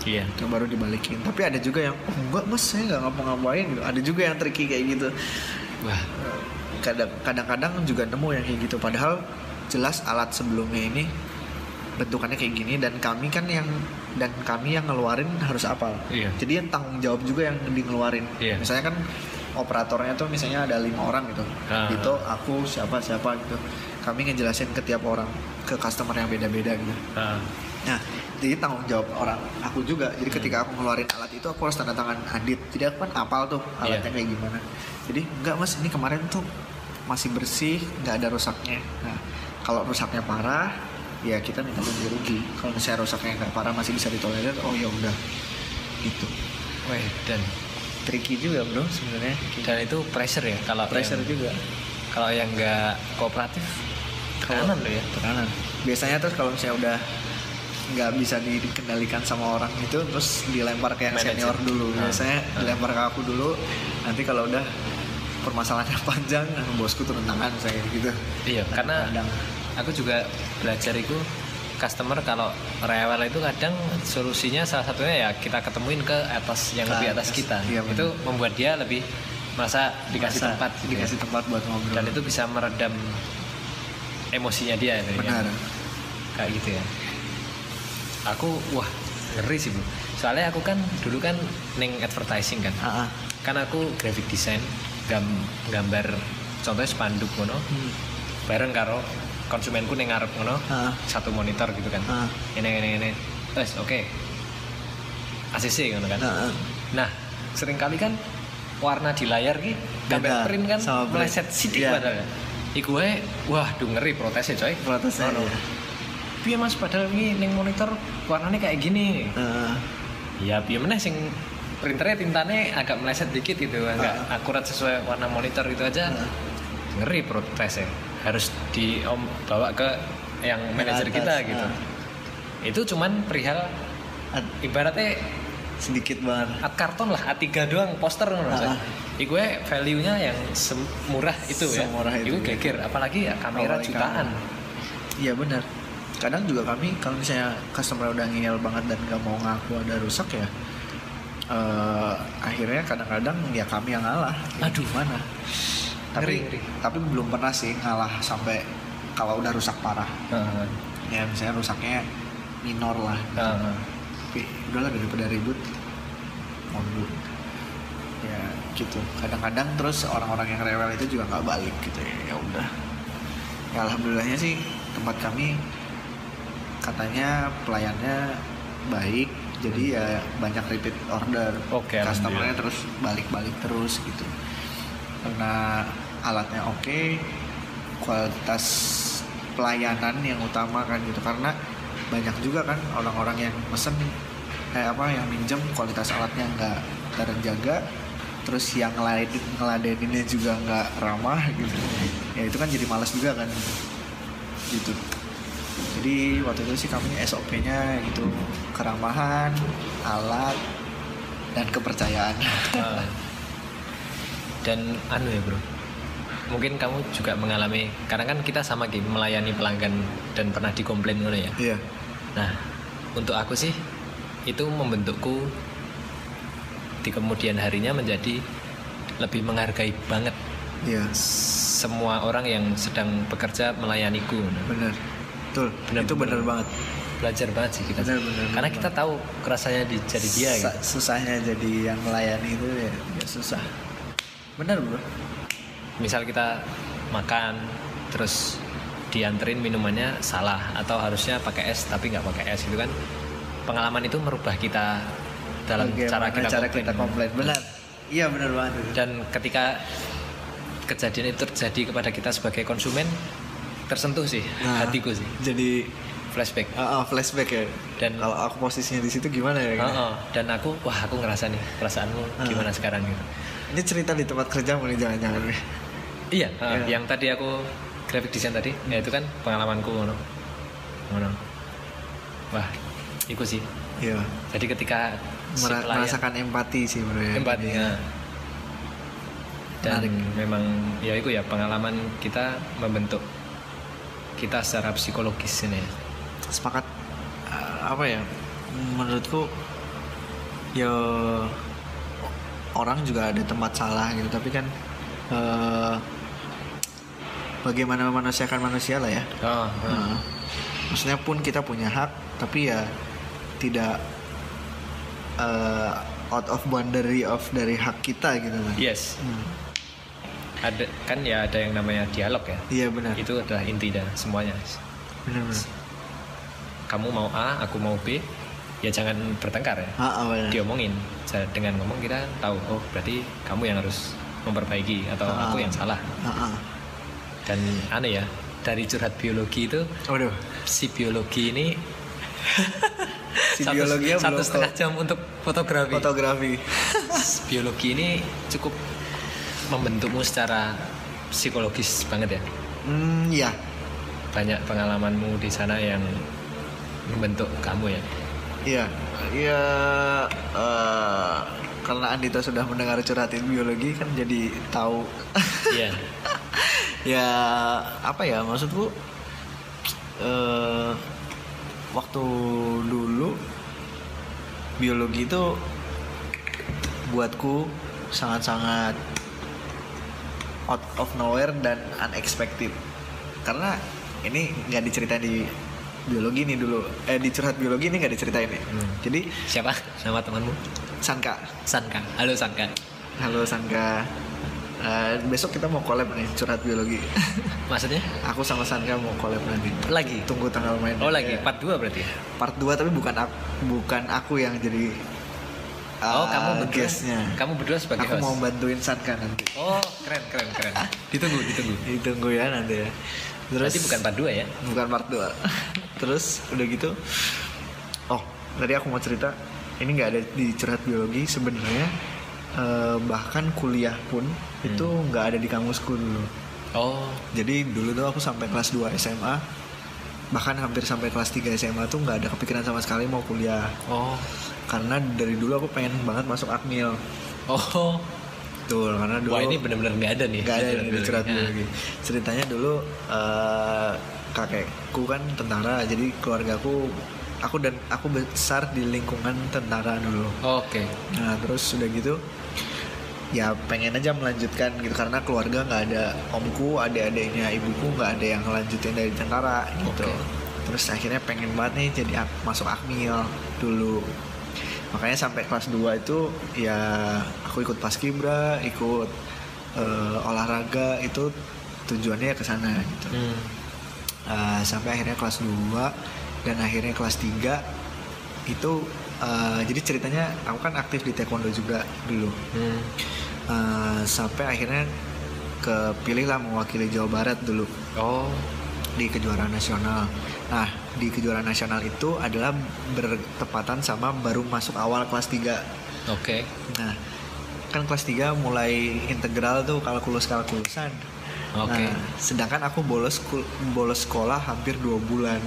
iya. Yang baru dibalikin. Tapi ada juga yang oh, enggak mas saya nggak ngapa-ngapain. Ada juga yang tricky kayak gitu. Wah. Kadang kadang-kadang juga nemu yang kayak gitu. Padahal jelas alat sebelumnya ini bentukannya kayak gini dan kami kan yang dan kami yang ngeluarin harus apal. Iya. jadi yang tanggung jawab juga yang di ngeluarin. Iya. misalnya kan operatornya tuh misalnya ada lima orang gitu. Ah. itu aku siapa siapa gitu. Kami ngejelasin ke tiap orang ke customer yang beda-beda gitu. Ah, Nah, jadi tanggung jawab orang aku juga. Jadi Hmm. ketika aku ngeluarin alat itu aku harus tanda tangan Adit. Jadi aku kan apal tuh alatnya Iya. kayak gimana. Jadi enggak mas, ini kemarin tuh masih bersih, nggak ada rusaknya. Nah, kalau rusaknya parah, ya kita minta ganti rugi. Kalau misalnya rusaknya nggak parah masih bisa ditolerir, oh ya udah. gitu Weh, dan tricky juga bro sebenarnya dan itu pressure ya kalau pressure yang, juga kalau yang nggak kooperatif tekanan loh ya tekanan biasanya terus kalau misalnya udah nggak bisa dikendalikan sama orang itu terus dilempar ke yang Manager. senior dulu Ah. biasanya Ah. dilempar ke aku dulu nanti kalau udah permasalahannya [laughs] panjang ah, bosku turun tangan saya gitu iya karena kadang aku juga belajar itu customer kalau rewel itu kadang solusinya salah satunya ya kita ketemuin ke atas yang Ke lebih atas kita Iya, itu membuat dia lebih merasa dikasih Masa tempat gitu ya. dikasih tempat buat ngobrol dan itu bisa meredam emosinya dia gitu ya. benar kayak gitu ya aku wah ngeri sih bro soalnya aku kan dulu kan neng advertising kan ah, ah. kan aku graphic design gam, gambar contohnya spanduk ngono Hmm. bareng karo konsumenku neng ngarep ngono Ah. satu monitor gitu kan Ah. ini ini ini wes oke ACC ngono kan Ah, ah. nah sering kali kan warna di layar ki gambar Beda print kan meleset sidik Iya. padahal Iku wae, wah duh ngeri protesnya coy protesnya Ngono. iya. Piye mas? Padahal ini neng monitor warnanya kayak gini. Ah, ya piye meneh sing printernya tintanya agak meleset dikit gitu agak akurat sesuai warna monitor itu aja. Ngeri protesnya harus di om bawa ke yang manajer kita gitu. Itu cuman perihal ibaratnya sedikit banget. art karton lah A3 doang poster ngono Ah. Iku gue value-nya yang semurah itu ya. Semurah itu, Iku ya. geger apalagi ya kamera Apalagi jutaan. Iya benar. Kadang juga kami kalau misalnya customer udah ngeyel banget dan gak mau ngaku ada rusak ya, eh, akhirnya kadang-kadang ya kami yang ngalah. Ya Aduh. gimana? Tapi Ngeri, ngeri. tapi belum pernah sih ngalah sampai kalau udah rusak parah. Heeh. Ya misalnya rusaknya minor lah. Tapi udahlah daripada ribut, mau. Ya gitu. Kadang-kadang terus orang-orang yang rewel itu juga nggak balik gitu ya. Ya udah. Ya alhamdulillahnya sih tempat kami katanya pelayannya baik. Jadi ya banyak repeat order. Oke, Customernya terus balik-balik terus gitu. Karena alatnya oke, kualitas pelayanan yang utama kan gitu karena banyak juga kan orang-orang yang mesen kayak apa yang minjem kualitas alatnya nggak terjaga terus yang lain ngeladeninnya juga nggak ramah gitu ya itu kan jadi malas juga kan gitu jadi waktu itu sih kami SOP-nya gitu keramahan alat dan kepercayaan. Dan anu ya bro, mungkin kamu juga mengalami karena kan kita sama gitu melayani pelanggan dan pernah dikomplain ngono ya. iya Nah, untuk aku sih itu membentukku di kemudian harinya menjadi lebih menghargai banget iya semua orang yang sedang bekerja melayaniku. Bener betul Bener, itu bener. banget Belajar banget sih kita. Bener, bener, Karena bener kita tahu kerasanya di jadi dia gitu. Sa- susahnya jadi yang melayani itu ya, ya susah bener bro Misal kita makan terus dianterin minumannya salah atau harusnya pakai es tapi nggak pakai es gitu kan. Pengalaman itu merubah kita dalam cara Bagaimana kita cara komplain. kita komplain benar iya bener banget dan ketika kejadian itu terjadi kepada kita sebagai konsumen tersentuh sih Nah. hatiku sih jadi flashback ah, ah, flashback ya Dan- kalau aku posisinya di situ gimana ya Oh, oh. dan aku wah aku ngerasa nih perasaanmu Ah. gimana sekarang gitu ini cerita di tempat kerja nih jangan-jangan iya ah, Iya. yang tadi aku graphic design tadi ya itu kan pengalamanku ngono ngono wah itu sih iya jadi ketika si Mera- pelayan- merasakan empati sih bro ya empati ya. dan Menarik. memang ya itu ya pengalaman kita membentuk kita secara psikologis ini? Sepakat. Eh, apa ya? Menurutku ya orang juga ada tempat salah gitu. Tapi kan eh, bagaimana memanusiakan manusia lah ya. Oh, oh. Nah, maksudnya pun kita punya hak tapi ya tidak eh, out of boundary of dari hak kita gitu kan. Yes. Hmm, ada kan ya ada yang namanya dialog ya? Iya benar. Itu adalah inti dan semuanya. Benar benar. Kamu mau A aku mau B ya jangan bertengkar ya. Ah, ah, benar. diomongin. Dengan ngomong kita tahu oh berarti kamu yang harus memperbaiki atau Ah. aku yang salah. Ah, ah. dan aneh ya dari curhat biologi itu waduh. si biologi ini [laughs] si satu, satu setengah jam untuk fotografi. fotografi. [laughs] Biologi ini cukup membentukmu secara psikologis banget ya. hmm ya Banyak pengalamanmu di sana yang membentuk kamu ya. iya iya eh, karena Andita sudah mendengar curhatin biologi kan jadi tahu Iya. [laughs] ya apa ya maksudku eh waktu dulu biologi itu buatku sangat-sangat out of nowhere dan unexpected karena ini nggak diceritain di biologi nih dulu eh di curhat biologi ini nggak diceritain nih Hmm. jadi Siapa nama temanmu? Sanka Sanka. Halo Sanka. halo Sanka Eh, besok kita mau collab nih curhat biologi [laughs] Maksudnya? aku sama Sanka mau collab nanti Lagi. tunggu tanggal main Oh lagi Ya. part 2 berarti ya? part 2 tapi bukan aku bukan aku yang jadi Oh, uh, kamu berdua. guestnya Kamu berdua sebagai aku host. mau bantuin Sanka nanti Oh, keren keren keren. Ditunggu, ditunggu. ditunggu ya nanti ya terus Berarti bukan part 2 ya? bukan part 2 terus udah gitu oh tadi aku mau cerita ini nggak ada di curhat biologi sebenarnya eh, bahkan kuliah pun itu nggak ada di kamusku dulu Oh, jadi dulu tuh aku sampai kelas 2 SMA bahkan hampir sampai kelas 3 SMA tuh nggak ada kepikiran sama sekali mau kuliah oh, karena dari dulu aku pengen banget masuk akmil oh. betul karena dulu Wah ini benar-benar nggak ada nih. nggak ada curhat Nah, biologi ceritanya dulu eh, kakekku kan tentara jadi keluargaku aku dan aku besar di lingkungan tentara dulu Oke. nah terus sudah gitu ya pengen aja melanjutkan gitu karena keluarga nggak ada omku adik-adiknya ibuku nggak ada yang ngelanjutin dari tentara gitu Oke. terus akhirnya pengen banget nih jadi masuk akmil dulu makanya sampai kelas 2 itu ya aku ikut paskibra ikut eh, olahraga itu tujuannya ke sana gitu. Hmm. Uh, sampai akhirnya kelas 2 dan akhirnya kelas 3 itu uh, jadi ceritanya aku kan aktif di taekwondo juga dulu. Hmm. Uh, sampai akhirnya kepilih lah mewakili Jawa Barat dulu. Oh, di kejuaraan nasional nah di kejuaraan nasional itu adalah bertepatan sama baru masuk awal kelas 3 oke. nah kan kelas 3 mulai integral tuh kalkulus-kalkulusan Oke. Nah, sedangkan aku bolos bolos sekolah hampir dua bulan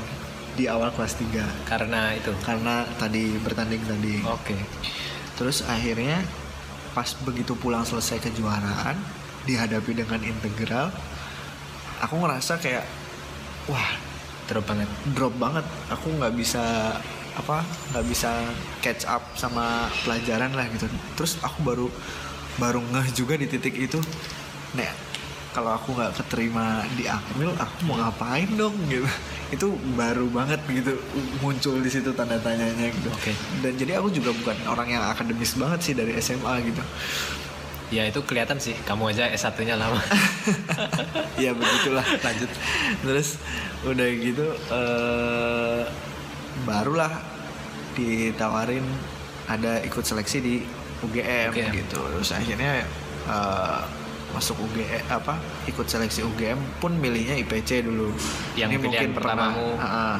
di awal kelas 3 Karena itu. karena tadi bertanding tadi. Oke. Terus akhirnya pas begitu pulang selesai kejuaraan dihadapi dengan integral, aku ngerasa kayak wah Drop banget. drop banget. Aku nggak bisa apa nggak bisa catch up sama pelajaran lah gitu. Terus aku baru baru ngeh juga di titik itu, nek kalau aku nggak keterima di akmil, aku mau ngapain dong gitu. Itu baru banget gitu muncul di situ tanda tanyanya gitu. Oke. Dan jadi aku juga bukan orang yang akademis banget sih dari SMA gitu. Ya itu kelihatan sih. Kamu aja S1-nya lama. [laughs] ya begitulah. Lanjut. Terus udah gitu eh barulah ditawarin ada ikut seleksi di UGM, UGM. gitu. Terus akhirnya eh, masuk UGM apa ikut seleksi UGM pun milihnya IPC dulu. Yang pilihan pertamamu. pernah, ah,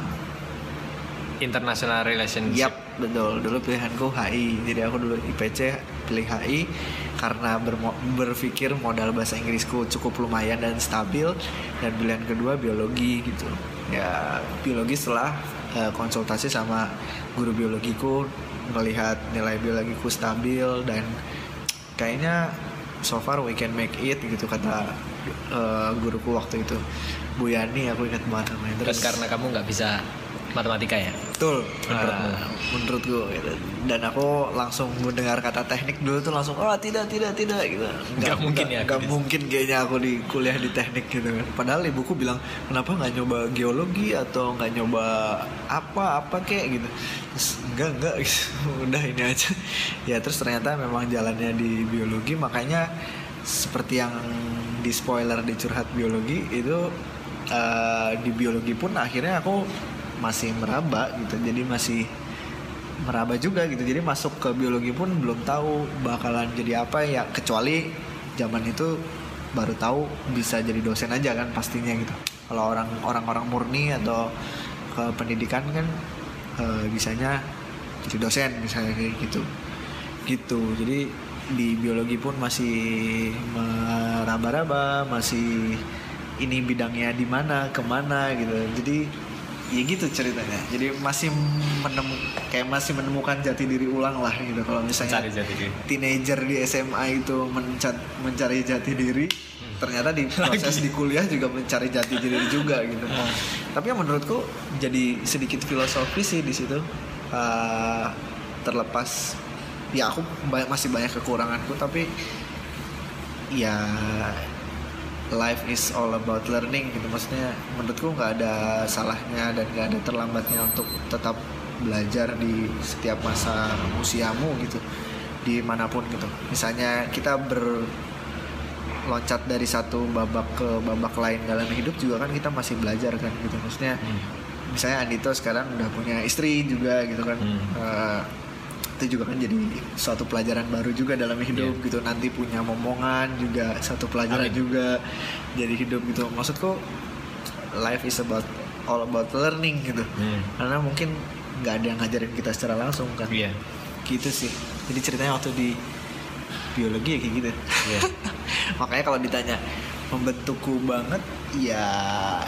International Relationship. Yap, betul. Dulu pilihanku HI. Jadi aku dulu IPC pilih HI karena bermo- berpikir modal bahasa Inggrisku cukup lumayan dan stabil dan pilihan kedua biologi gitu. Ya, biologi setelah eh, konsultasi sama guru biologiku melihat nilai biologiku stabil dan kayaknya so far we can make it gitu kata eh, guruku waktu itu. Bu Yani aku ingat banget namanya. Dan karena kamu nggak bisa matematika ya. Betul. Menurutmu? Nah, menurutku gitu. Dan aku langsung mendengar kata teknik dulu tuh langsung oh tidak tidak tidak gitu. Nggak mungkin ya, Nggak gitu. mungkin kayaknya aku di kuliah di teknik gitu kan. Padahal ibuku bilang kenapa nggak nyoba geologi atau nggak nyoba apa apa kayak gitu. Terus enggak enggak [laughs] gitu. udah ini aja. Ya terus ternyata memang jalannya di biologi makanya seperti yang di spoiler di curhat biologi itu eh, di biologi pun akhirnya aku masih meraba gitu. Jadi masih meraba juga gitu. Jadi masuk ke biologi pun belum tahu bakalan jadi apa ya. Kecuali zaman itu baru tahu bisa jadi dosen aja kan pastinya gitu. Kalau orang orang-orang murni atau ke pendidikan kan eh, bisanya jadi dosen misalnya kayak gitu. Gitu. Jadi di biologi pun masih meraba-raba masih ini bidangnya di mana ke mana gitu. Jadi ya gitu ceritanya. Jadi masih menemu kayak masih menemukan jati diri ulang lah gitu. Kalau misalnya jati diri. teenager di SMA itu menca- mencari jati diri ternyata di proses di kuliah juga mencari jati diri juga gitu. Tapi yang menurutku jadi sedikit filosofis sih di situ Eh, terlepas ya aku ba- masih banyak kekuranganku tapi ya life is all about learning gitu. Maksudnya menurutku nggak ada salahnya dan nggak ada terlambatnya untuk tetap belajar di setiap masa usiamu gitu. Di mana pun gitu. Misalnya kita berloncat dari satu babak ke babak lain dalam hidup juga kan kita masih belajar kan gitu. Maksudnya misalnya Andito sekarang udah punya istri juga gitu kan. Hmm. Eh, itu juga kan jadi suatu pelajaran baru juga dalam hidup Iya. gitu nanti punya momongan juga satu pelajaran Amin. juga jadi hidup gitu maksudku life is about all about learning gitu Hmm. karena mungkin nggak ada yang ngajarin kita secara langsung kan Iya. gitu sih jadi ceritanya waktu di biologi ya kayak gitu Iya. [laughs] makanya kalau ditanya membentukku banget ya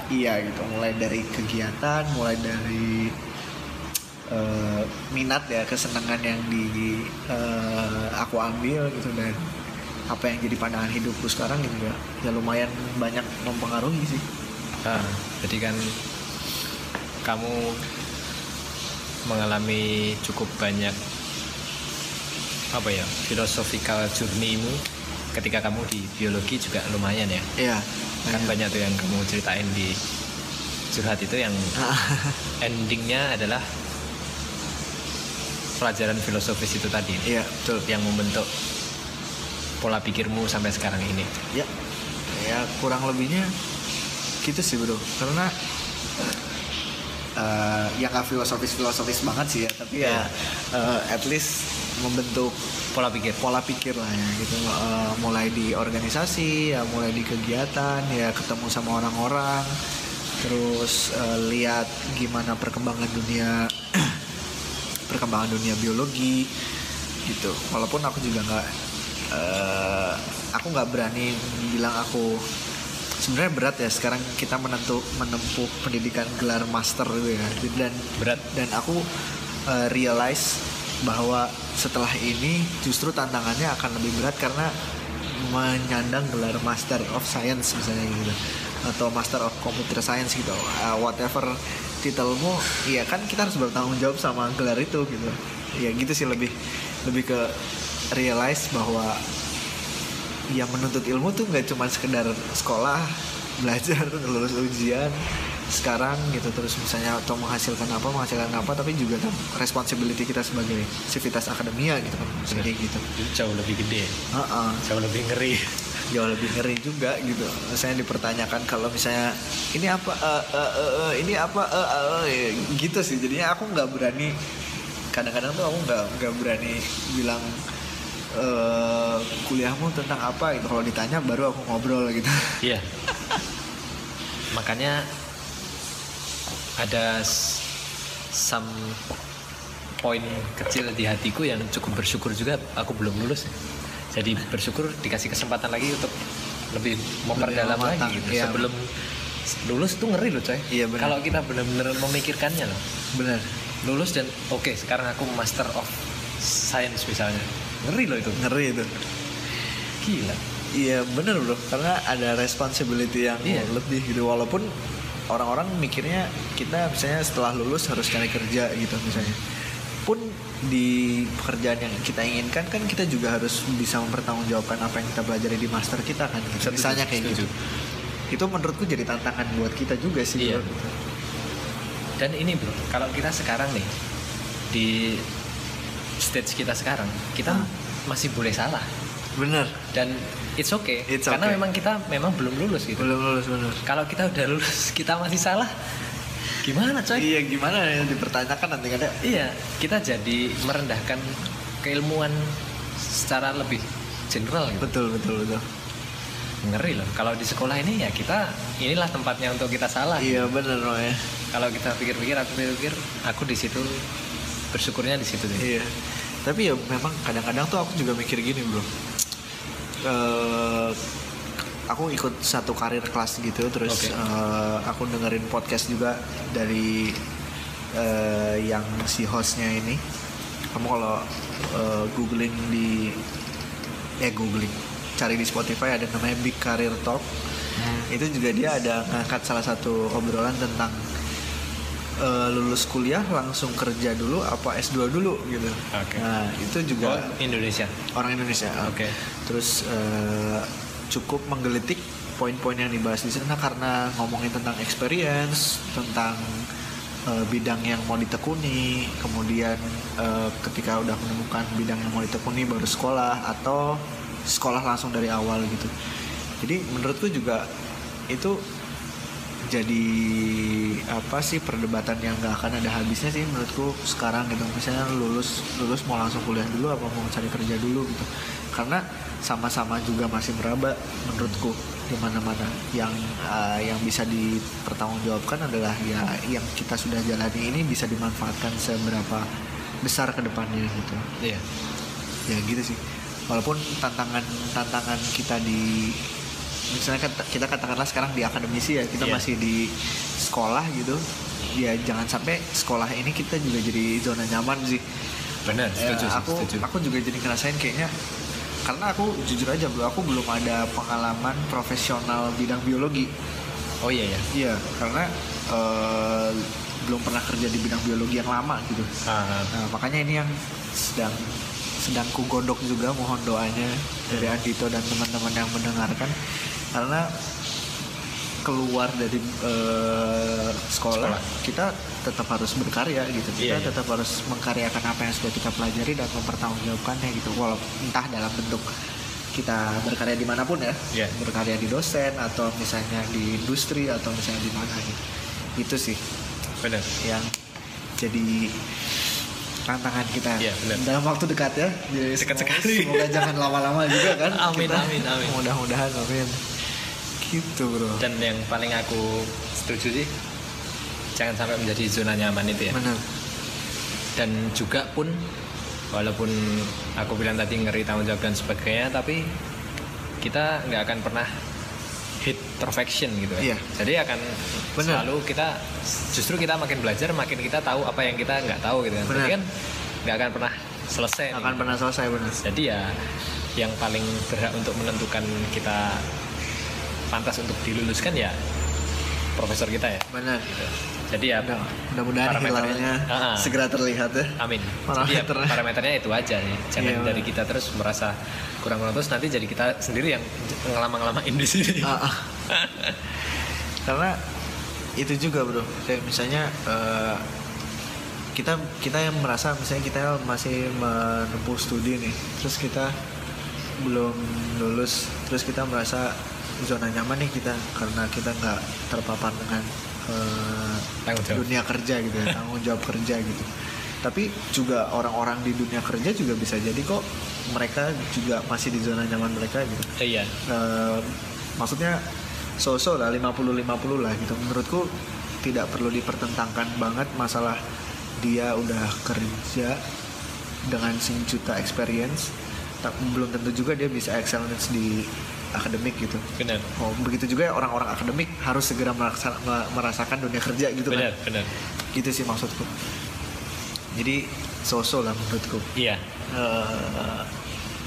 iya gitu mulai dari kegiatan mulai dari eh, minat ya kesenangan yang di eh, aku ambil gitu dan apa yang jadi pandangan hidupku sekarang gitu ya. Ya lumayan banyak mempengaruhi sih. Ah, jadi kan kamu mengalami cukup banyak apa ya philosophical journey-mu ketika kamu di biologi juga lumayan ya. Iya kan banyak tuh yang kamu ceritain di curhat itu yang [laughs] endingnya adalah pelajaran filosofis itu tadi. Iya betul. Yang membentuk pola pikirmu sampai sekarang ini. Ya ya kurang lebihnya gitu sih bro. Karena eh ya nggak filosofis filosofis banget sih ya tapi ya eh, at least membentuk pola pikir. pola pikir lah ya gitu. Eh, mulai di organisasi ya mulai di kegiatan ya ketemu sama orang-orang terus eh, lihat gimana perkembangan dunia perkembangan dunia biologi gitu. Walaupun aku juga nggak eh, aku nggak berani bilang aku sebenarnya berat ya. Sekarang kita menentu menempuh pendidikan gelar master gitu ya. Dan berat. dan aku uh, realize bahwa setelah ini justru tantangannya akan lebih berat karena menyandang gelar Master of Science misalnya gitu. Atau Master of Computer Science gitu. Uh, whatever titelmu ya kan kita harus bertanggung jawab sama gelar itu gitu. Ya gitu sih lebih lebih ke realize bahwa yang menuntut ilmu tuh nggak cuma sekedar sekolah [laughs] belajar lulus ujian sekarang gitu terus misalnya atau menghasilkan apa menghasilkan apa tapi juga kan responsibility kita sebagai sivitas akademia gitu kan kayak gitu. Itu jauh lebih gede. Heeh. jauh lebih ngeri jauh lebih ngeri juga gitu. Misalnya dipertanyakan kalau misalnya ini apa eh, eh, eh, ini apa eh, eh, ya, gitu sih. Jadinya aku nggak berani kadang-kadang tuh aku nggak nggak berani bilang eh, kuliahmu tentang apa? Gitu. Kalau ditanya baru aku ngobrol gitu. Iya. Makanya ada some poin kecil di hatiku yang cukup bersyukur juga aku belum lulus. Jadi bersyukur dikasih kesempatan lagi untuk lebih memperdalam Lebih lagi gitu. iya. Sebelum lulus tuh ngeri loh coy. Iya, benar. Kalau kita benar-benar memikirkannya loh. benar Lulus dan oke sekarang aku master of science misalnya. Ngeri loh itu. ngeri itu Gila. iya benar bro karena ada responsibility yang Iya. lebih gitu walaupun orang-orang mikirnya kita misalnya setelah lulus harus cari kerja gitu misalnya pun di pekerjaan yang kita inginkan kan kita juga harus bisa mempertanggungjawabkan apa yang kita pelajari di master kita kan gitu. Setuju, misalnya kayak setuju. gitu itu menurutku jadi tantangan buat kita juga sih Iya. bro. Dan ini bro, kalau kita sekarang nih di stage kita sekarang, kita Ah. masih boleh salah bener dan it's okay It's karena okay. memang kita memang belum lulus gitu. belum lulus bener Kalau kita udah lulus, [laughs] kita masih salah, gimana coy? iya gimana ya dipertanyakan nanti kan ya Iya, kita jadi merendahkan keilmuan secara lebih general gitu. betul betul betul Ngeri loh. Kalau di sekolah ini ya kita inilah tempatnya untuk kita salah. iya bener loh ya Kalau kita pikir-pikir, aku pikir, aku di situ bersyukurnya di situ sih Iya. Tapi ya memang kadang-kadang tuh aku juga mikir gini bro. Eh, aku ikut satu karir kelas gitu, terus Oke. eh, aku dengerin podcast juga dari eh, yang si hostnya ini. Kamu kalau eh, googling di, eh googling, cari di Spotify ada namanya Big Career Talk. Itu juga dia ada ngangkat salah satu obrolan tentang eh, lulus kuliah langsung kerja dulu apa S2 dulu gitu. Oke. Nah, itu juga oh Indonesia orang Indonesia. Oke. Terus eh, cukup menggelitik poin-poin yang dibahas di sana karena ngomongin tentang experience, tentang eh, bidang yang mau ditekuni, kemudian eh, ketika udah menemukan bidang yang mau ditekuni baru sekolah atau sekolah langsung dari awal gitu. Jadi menurutku juga itu jadi apa sih perdebatan yang nggak akan ada habisnya sih menurutku sekarang gitu. Misalnya lulus lulus mau langsung kuliah dulu apa mau cari kerja dulu gitu. Karena sama-sama juga masih meraba menurutku di mana-mana. Yang uh, yang bisa dipertanggungjawabkan adalah ya yang kita sudah jalani ini bisa dimanfaatkan seberapa besar ke depannya gitu. Iya. Ya gitu sih. Walaupun tantangan tantangan kita di misalnya kita katakanlah sekarang di akademisi ya kita Iya. masih di sekolah gitu. Ya jangan sampai sekolah ini kita juga jadi zona nyaman sih. Benar Ya, setuju aku setuju. aku juga jadi ngerasain kayaknya karena aku jujur aja bro aku belum ada pengalaman profesional bidang biologi. Oh iya ya iya karena eh, belum pernah kerja di bidang biologi yang lama gitu. Ah, ah. Nah, makanya ini yang sedang sedang ku godok juga mohon doanya dari Andito dan teman-teman yang mendengarkan karena keluar dari eh, sekolah, Sekolah. kita tetap harus berkarya gitu kita Iya, iya. tetap harus mengkaryakan apa yang sudah kita pelajari dan mempertanggungjawabkannya gitu walaupun entah dalam bentuk kita berkarya di mana pun ya Iya. berkarya di dosen atau misalnya di industri atau misalnya di mana gitu itu sih benar yang jadi tantangan kita Iya, benar. dalam waktu dekat ya. Jadi Dekat semoga- sekali. Semoga jangan lama-lama juga kan. [laughs] Amin, kita. amin, amin. Mudah-mudahan amin. Gitu bro. dan yang paling aku setuju sih jangan sampai menjadi zona nyaman itu ya Benar. dan juga pun walaupun aku bilang tadi ngeri tanggung jawab dan sebagainya tapi kita nggak akan pernah hit perfection gitu ya Iya. jadi akan Benar. selalu kita justru kita makin belajar makin kita tahu apa yang kita nggak tahu gitu kan jadi kan nggak akan pernah selesai nih. Akan pernah selesai benar. jadi ya yang paling berhak untuk menentukan kita pantas untuk diluluskan ya profesor kita ya Benar. gitu. jadi ya Mudah- Mudah-mudahan hilalnya Ah. segera terlihat ya. Amin. Jadi ya, Parameternya. itu aja nih. Jangan Iya, dari kita terus merasa kurang-kurang terus nanti jadi kita sendiri yang ngelama-ngelamain di sini. Ah, ah. [laughs] Karena itu juga bro. Kayak misalnya eh, kita kita yang merasa misalnya kita masih menempuh studi nih, terus kita belum lulus, terus kita merasa zona nyaman nih kita karena kita nggak terpapar dengan Tanggung jawab. dunia kerja gitu ya, [laughs] tanggung jawab kerja gitu. Tapi juga orang-orang di dunia kerja juga bisa jadi kok mereka juga masih di zona nyaman mereka gitu iya. eh, maksudnya so-so lah 50-50 lah gitu menurutku tidak perlu dipertentangkan banget masalah dia udah kerja dengan juta experience tak belum tentu juga dia bisa excellence di akademik gitu Benar. oh begitu juga ya orang-orang akademik harus segera merasakan dunia kerja gitu Benar, kan benar. gitu sih maksudku jadi so-so lah menurutku Iya. eh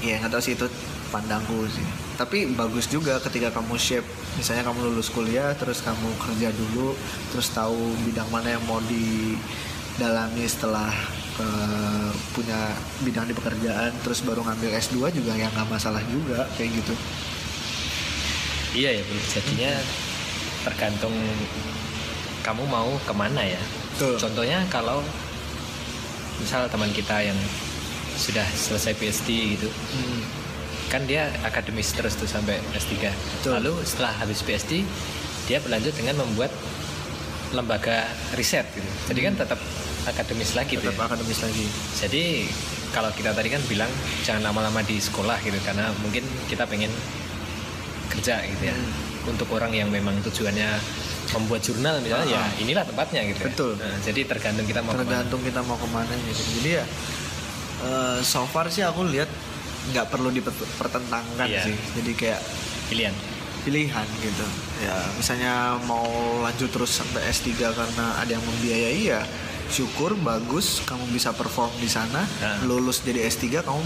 ya nggak tahu sih itu pandangku sih tapi bagus juga ketika kamu shape misalnya kamu lulus kuliah terus kamu kerja dulu terus tahu bidang mana yang mau didalami setelah eh, punya bidang di pekerjaan terus baru ngambil S2 juga ya nggak masalah juga kayak gitu Iya ya, Bro. Jadinya tergantung kamu mau ke mana ya. Betul. Contohnya kalau misal teman kita yang sudah selesai PhD gitu, Hmm, kan dia akademis terus tuh sampai S3. Betul. Lalu setelah habis PhD, dia berlanjut dengan membuat lembaga riset gitu. Jadi kan tetap akademis lagi tuh tetap ya. akademis lagi Jadi kalau kita tadi kan bilang jangan lama-lama di sekolah gitu karena mungkin kita pengen kerja gitu ya. Hmm. Untuk orang yang memang tujuannya membuat jurnal misalnya ya Ah. inilah tempatnya gitu ya. Betul. Nah, jadi tergantung kita mau ke mana. tergantung kita mau ke mana gitu jadi ya eh, so far sih aku lihat nggak perlu dipertentangkan Iya. sih jadi kayak pilihan pilihan gitu ya misalnya mau lanjut terus sampai S3 karena ada yang membiayai ya syukur bagus kamu bisa perform di sana Nah. lulus jadi S3 kamu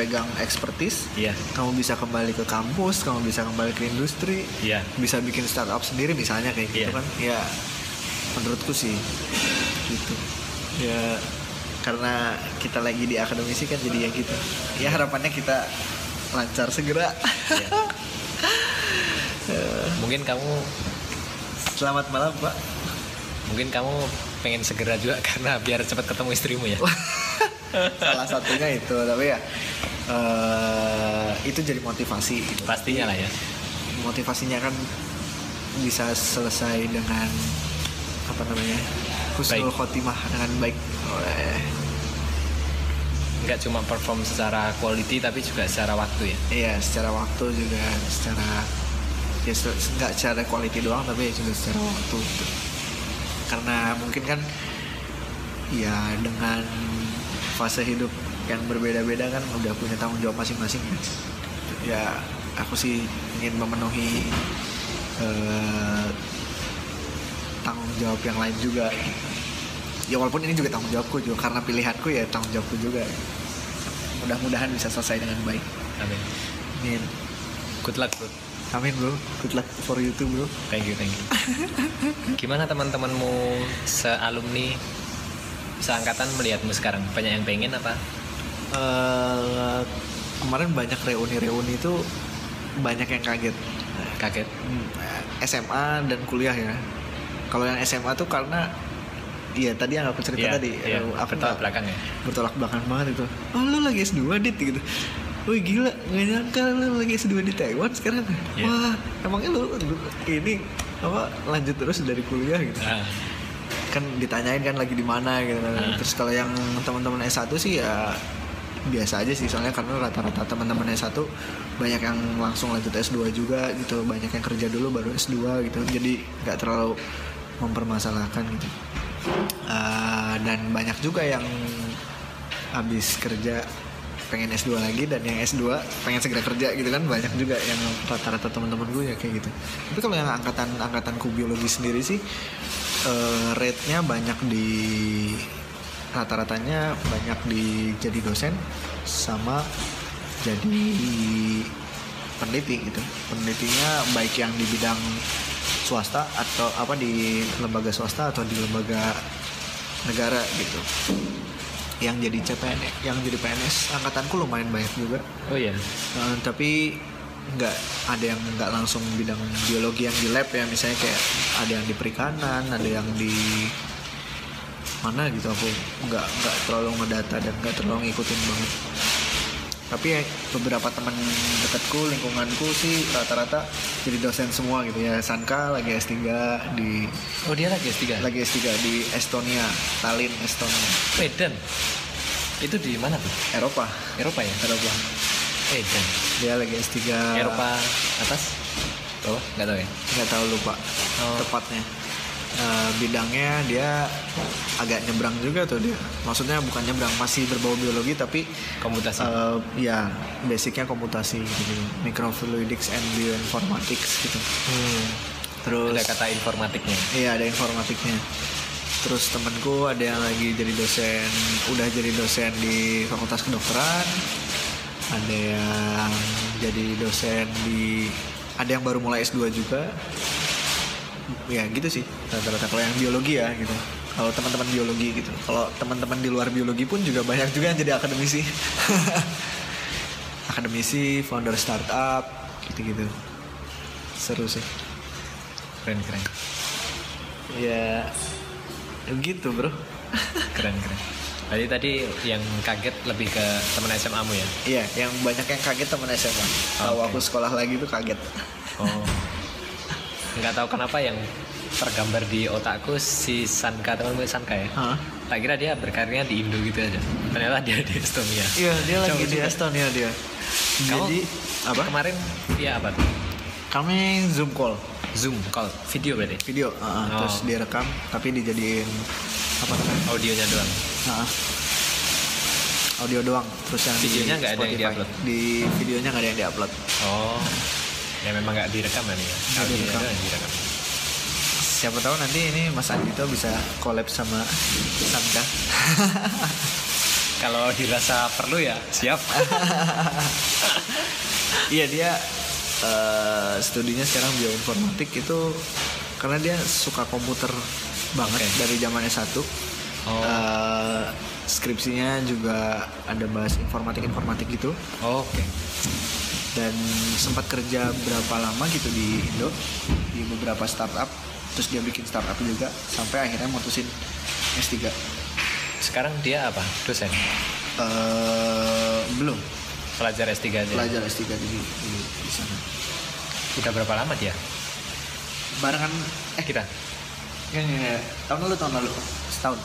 pegang expertise iya. kamu bisa kembali ke kampus kamu bisa kembali ke industri iya. bisa bikin startup sendiri misalnya kayak gitu Iya. kan. Ya menurutku sih gitu. Ya karena kita lagi di akademisi kan jadi ya gitu ya harapannya kita lancar segera. Iya. [laughs] mungkin kamu selamat malam pak. Mungkin kamu pengen segera juga [laughs] karena biar cepat ketemu istrimu ya [laughs] salah satunya itu tapi ya eh, itu jadi motivasi gitu. pastinya lah ya motivasinya kan bisa selesai dengan apa namanya husnul Baik. khotimah dengan baik oleh nggak cuma perform secara quality tapi juga secara waktu ya Iya, secara waktu juga secara ya nggak secara quality doang tapi juga secara waktu. gitu. Karena mungkin kan ya dengan fase hidup yang berbeda-beda kan udah punya tanggung jawab masing-masing ya. Ya aku sih ingin memenuhi eh, tanggung jawab yang lain juga. Ya walaupun ini juga tanggung jawabku juga karena pilihanku ya tanggung jawabku juga. Mudah-mudahan bisa selesai dengan baik. amin Amin. good luck bro Amin bro. Good luck for you too bro. thank you thank you gimana teman-temanmu sealumni seangkatan melihatmu sekarang banyak yang pengen apa Eh, kemarin banyak reuni-reuni itu banyak yang kaget. kaget Hmm, SMA dan kuliah ya. Kalau yang SMA tuh karena Iya tadi yang aku cerita Iya, tadi eh, aku bertolak belakang ya bertolak belakang banget itu oh lu lagi S2 dit gitu Wih gila, gak nyangka lu lagi S2 di Taiwan sekarang Iya. Wah, emangnya lu, lu ini apa lanjut terus dari kuliah gitu Ah, kan ditanyain kan lagi di mana gitu. Ah. Terus kalau yang teman-teman S1 sih ya biasa aja sih soalnya karena rata-rata teman-teman S1 banyak yang langsung lanjut S2 juga gitu, banyak yang kerja dulu baru S2 gitu. Jadi nggak terlalu mempermasalahkan gitu. Ah, dan banyak juga yang habis kerja pengen S2 lagi dan yang S2 pengen segera kerja gitu kan banyak juga yang rata-rata teman-teman gue ya kayak gitu. Tapi kalau yang angkatan angkatanku biologi sendiri sih eh, rate-nya banyak di rata-ratanya banyak di jadi dosen sama jadi peneliti gitu. Penelitinya baik yang di bidang swasta atau apa di lembaga swasta atau di lembaga negara gitu. Yang jadi CPNS, yang jadi PNS angkatanku lumayan banyak juga. oh iya. Eh, tapi nggak ada yang nggak langsung bidang biologi yang di lab ya. Misalnya kayak ada yang di perikanan ada yang di mana gitu. Aku nggak nggak terlalu ngedata dan nggak terlalu ngikutin banget tapi ya, beberapa teman dekatku lingkunganku sih rata-rata jadi dosen semua gitu ya. Sanka lagi S3 di oh dia lagi S3 lagi S3 di Estonia Tallinn Estonia. Medan? Itu di mana tuh? Eropa. Eropa ya? Eropa. Medan. Dia lagi S3 Eropa atas? Bawah nggak tahu ya? Nggak tahu lupa. Oh. tepatnya Eh, bidangnya dia agak nyebrang juga tuh dia. Maksudnya bukan nyebrang masih berbau biologi tapi komputasi. eh, ya basicnya komputasi gitu. Microfluidics and bioinformatics gitu. Hmm, terus ada kata informatiknya. Iya ada informatiknya. Terus temenku ada yang lagi jadi dosen udah jadi dosen di fakultas kedokteran. Ada yang jadi dosen di ada yang baru mulai S2 juga ya gitu sih rata-rata kalau yang biologi ya gitu. Kalau teman-teman biologi gitu. Kalau teman-teman di luar biologi pun juga banyak juga yang jadi akademisi. [laughs] Akademisi founder startup gitu-gitu. Seru sih. Keren keren. Ya gitu bro. Keren keren. Tadi tadi yang kaget lebih ke teman SMA mu ya? Iya yang banyak yang kaget teman SMA Oke. aku sekolah lagi tuh kaget. Oh [laughs] nggak tahu kenapa yang tergambar di otakku si Sanka temanmu Sanka ya Hah? tak kira dia berkarirnya di Indo gitu aja ternyata dia di Estonia iya dia lagi Jauh di juga. Estonia dia Kamu jadi apa kemarin dia apa tuh kami zoom call Zoom call video berarti. video uh, uh, Oh. terus direkam tapi dijadiin apa namanya Audionya doang. uh, audio doang terus yang di Videonya nggak ada yang diupload? di videonya nggak ada yang diupload Oh. Ya memang nggak direkam ya nih ya. Nggak direkam. siapa tahu nanti ini Mas Andito bisa collab sama Samka [laughs] Kalau dirasa perlu ya siap. [laughs] iya dia eh, studinya sekarang bioinformatik itu karena dia suka komputer banget Oke. dari zamannya satu Oh. Eh, skripsinya juga ada bahas informatik informatik gitu Oh, Oke. Dan sempat kerja berapa lama gitu di Indo di beberapa startup terus dia bikin startup juga sampai akhirnya mutusin S3 Sekarang dia apa? Dosen. Eh, belum Pelajar S3 aja. pelajar S3 di, di, di sana Udah berapa lama dia? barengan eh Kita ya, ya, ya. tahun lalu tahun lalu setahun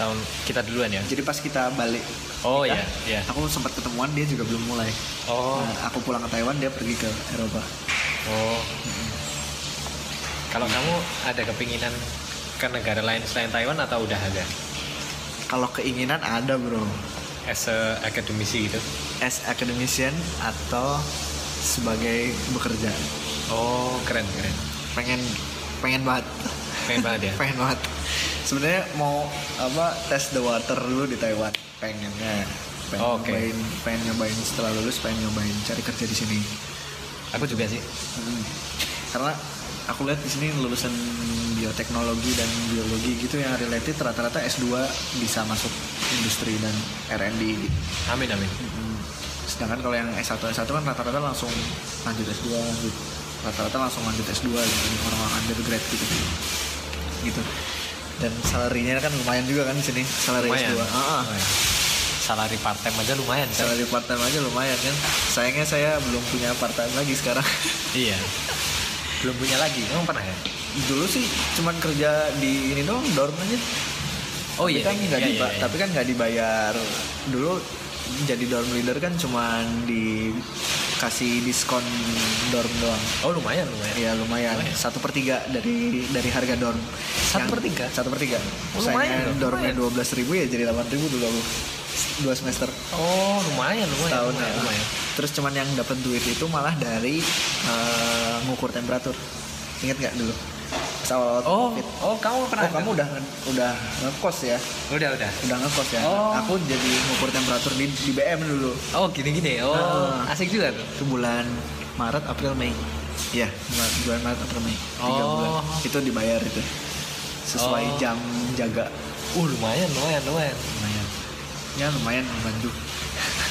tahun kita duluan ya. jadi pas kita balik Oh kita, iya, iya. aku sempat ketemuan dia juga belum mulai Oh. Nah, aku pulang ke Taiwan dia pergi ke Eropa Oh. Kalau kamu ada kepinginan ke negara lain selain Taiwan atau udah ada? kalau keinginan ada bro As a akademisi gitu. as academician atau sebagai bekerja Oh, keren keren. pengen pengen banget Pengen banget ya. pengen banget sebenarnya mau apa tes the water dulu di Taiwan pengennya pengen Oh, oke. nyobain pengen nyobain setelah lulus pengen nyobain cari kerja di sini Aku juga sih. Hmm. karena aku lihat di sini lulusan bioteknologi dan biologi gitu yang related rata-rata S2 bisa masuk industri dan R&D gitu. Amin amin. Hmm. Sedangkan kalau yang S1 S1 kan rata-rata langsung lanjut S2 gitu. Rata-rata langsung lanjut S2 gitu orang-orang undergrad gitu. Gitu. Dan salarinya kan lumayan juga kan di sini, salari Lumayan. S2. Ah, ah. Lumayan. Salari part time aja lumayan. Sal. Salari part time aja lumayan kan. Sayangnya saya belum punya part time lagi sekarang. [laughs] Iya. Belum punya lagi. Emang pernah ya? Dulu sih cuman kerja di ini doang dorm aja. Oh Tapi iya. kan nggak iya, iya, iya. tapi kan nggak dibayar dulu jadi dorm leader kan cuman dikasih diskon dorm doang Oh lumayan lumayan. ya lumayan satu per tiga dari dari harga dorm Satu per tiga? satu per tiga Oh, lumayan loh, dormnya dua belas ribu ya jadi delapan ribu dulu aku dua semester Oh lumayan lumayan. tahun lumayan, ya. lumayan. terus cuman yang dapat duit itu malah dari eh, ngukur temperatur inget nggak dulu pas awal Oh covid oh kamu pernah? oh kamu udah udah ngekos ya Udah udah. udah ngekos ya. Oh. Aku jadi ngukur temperatur di, di BM dulu. Oh gini gini. Oh Ah. asik juga tuh. Itu bulan Maret, April, Mei. Iya, bulan- bulan Maret, April, Mei. Tiga Oh. bulan. Itu dibayar itu. Sesuai Oh. jam jaga. Uh lumayan lumayan lumayan. Lumayan. Ya lumayan membantu. [laughs]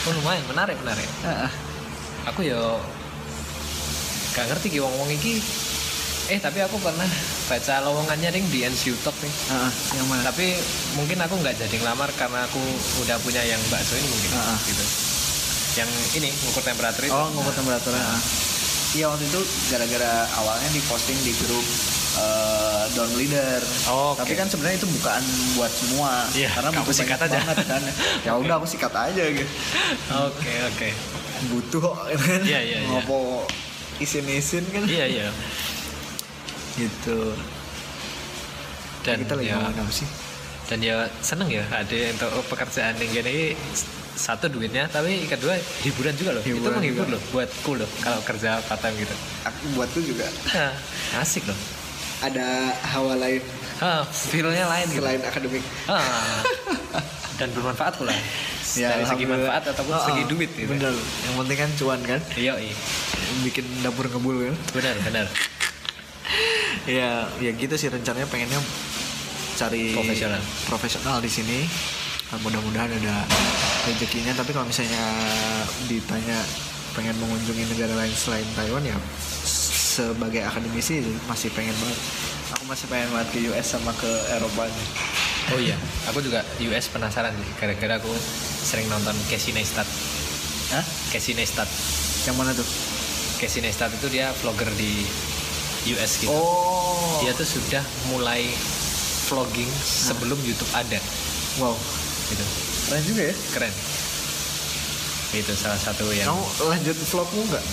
Oh lumayan menarik menarik. Ah, ah. Aku yo gak ngerti ki wong wong iki. Eh tapi aku pernah baca lowongannya ring di NCU Talk nih. Ah. Yang mana? Tapi mungkin aku nggak jadi ngelamar karena aku udah punya yang bakso ini mungkin Ah, ah. gitu. Yang ini ngukur temperatur itu. Oh, ngukur temperatur. ah. Iya waktu itu gara-gara awalnya diposting di grup eh, dorm leader. Oh, oke. Tapi kan sebenarnya itu bukan buat semua. Iya, karena butuh sikat aja. banget kan. [laughs] ya udah aku sikat aja gitu. Oke oke. butuh kok kan Iya, iya, iya. ngopo isin-isin kan Iya iya. Gitu. Dan kita lagi ya, apa sih? dan ya seneng ya ada untuk pekerjaan yang gini. Satu duitnya tapi kedua hiburan juga loh. Itu Hiburan menghibur juga. loh buatku loh kalau kerja part time gitu. Aku buatku juga. Nah, asik loh. Ada hawa lain. Ah, feelnya lain gitu. Selain akademik. Ah. [laughs] dan bermanfaat pula. Ya, dari segi manfaat ataupun Oh, segi oh, duit gitu. Bener yang penting kan cuan kan. Iya iya. Bikin dapur ngebul kan. Benar benar ya ya gitu sih rencananya pengennya cari Profesional. profesional di sini. Nah, mudah-mudahan ada rezekinya. Tapi kalau misalnya ditanya pengen mengunjungi negara lain selain Taiwan ya sebagai akademisi masih pengen banget. Aku masih pengen banget ke US sama ke Eropa. Oh iya aku juga US penasaran sih. Gara-gara aku sering nonton Casey Neistat. Hah? Casey Neistat. Yang mana tuh? Casey Neistat itu dia vlogger di US gitu. Oh. Dia tuh sudah mulai vlogging sebelum YouTube ada. Wow. Gitu. Keren juga ya? Keren. Itu salah satu yang kamu lanjut vlogmu nggak?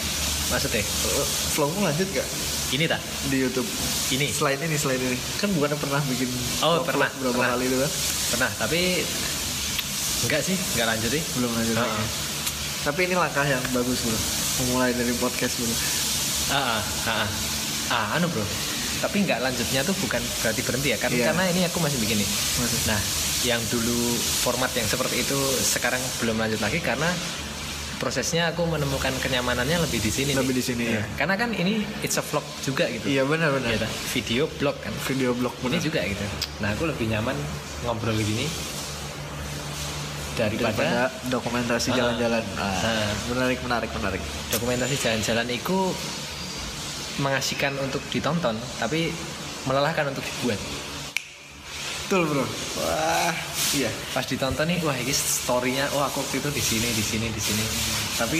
Maksudnya? Eh, vlogmu lanjut gak ini tak di YouTube. Ini. Selain ini selain ini. Kan bukan pernah bikin Oh, vlog pernah, berapa pernah. kali itu kan? Pernah tapi enggak sih enggak lanjut sih. Belum lanjut lagi. ah. tapi ini langkah yang bagus bro. Memulai dari podcast bro. Ah, ah, ah, ah. Ah anu bro tapi nggak lanjutnya tuh bukan berarti berhenti ya kan Iya. karena ini aku masih nih Masih. nah yang dulu format yang seperti itu sekarang belum lanjut lagi karena prosesnya aku menemukan kenyamanannya lebih di sini Lebih nih. di sini, ya. karena kan ini it's a vlog juga gitu iya benar benar tak? video blog kan video blog ini benar juga gitu nah aku lebih nyaman ngobrol gini daripada daripada dokumentasi Ah. jalan-jalan ah, Ah. menarik menarik menarik dokumentasi jalan-jalan itu mengasihkan untuk ditonton tapi melelahkan untuk dibuat. Betul bro. Wah. Iya. Pas ditonton nih wah ini storynya wah aku waktu itu di sini di sini di sini. Tapi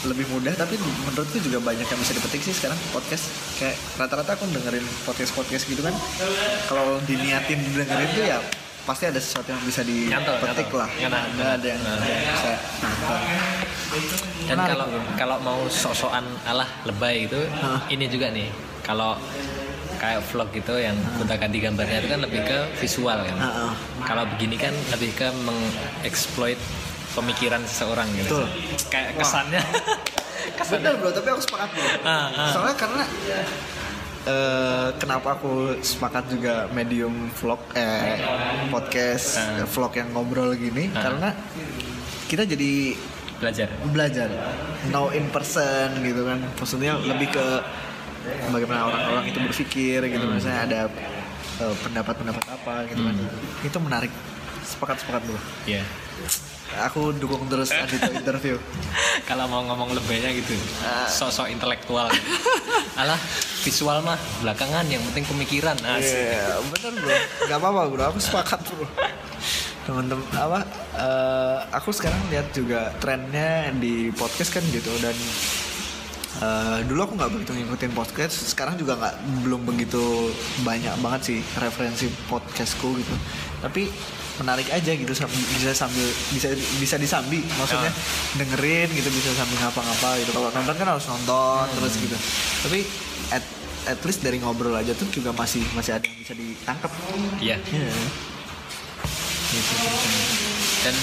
lebih mudah tapi menurutku juga banyak yang bisa dipetik sih sekarang podcast. Kayak rata-rata aku dengerin podcast podcast gitu kan. Kalau diniatin dengerin tuh ya pasti ada sesuatu yang bisa dipetik lah. Ada ada yang, Nah. ada. yang bisa dan kalau kalau mau sok-sokan alah lebay itu ini juga nih. Kalau kayak vlog gitu yang gonta ganti gambarnya itu kan lebih ke visual kan. Kalau begini kan lebih ke mengeksploit pemikiran seseorang gitu. Betul. kayak kesannya. Bener bro tapi aku sepakat bro. Soalnya karena eh, kenapa aku sepakat juga medium vlog eh podcast Ah. vlog yang ngobrol gini Ah. karena kita jadi belajar belajar know in person gitu kan maksudnya lebih ke bagaimana orang-orang itu berpikir gitu Hmm. misalnya ada pendapat-pendapat apa gitu kan Hmm. itu menarik sepakat sepakat dulu Iya. Aku dukung terus Adito interview [laughs] kalau mau ngomong lebaynya gitu Ah. sosok intelektual [laughs] alah visual mah belakangan yang penting pemikiran asik Iya, bener bro. Gak apa-apa bro, aku sepakat bro. Temen-temen apa? eh, aku sekarang lihat juga trennya di podcast kan gitu dan eh, dulu aku nggak begitu ngikutin podcast. Sekarang juga nggak belum begitu banyak banget sih referensi podcastku gitu. Tapi menarik aja gitu bisa sambil bisa bisa disambi maksudnya dengerin gitu bisa sambil ngapa-ngapa gitu. Kalau nonton kan harus nonton terus gitu. Tapi at at least dari ngobrol aja tuh juga masih masih ada yang bisa ditangkap iya. Iya. gitu. dan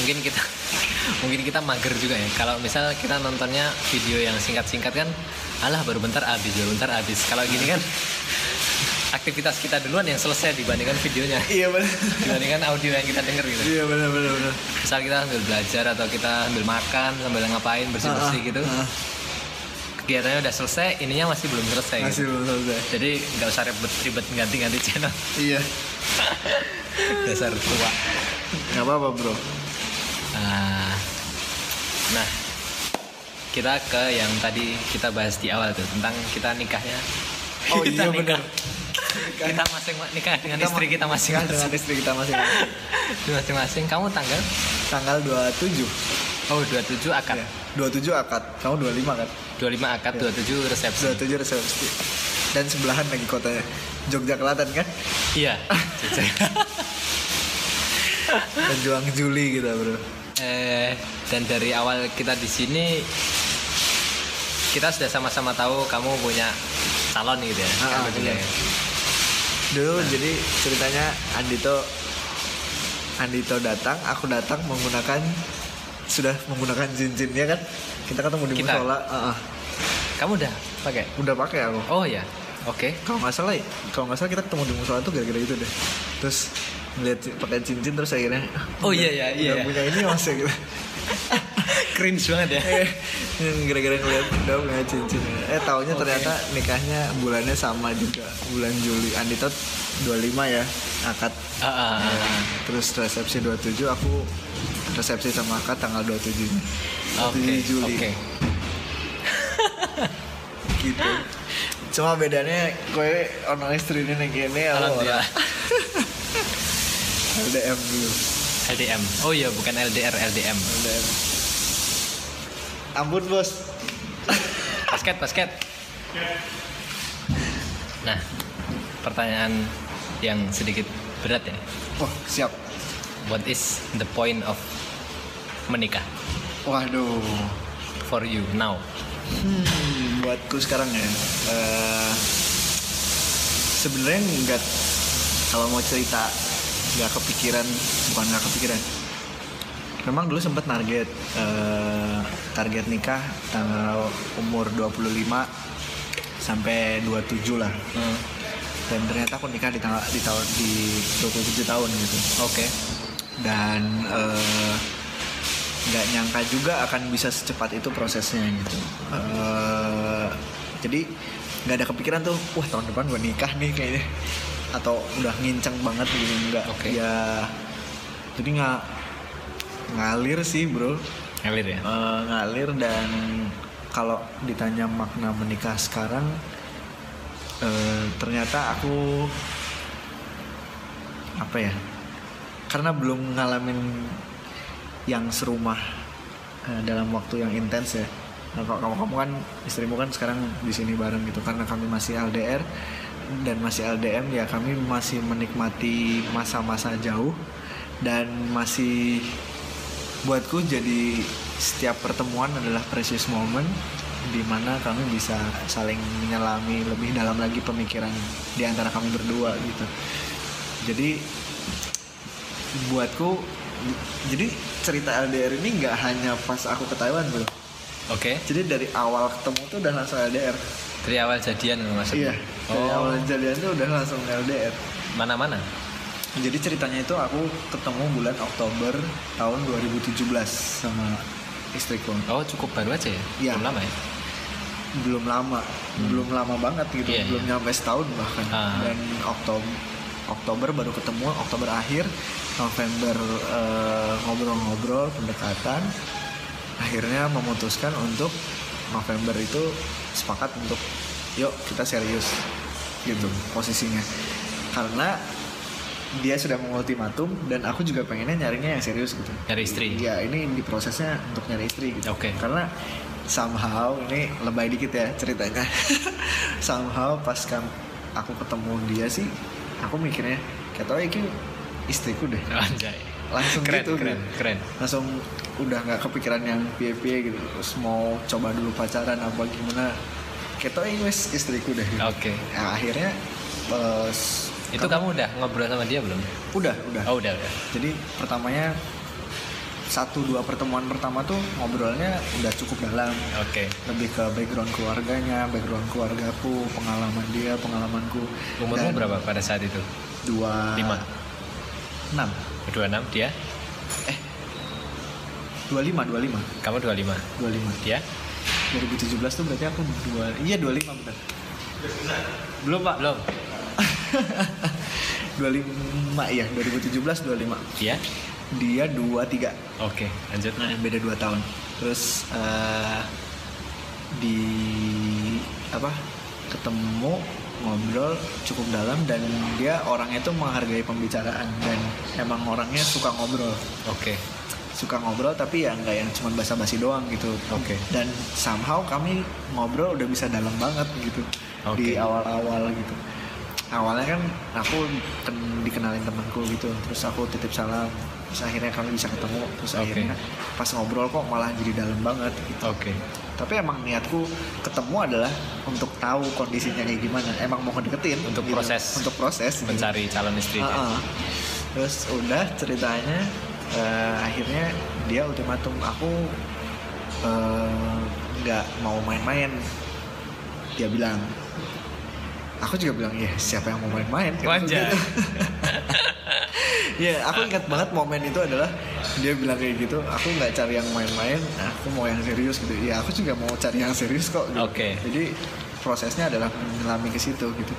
mungkin kita [laughs] mungkin kita mager juga ya. Kalau misal kita nontonnya video yang singkat-singkat kan alah baru bentar habis baru bentar habis. Kalau gini kan aktivitas kita duluan yang selesai dibandingkan videonya. [laughs] Iya benar. Dibandingkan audio yang kita denger gitu. Iya benar benar benar. Misal kita sambil belajar atau kita sambil makan sambil ngapain bersih bersih Ah, gitu. ah, kegiatannya udah selesai ininya masih belum selesai masih gitu. belum selesai. Jadi nggak usah ribet-ribet ganti-ganti channel. Iya. [laughs] Dasar tua. Nggak apa-apa bro. Ah, nah kita ke yang tadi kita bahas di awal tuh tentang kita nikahnya. Oh [laughs] Kita iya, nikah. benar. Kita masing nikah dengan Kita istri kita dengan masing-masing istri kita masing [laughs] masing-masing. Kamu tanggal? Tanggal 27 oh 27 akad. Ya. 27 akad. Kamu 25 kan? 25 akad Iya. 27 resepsi. 27 resepsi. Dan sebelahan lagi kotanya. Jogja Kelaten kan? Iya. Pejuang [laughs] Juli kita bro. Eh dan dari awal kita di sini kita sudah sama-sama tahu kamu punya calon gitu ya Ah, juga iya. Dulu jadi ceritanya Andito Andito datang, aku datang menggunakan sudah menggunakan cincinnya kan. Kita ketemu di Kita? musola. ah, ah. kamu udah pakai Udah pakai aku. oh ya oke Kalau nggak salah, kalau nggak salah kita ketemu di musola tuh gara-gara itu deh. Terus ci- pakai cincin terus akhirnya Oh, iya, iya, iya. punya ini mas ya gitu. [laughs] cringe banget ya Eh, gara-gara ngeliat udah punya cincin. Eh taunya ternyata nikahnya bulannya sama juga bulan Juli. Andito 25 ya akad ah, ah. Ya, terus resepsi 27 aku resepsi sama akad tanggal 27 -nya. 27 oke Juli oke [laughs] gitu cuma bedanya gue ono istri ini gini aku Alhamdulillah. ora. [laughs] LDM dulu LDM oh iya bukan LDR LDM LDM ampun bos. Basket basket. Nah pertanyaan yang sedikit berat ya. Wah siap. What is the point of menikah? Waduh. For you now? Hmm, buatku sekarang ya. eh, Sebenarnya nggak kalau mau cerita nggak kepikiran, bukan nggak kepikiran. Memang dulu sempat target eh, target nikah tanggal umur 25 sampai 27 lah. Hmm. Dan ternyata aku nikah di tanggal di tahun di 27 tahun gitu. Oke. dan eh, nggak nyangka juga akan bisa secepat itu prosesnya gitu Eh, jadi nggak ada kepikiran tuh wah tahun depan gue nikah nih kayaknya atau udah nginceng banget gitu nggak Oke. ya jadi nggak ngalir sih bro Ngalir ya? Eh, ngalir dan kalau ditanya makna menikah sekarang eh, ternyata aku apa ya karena belum ngalamin yang serumah eh, dalam waktu yang intens ya nah, kalau kamu kamu kan istrimu kan sekarang di sini bareng gitu karena kami masih LDR dan masih LDM ya kami masih menikmati masa-masa jauh dan masih buatku jadi setiap pertemuan adalah precious moment di mana kami bisa saling menyelami lebih dalam lagi pemikiran di antara kami berdua gitu. Jadi buatku jadi cerita LDR ini nggak hanya pas aku ke Taiwan bro. Oke. Jadi dari awal ketemu tuh udah langsung LDR. Dari awal jadian maksudnya? Iya. Dari Oh. awal jadian tuh udah langsung LDR. Mana-mana? Jadi ceritanya itu aku ketemu bulan Oktober tahun 2017 sama istriku. Oh cukup baru aja ya? Iya. Belum lama ya? belum lama belum lama banget gitu Hmm. Iya, belum iya. nyampe setahun bahkan Ah. dan Oktober Oktober baru ketemu Oktober akhir November eh, ngobrol-ngobrol pendekatan akhirnya memutuskan untuk November itu sepakat untuk yuk kita serius gitu posisinya karena dia sudah mengultimatum dan aku juga pengennya nyarinya yang serius gitu Nyari istri? Iya, ini di prosesnya untuk nyari istri gitu. Oke. Karena somehow ini lebay dikit ya ceritanya. [laughs] somehow pas kan aku ketemu dia sih, aku mikirnya kayak tau ini istriku deh. Anjay. Langsung keren, gitu, keren, gitu. keren. Langsung udah nggak kepikiran yang pie-pie gitu. Terus mau coba dulu pacaran apa gimana. Ini wes istriku deh. gitu. Oke. Nah, akhirnya pas Itu kamu udah ngobrol sama dia belum? udah udah. Oh udah udah. Jadi pertamanya satu dua pertemuan pertama tuh ngobrolnya udah cukup dalam Oke. lebih ke background keluarganya, background keluargaku, pengalaman dia, pengalamanku. Umurmu Dan berapa pada saat itu? Dua Lima. enam, Dua enam dia? dua lima, dua lima, Kamu dua lima. dua lima. Dia? 2017 tuh berarti aku dua, iya dua lima benar. Belum pak, Belum. [laughs] dua lima iya 2017 dua lima. Dia? Dia dua tiga. Oke. Lanjut. Nah, beda 2 tahun. Terus eh, di apa? Ketemu ngobrol cukup dalam dan dia orangnya tuh menghargai pembicaraan dan emang orangnya suka ngobrol. Oke. Suka ngobrol tapi ya nggak yang cuma basa-basi doang gitu. Oke. Dan somehow kami ngobrol udah bisa dalam banget gitu Oke. di awal-awal gitu. Awalnya kan aku ken- dikenalin temanku gitu, terus aku titip salam, terus akhirnya kami bisa ketemu, terus Oke. akhirnya pas ngobrol kok malah jadi dalam banget gitu. Oke. Tapi emang niatku ketemu adalah untuk tahu kondisinya kayak gimana. Emang mau ngedeketin Untuk gitu. proses. Untuk proses. gitu. Mencari calon istri. Ah, ah. Terus udah ceritanya eh, akhirnya dia ultimatum aku eh, nggak mau main-main. Dia bilang. Aku juga bilang ya siapa yang mau main-main? Wajah. Gitu. [laughs] Ya, aku ingat banget momen itu adalah dia bilang kayak gitu. Aku nggak cari yang main-main, aku mau yang serius gitu. Ya, aku juga mau cari yang serius kok. Gitu. Oke. Jadi prosesnya adalah menyelami ke situ gitu.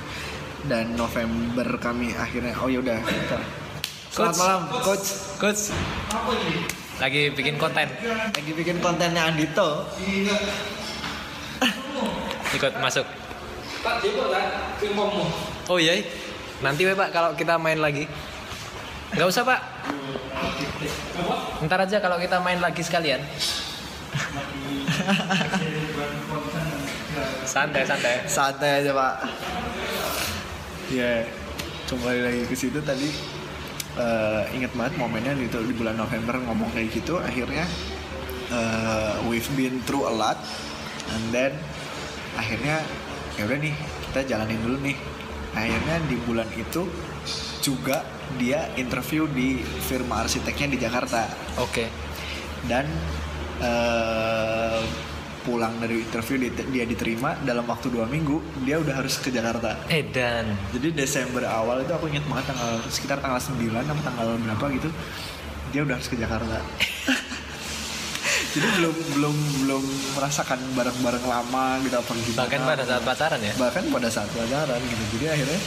Dan November kami akhirnya, oh ya udah. kita- Selamat malam, coach. Coach. Lagi bikin konten. Lagi bikin kontennya Andito. Ikut masuk. Oh iya. Nanti we pak kalau kita main lagi. Nggak usah pak. Ntar aja kalau kita main lagi sekalian. santai santai. Santai aja pak. Ya, kembali lagi ke situ tadi. eh ingat banget momennya di, di bulan November ngomong kayak gitu. Akhirnya uh, we've been through a lot and then akhirnya ya udah nih kita jalanin dulu nih akhirnya di bulan itu juga dia interview di firma arsiteknya di Jakarta Oke. dan eh, pulang dari interview dia, diterima dalam waktu dua minggu dia udah harus ke Jakarta Edan. jadi Desember awal itu aku ingat banget tanggal sekitar tanggal 9 atau tanggal berapa gitu dia udah harus ke Jakarta [laughs] jadi belum belum belum merasakan bareng-bareng lama gitu apa gimana. Bahkan pada saat pacaran ya. bahkan pada saat pacaran gitu. Jadi akhirnya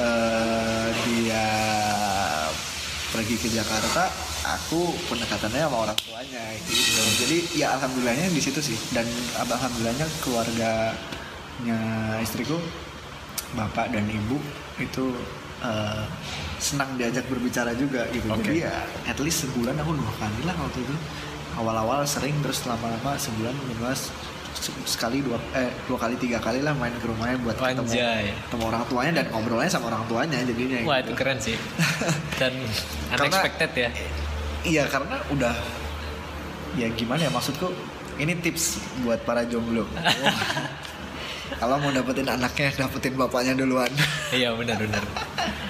eh, dia pergi ke Jakarta aku pendekatannya sama orang tuanya gitu. Jadi ya alhamdulillahnya di situ sih. Dan alhamdulillahnya keluarganya istriku bapak dan ibu itu eh, senang diajak berbicara juga gitu. Oke. jadi ya at least sebulan aku dua kali lah waktu itu awal-awal sering terus lama-lama sebulan minimal se- sekali dua eh dua kali tiga kali lah main ke rumahnya buat ketemu Anjay. ketemu orang tuanya dan ngobrolnya sama orang tuanya jadinya Wah gitu. itu keren sih. [laughs] Dan Karena- unexpected ya. iya karena udah ya gimana ya maksudku ini tips buat para jomblo [laughs] kalau mau dapetin anaknya dapetin bapaknya duluan Iya benar-benar.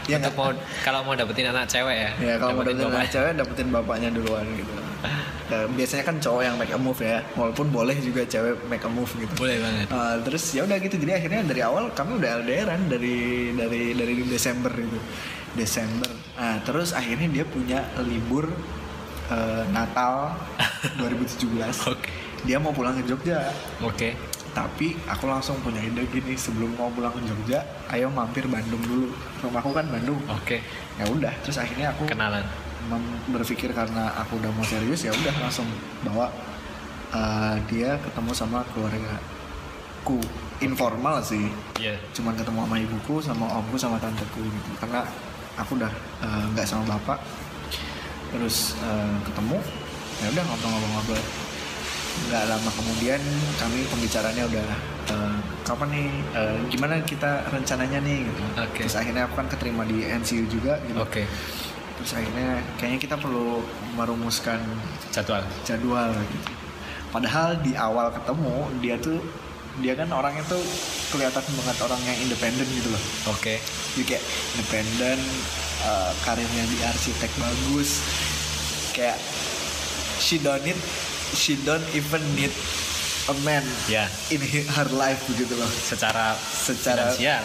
Iya Untuk mau kalau mau dapetin anak cewek ya. ya kalau mau dapetin dapetin bapak. anak cewek dapetin bapaknya duluan gitu [laughs] Ya, biasanya kan cowok yang make a move ya walaupun boleh juga cewek make a move gitu Boleh banget. Uh, terus ya udah gitu jadi akhirnya dari awal kami udah LDRan dari dari dari Desember itu Desember nah terus akhirnya dia punya libur uh, Natal [laughs] 2017 Oke. dia mau pulang ke Jogja Oke. tapi aku langsung punya ide gini sebelum mau pulang ke Jogja ayo mampir Bandung dulu rumahku kan Bandung Oke. ya udah terus akhirnya aku Kenalan. Mem- berpikir karena aku udah mau serius ya udah langsung bawa uh, dia ketemu sama keluargaku. Informal sih. Iya. cuman ketemu sama ibuku sama omku sama tanteku gitu. Karena aku udah uh, nggak sama bapak. Terus uh, ketemu ya udah ngobrol-ngobrol. Nggak lama kemudian kami pembicaranya udah uh, kapan nih uh, gimana kita rencananya nih gitu. Oke. terus akhirnya aku kan keterima di NCU juga gitu. Oke. Terus akhirnya kayaknya kita perlu merumuskan Jadwal. jadwal gitu padahal di awal ketemu dia tuh dia kan orangnya tuh kelihatan banget orang yang independen gitu loh Oke. jadi kayak independen eh, karirnya di arsitek bagus kayak she don't need she don't even need a man Ya. in her life begitu loh Secara Secara- finansial.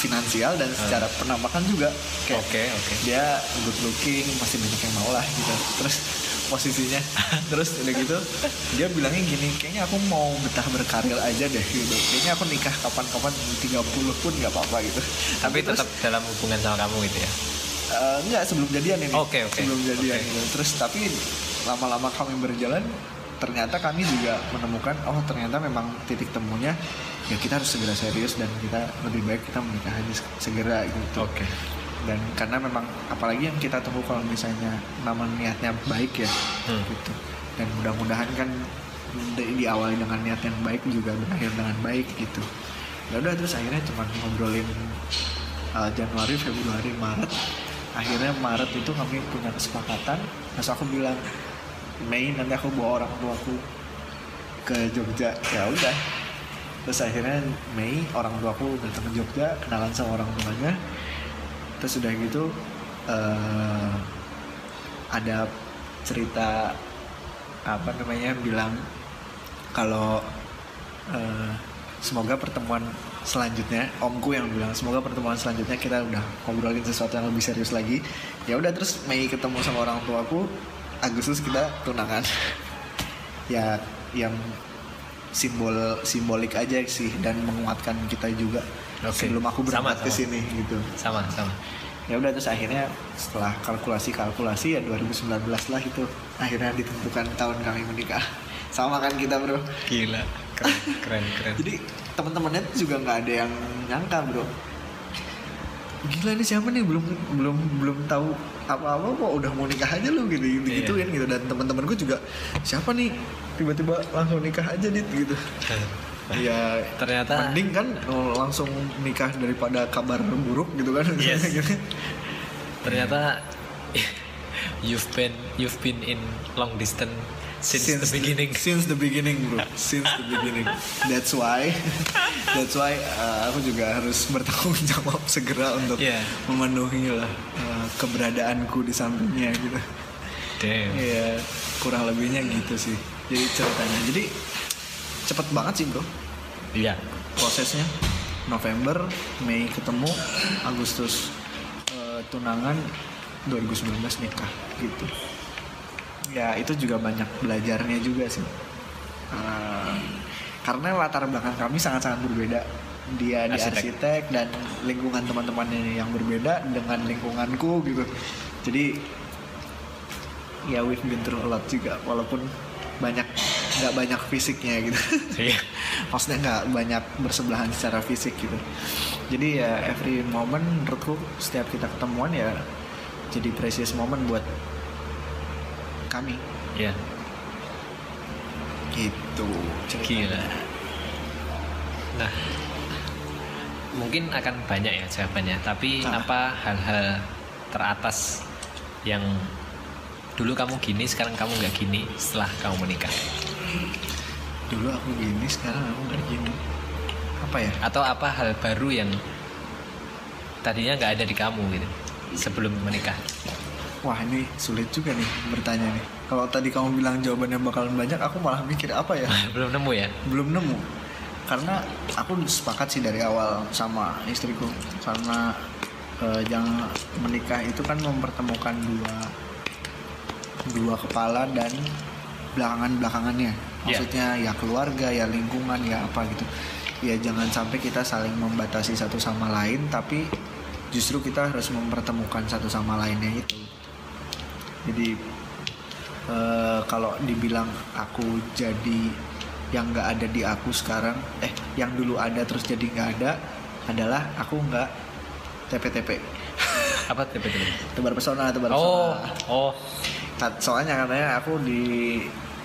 Finansial dan secara penampakan juga kayak Oke. Oke. dia good looking pasti banyak yang mau lah gitu terus posisinya [laughs] terus udah gitu dia bilangnya gini kayaknya aku mau betah berkarir aja deh gitu kayaknya aku nikah kapan-kapan 30 pun nggak apa-apa gitu Tapi terus, tetap dalam hubungan sama kamu gitu ya. eh, nggak sebelum jadian ini Oke, oke. sebelum jadian Oke. gitu terus tapi lama-lama kami berjalan ternyata kami juga menemukan oh ternyata memang titik temunya ya kita harus segera serius dan kita lebih baik kita menikah aja se- segera gitu. Oke. dan karena memang apalagi yang kita tunggu kalau misalnya nama niatnya baik ya Hmm. gitu. Dan mudah-mudahan kan di, diawali dengan niat yang baik juga berakhir dengan baik gitu. Ya udah terus akhirnya cuma ngobrolin uh, Januari Februari Maret. Akhirnya Maret itu kami punya kesepakatan. Terus aku bilang Mei nanti aku bawa orang tuaku ke Jogja. Ya udah. Terus akhirnya Mei orang tuaku datang ke Jogja kenalan sama orang tuanya. Terus udah gitu eh, ada cerita apa namanya bilang kalau eh, semoga pertemuan selanjutnya omku yang bilang semoga pertemuan selanjutnya kita udah ngobrolin sesuatu yang lebih serius lagi. Ya udah terus Mei ketemu sama orang tuaku Agustus kita tunangan ya yang simbol simbolik aja sih dan menguatkan kita juga Oke. sebelum aku berangkat ke sini gitu Sama. Sama. ya udah terus akhirnya setelah kalkulasi kalkulasi ya 2019 lah itu akhirnya ditentukan tahun kami menikah sama kan kita bro Gila. Keren. Keren. Keren. [laughs] jadi teman-temannya juga nggak ada yang nyangka bro gila ini siapa nih belum belum belum tahu apa-apa kok udah mau nikah aja lu gitu gitu Iya. gituin gitu dan teman-teman gue juga siapa nih tiba-tiba langsung nikah aja dit gitu [laughs] ya Ternyata- mending kan oh, langsung nikah daripada kabar buruk gitu kan [laughs] Yes. Gitu. Ternyata [laughs] you've been you've been in long distance since, the beginning. since the beginning bro [laughs] since the beginning that's why [laughs] that's why uh, aku juga harus bertanggung jawab segera untuk Yeah. memenuhi lah uh, keberadaanku di sampingnya gitu Damn. Iya, kurang lebihnya gitu sih. Jadi ceritanya. Jadi cepet banget sih bro Iya. prosesnya. November, Mei ketemu, Agustus eh, tunangan, 2019 nikah gitu. Ya itu juga banyak belajarnya juga sih. Eh, karena latar belakang kami sangat-sangat berbeda. Dia di Arsitek. arsitek dan lingkungan teman-temannya yang berbeda dengan lingkunganku gitu. Jadi ya we've been through a lot juga walaupun banyak nggak banyak fisiknya gitu Iya. [laughs] maksudnya nggak banyak bersebelahan secara fisik gitu jadi ya every moment menurutku setiap kita ketemuan ya jadi precious moment buat kami Iya. gitu. Gila. Nah, mungkin akan banyak ya jawabannya. Tapi Ah. apa hal-hal teratas yang dulu kamu gini, sekarang kamu nggak gini setelah kamu menikah? dulu aku gini sekarang aku nggak gini apa ya Atau apa hal baru yang tadinya nggak ada di kamu gitu sebelum menikah? Wah ini sulit juga nih bertanya nih. Kalau tadi kamu bilang jawabannya bakalan banyak aku malah mikir apa ya? [laughs] Belum nemu ya? belum nemu. Karena aku sepakat sih dari awal sama istriku. Karena eh, yang menikah itu kan mempertemukan dua dua kepala dan belakangan belakangannya Iya. maksudnya ya keluarga ya lingkungan ya apa gitu. Ya jangan sampai kita saling membatasi satu sama lain tapi justru kita harus mempertemukan satu sama lainnya itu jadi eh, kalau dibilang aku jadi yang nggak ada di aku sekarang eh yang dulu ada terus jadi nggak ada adalah aku nggak TP-TP Apa tiba-tiba? tebar pesona tebar Oh, pesona. oh, Kat- soalnya katanya aku di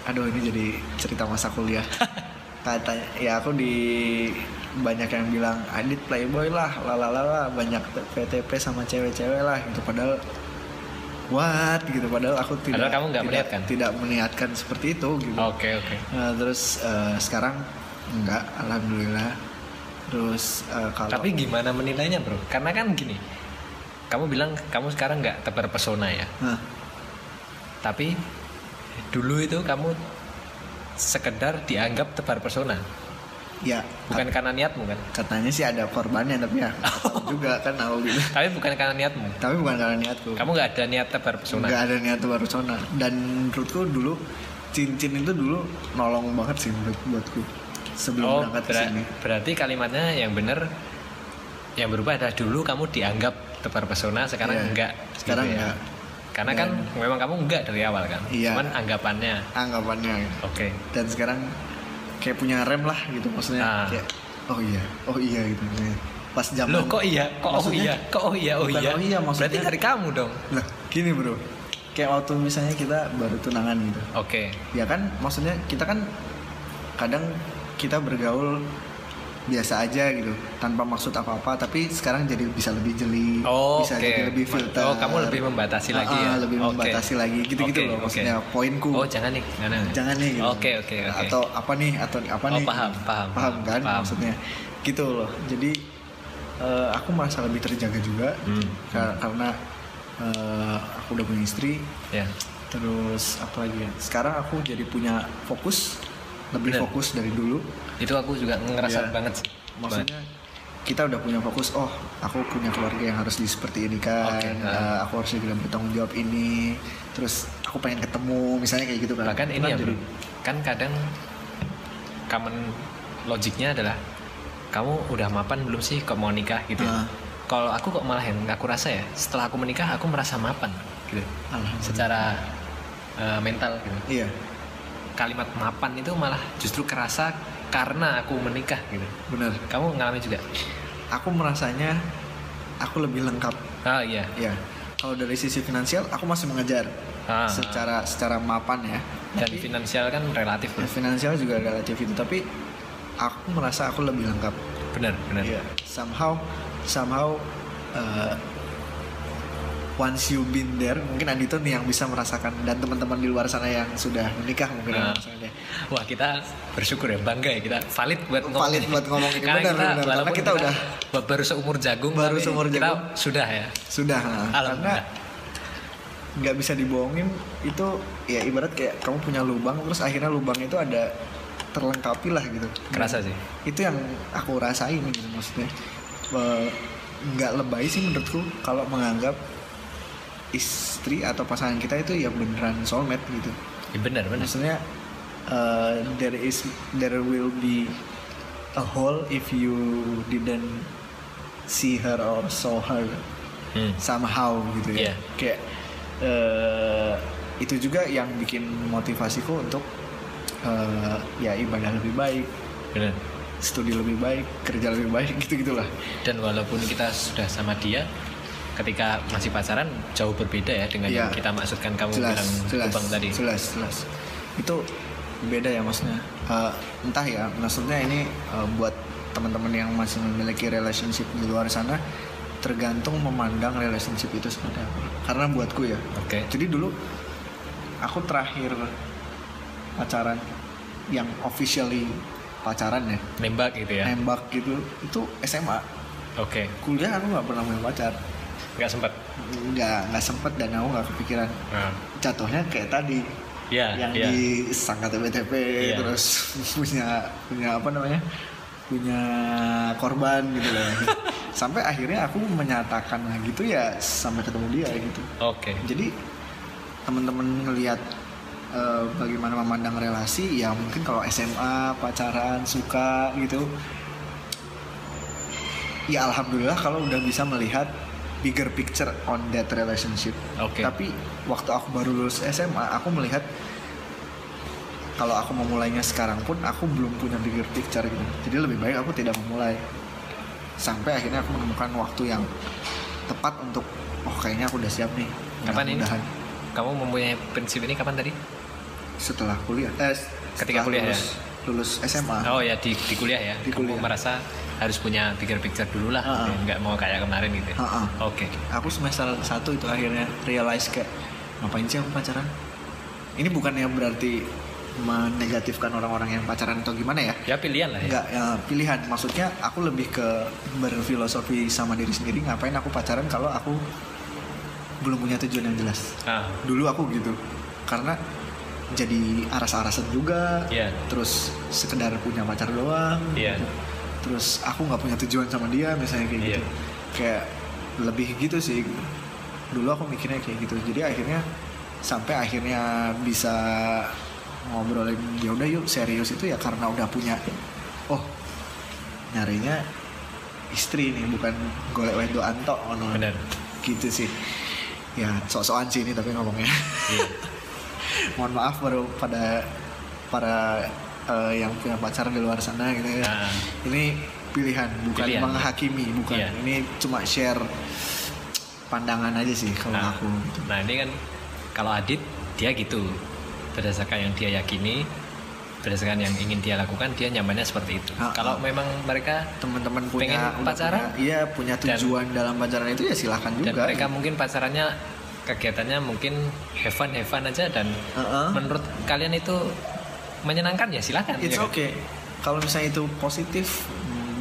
aduh ini jadi cerita masa kuliah. [laughs] Katanya ya aku di banyak yang bilang Adit playboy lah lalala banyak PTP sama cewek-cewek lah gitu. Padahal what gitu padahal aku tidak Padahal kamu tidak, meniatkan? tidak meniatkan seperti itu gitu oke oke. Nah, terus eh, sekarang enggak alhamdulillah terus eh, kalau Tapi gimana menilainya bro? Karena kan gini, kamu bilang kamu sekarang nggak tebar pesona ya. Hah, Tapi dulu itu kamu sekedar dianggap tebar pesona, ya bukan karena niatmu kan? katanya sih ada korbannya tapi ya [laughs] juga kan aku gitu Tapi bukan karena niatmu. tapi bukan karena niatku Kamu nggak ada niat tebar pesona. nggak ada niat baru zona dan menurutku dulu cincin itu dulu nolong banget sih menurut buatku sebelum Oh, berangkat ke bera- sini berarti kalimatnya yang benar yang berubah adalah dulu kamu dianggap tebar pesona, sekarang Iya, enggak. sekarang gitu ya. enggak. Karena kan memang kamu enggak dari awal kan. Iya. Cuman anggapannya. anggapannya Oke. dan sekarang kayak punya rem lah gitu maksudnya Ah. kayak oh iya oh iya gitu pas zaman Loh kok iya? Kok oh Maksudnya- iya? Kok oh iya? Oh iya? oh iya, maksudnya- Berarti dari kamu dong. lah gini bro kayak waktu misalnya kita baru tunangan gitu Oke. ya kan maksudnya kita kan kadang kita bergaul biasa aja gitu tanpa maksud apa-apa tapi sekarang jadi bisa lebih jeli Oh, bisa oke. jadi lebih filter Oh, kamu lebih membatasi lagi ah, ya? lebih Oke. membatasi lagi gitu-gitu Oke, loh oke. maksudnya poinku Oh, jangan nih. Jangan. jangan nih gitu. Oke, oke, oke. atau apa nih atau apa Oh, nih paham, paham, paham kan paham. maksudnya gitu loh jadi eh, aku merasa lebih terjaga juga Hmm. Kar- karena eh, aku udah punya istri Ya. terus apa lagi ya sekarang aku jadi punya fokus lebih Bener. fokus dari dulu Itu aku juga ngerasa Iya. banget sih. maksudnya kita udah punya fokus oh aku punya keluarga yang harus di seperti ini kan Oke, Eh, nah. aku harus juga bertanggung jawab ini terus aku pengen ketemu misalnya kayak gitu kan bahkan ini ya bro kan kadang common logiknya adalah kamu udah mapan belum sih kok mau nikah gitu ya? Ah. kalau aku kok malah yang aku rasa ya setelah aku menikah aku merasa mapan gitu secara eh, mental gitu iya kalimat mapan itu malah justru kerasa karena aku menikah gitu. Bener kamu ngalamin juga? Aku merasanya aku lebih lengkap. Ah iya. Ya kalau dari sisi finansial aku masih mengejar Ah, secara secara mapan ya. Dan Tapi- finansial kan relatif bro Ya, finansial juga relatif itu tapi aku merasa aku lebih lengkap. Benar benar. Iya, somehow somehow uh, once you been there mungkin Andito nih yang bisa merasakan dan teman-teman di luar sana yang sudah menikah mungkin Nah. merasakannya. Wah kita bersyukur ya bangga ya kita valid buat ngomong Valid ini. buat ngomong ini. Karena Benar, kita, benar. Karena kita udah- ba- baru seumur jagung Baru seumur kita jagung. sudah ya sudah nah. karena alhamdulillah nggak bisa dibohongin itu ya ibarat kayak kamu punya lubang terus akhirnya lubang itu ada terlengkapi lah gitu kerasa sih itu yang aku rasain gitu maksudnya nggak lebay sih menurutku kalau menganggap istri atau pasangan kita itu ya beneran soulmate gitu. Ya, benar benar. Maksudnya uh, there is there will be a hole if you didn't see her or saw her Hmm. somehow gitu ya. Iya. kayak eh, itu juga yang bikin motivasiku untuk eh, ya ibadah lebih baik benar. studi lebih baik kerja lebih baik [laughs] gitu gitulah dan walaupun kita sudah sama dia ketika masih pacaran jauh berbeda ya dengan Iya. yang kita maksudkan kamu jelas bilang jelas lubang tadi. jelas jelas itu beda ya maksudnya? Eh, entah ya maksudnya ini eh, buat teman-teman yang masih memiliki relationship di luar sana tergantung memandang relationship itu seperti apa. Karena buatku ya. Oke. Jadi dulu aku terakhir pacaran yang officially pacaran ya. Nembak gitu ya? Nembak gitu itu SMA oke. Kuliah aku nggak pernah punya pacar nggak sempat nggak nggak sempet dan aku nggak kepikiran. Nah. jatuhnya kayak tadi. Ya yang ya disangka TPTP Iya. terus [laughs] punya punya apa namanya? Punya korban gitu loh. [laughs] Sampai akhirnya aku menyatakan gitu ya sampai ketemu dia gitu. Oke. Jadi teman-teman ngelihat eh, bagaimana memandang relasi ya mungkin kalau SMA pacaran suka gitu. Ya alhamdulillah kalau udah bisa melihat bigger picture on that relationship. Oke. tapi waktu aku baru lulus SMA aku melihat kalau aku memulainya sekarang pun aku belum punya bigger picture gitu. Jadi lebih baik aku tidak memulai. Sampai akhirnya aku menemukan waktu yang tepat untuk oh kayaknya aku udah siap nih. Kapan ini? Kamu mempunyai prinsip ini kapan tadi? Setelah kuliah eh Ketika setelah kuliah ya? Lulus, SMA oh ya di, di kuliah ya Di kamu kuliah. merasa harus punya bigger picture dulu lah Ha-ha. nggak mau kayak kemarin gitu ya? Oke aku semester satu itu akhirnya realize kayak ngapain sih aku pacaran ini bukannya berarti menegatifkan orang-orang yang pacaran atau gimana ya ya pilihan lah ya Enggak, ya, pilihan. Maksudnya aku lebih ke berfilosofi sama diri sendiri. Ngapain aku pacaran kalau aku belum punya tujuan yang jelas. ah Dulu aku gitu. Karena jadi aras-arasan juga. Iya. Terus sekedar punya pacar doang. Gitu. Terus aku nggak punya tujuan sama dia misalnya kayak gitu. Iya. Kayak lebih gitu sih. Dulu aku mikirnya kayak gitu. Jadi akhirnya sampai akhirnya bisa ngobrolin ya udah yuk serius itu ya karena udah punya oh nyarinya istri nih bukan golek wedo anto ono gitu sih ya sok-sokan sih ini tapi ngomongnya iya [laughs] mohon maaf baru pada para eh, yang punya pacar di luar sana gitu ya Ah. ini pilihan bukan Pilihan. menghakimi bukan Iya. ini cuma share pandangan aja sih kalau nah, aku gitu. nah ini kan kalau Adit dia gitu berdasarkan yang dia yakini berdasarkan yang ingin dia lakukan dia nyamannya seperti itu Ah, kalau ah. memang mereka teman-teman punya Pengen pacaran? iya punya Dan- tujuan dalam pacaran itu ya silahkan dan juga mereka mungkin pacarannya kegiatannya mungkin have fun have fun aja dan Heeh. menurut kalian itu menyenangkan ya silakan it's ya kan? okay kalau misalnya itu positif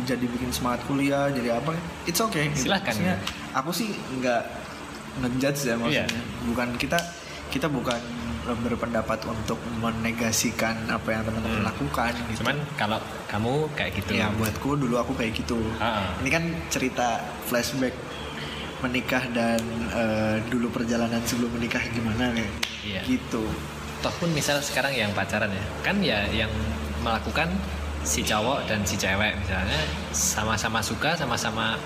jadi bikin semangat kuliah jadi apa it's okay gitu. Silahkan, Maksudnya, ya. aku sih nggak ngejudge ya maksudnya Iya. bukan kita kita bukan berpendapat untuk menegasikan apa yang teman-teman Hmm. lakukan gitu. cuman kalau kamu kayak gitu ya buatku dulu aku kayak gitu Ah. ini kan cerita flashback menikah dan eh, dulu perjalanan sebelum menikah gimana nih Iya. gitu toh pun misal sekarang yang pacaran ya kan ya yang melakukan si cowok dan si cewek misalnya sama-sama suka sama-sama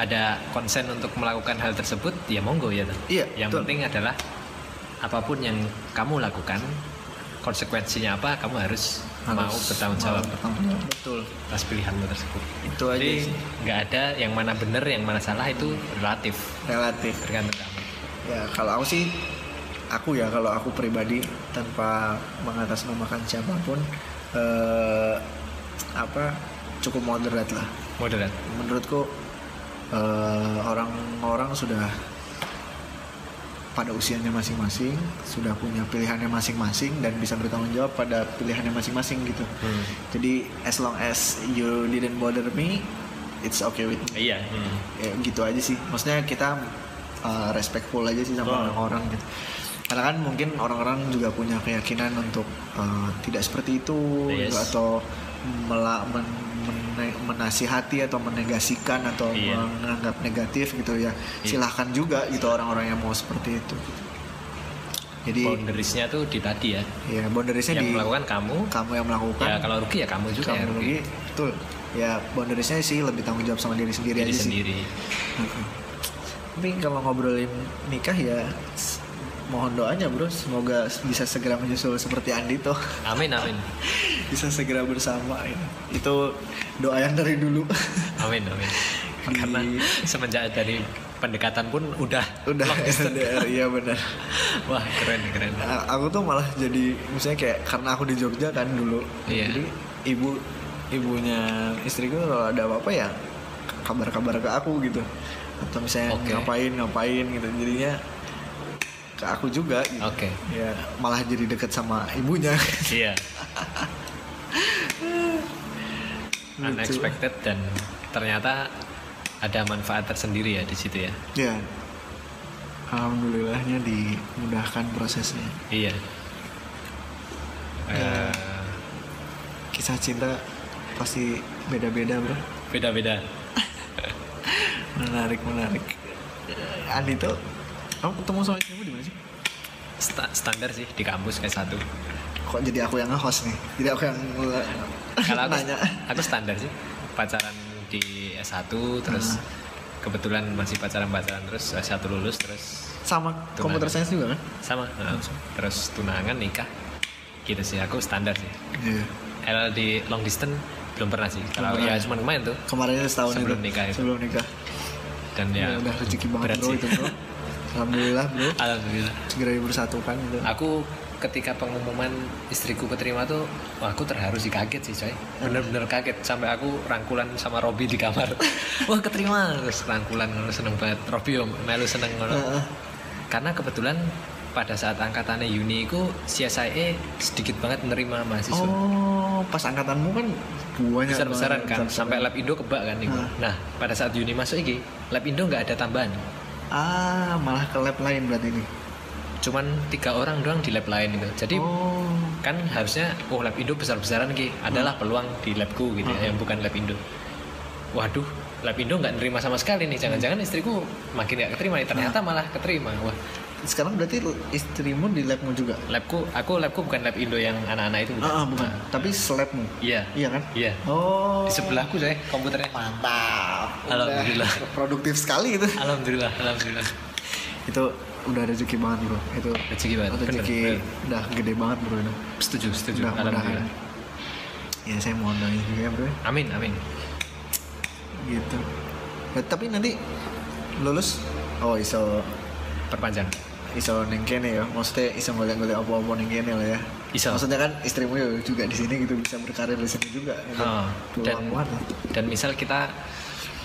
ada konsen untuk melakukan hal tersebut ya monggo ya toh. Iya, yang betul. penting adalah apa pun yang kamu lakukan konsekuensinya apa kamu harus, mau bertanggung jawab mau bertanggung jawab betul. Atas pilihanmu tersebut. Itu aja jadi nggak ada yang mana benar yang mana salah itu relatif. Relatif. Tergantung kamu. Ya kalau aku sih aku ya kalau aku pribadi tanpa mengatasnamakan siapa pun eh, apa cukup moderat lah. Moderat menurutku eh, orang-orang sudah pada usianya masing-masing sudah punya pilihannya masing-masing dan bisa bertanggung jawab pada pilihannya masing-masing gitu Hmm. jadi as long as you didn't bother me it's okay with me Iya. hmm. ya, gitu aja sih maksudnya kita uh, respectful aja sih sama Oh. orang-orang gitu karena kan mungkin orang-orang juga punya keyakinan untuk uh, tidak seperti itu Yes. atau men- menasihati atau menegasikan atau Iya. menganggap negatif gitu ya Iya. silahkan juga gitu orang-orang yang mau seperti itu gitu. jadi Boundariesnya tuh di tadi ya. ya boundariesnya Yang di melakukan kamu. kamu yang melakukan Ya kalau rugi ya kamu juga kamu yang rugi. rugi betul ya boundariesnya sih lebih tanggung jawab sama diri sendiri Diri aja sih sendiri. Heeh. Tapi kalau ngobrolin nikah ya mohon doanya bro, semoga bisa segera menyusul seperti Andito, Amin amin. [laughs] bisa segera bersama ya. Itu doa yang dari dulu. Amin amin. Di- Karena semenjak dari pendekatan pun udah Udah. LDR, [laughs] iya benar. Wah keren keren. A- Aku tuh malah jadi misalnya kayak karena aku di Jogja kan dulu, Iya. jadi ibu ibunya istriku kalau ada apa-apa ya kabar-kabar ke aku gitu, atau misalnya Oke. ngapain ngapain gitu, jadinya ke aku juga gitu. Oke. ya malah jadi deket sama ibunya Iya. [laughs] [laughs] Unexpected dan ternyata ada manfaat tersendiri ya di situ ya. ya alhamdulillahnya dimudahkan prosesnya Iya. Ya. Eh, kisah cinta pasti beda-beda bro beda-beda. [laughs] menarik menarik Andi tuh kamu ketemu sama istrimu di mana sih Sta- standar sih di kampus kayak satu. Kok jadi aku yang nge-host nih? Jadi aku yang Kalau aku, nanya. aku standar sih. Pacaran di S1 terus Ah. kebetulan masih pacaran-pacaran terus S1 lulus terus sama Tunangan. komputer science juga kan? Sama nah, terus tunangan nikah. Gitu sih aku standar sih. Iya. L di long distance belum pernah sih. Kalau ya cuma kemarin tuh. Kemarin setahun Sebelum itu. nikah itu. sebelum nikah. Dan ya ya, udah rezeki banget bro sih. itu bro. [laughs] Alhamdulillah bro. Alhamdulillah. Segera dipersatukan gitu aku ketika pengumuman istriku keterima tuh wah, aku terharu sih kaget sih coy bener-bener kaget sampai aku rangkulan sama Robi di kamar [laughs] wah keterima terus rangkulan ngono, seneng banget Robi om melu seneng ngono Heeh. karena kebetulan pada saat angkatannya Uni itu CSIE sedikit banget menerima mahasiswa Oh, pas angkatanmu kan banyak besar-besaran kan besar-besaran. sampai lab Indo kebak kan itu. Ah. Nah pada saat Uni masuk iki lab Indo nggak ada tambahan Ah, malah ke lab lain berarti ini. Cuman tiga orang doang di lab lain gitu jadi oh, kan harusnya oh lab Indo besar-besaran ki adalah peluang di labku gitu ya, Hmm. yang bukan lab Indo waduh lab Indo nggak nerima sama sekali nih jangan-jangan istriku makin nggak keterima nih ternyata malah keterima wah sekarang berarti istrimu di labmu juga? labku aku labku bukan lab Indo yang anak-anak itu bukan Ah, ah, bukan. Tapi selabmu. iya Iya kan? iya Oh. di sebelahku saya komputernya Mantap. Alhamdulillah. Udah produktif sekali itu. alhamdulillah alhamdulillah itu udah rezeki banget bro. Itu rezeki banget rezeki bener. udah gede banget bro itu. setuju setuju Udah mudahan. alhamdulillah Ya saya mohon doain juga ya bro. amin amin Gitu. Ya, tapi nanti lulus oh iso perpanjang iso neng kene ya maksudnya iso golek-golek apa-apa neng kene lah ya Iso. maksudnya kan istrimu ya juga di sini gitu bisa berkarir di sini juga gitu. Oh, dan banget dan misal kita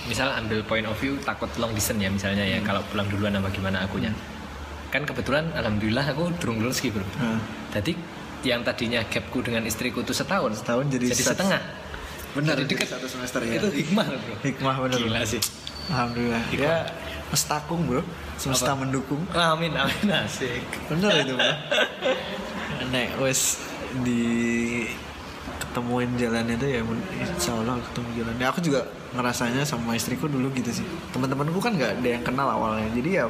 misal ambil point of view takut long distance ya misalnya ya kalau pulang duluan apa gimana akunya kan kebetulan alhamdulillah aku durung lulus gitu bro Nah, jadi yang tadinya gapku dengan istriku itu setahun setahun jadi, jadi set- setengah. Benar Jadi deket. satu semester ya. Itu hikmah bro. Hikmah bener gila sih. Alhamdulillah. Hikmah. ya mestakung bro. Semesta Apa? mendukung. Amin amin asik. Bener itu bro. [laughs] Nek wes di ketemuin jalan itu ya insya Allah ketemu jalan ya aku juga ngerasanya sama istriku dulu gitu sih. Teman-temanku kan nggak ada yang kenal awalnya. Jadi ya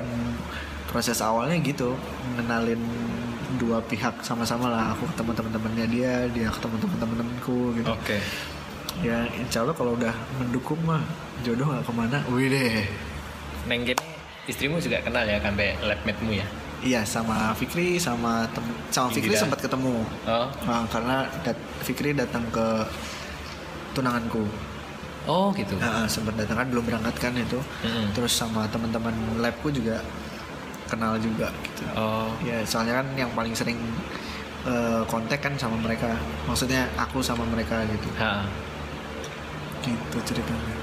proses awalnya gitu mengenalin dua pihak sama-sama lah aku ketemu teman-temannya dia dia ketemu teman-temanku gitu. Oke. Ya insya Allah kalau udah mendukung mah jodoh nggak ke mana. Wih deh. Neng gini istrimu juga kenal ya sampai labmate-mu ya? Iya sama Fikri sama tem sama Fikri sempat ketemu. Oh. Nah, karena dat- Fikri datang ke tunanganku. Oh gitu. Nah, sempat datang kan belum berangkat kan itu. Mm-mm. terus sama teman-teman labku juga kenal juga gitu oh ya soalnya kan yang paling sering eh, kontak kan sama mereka maksudnya aku sama mereka gitu ha gitu ceritanya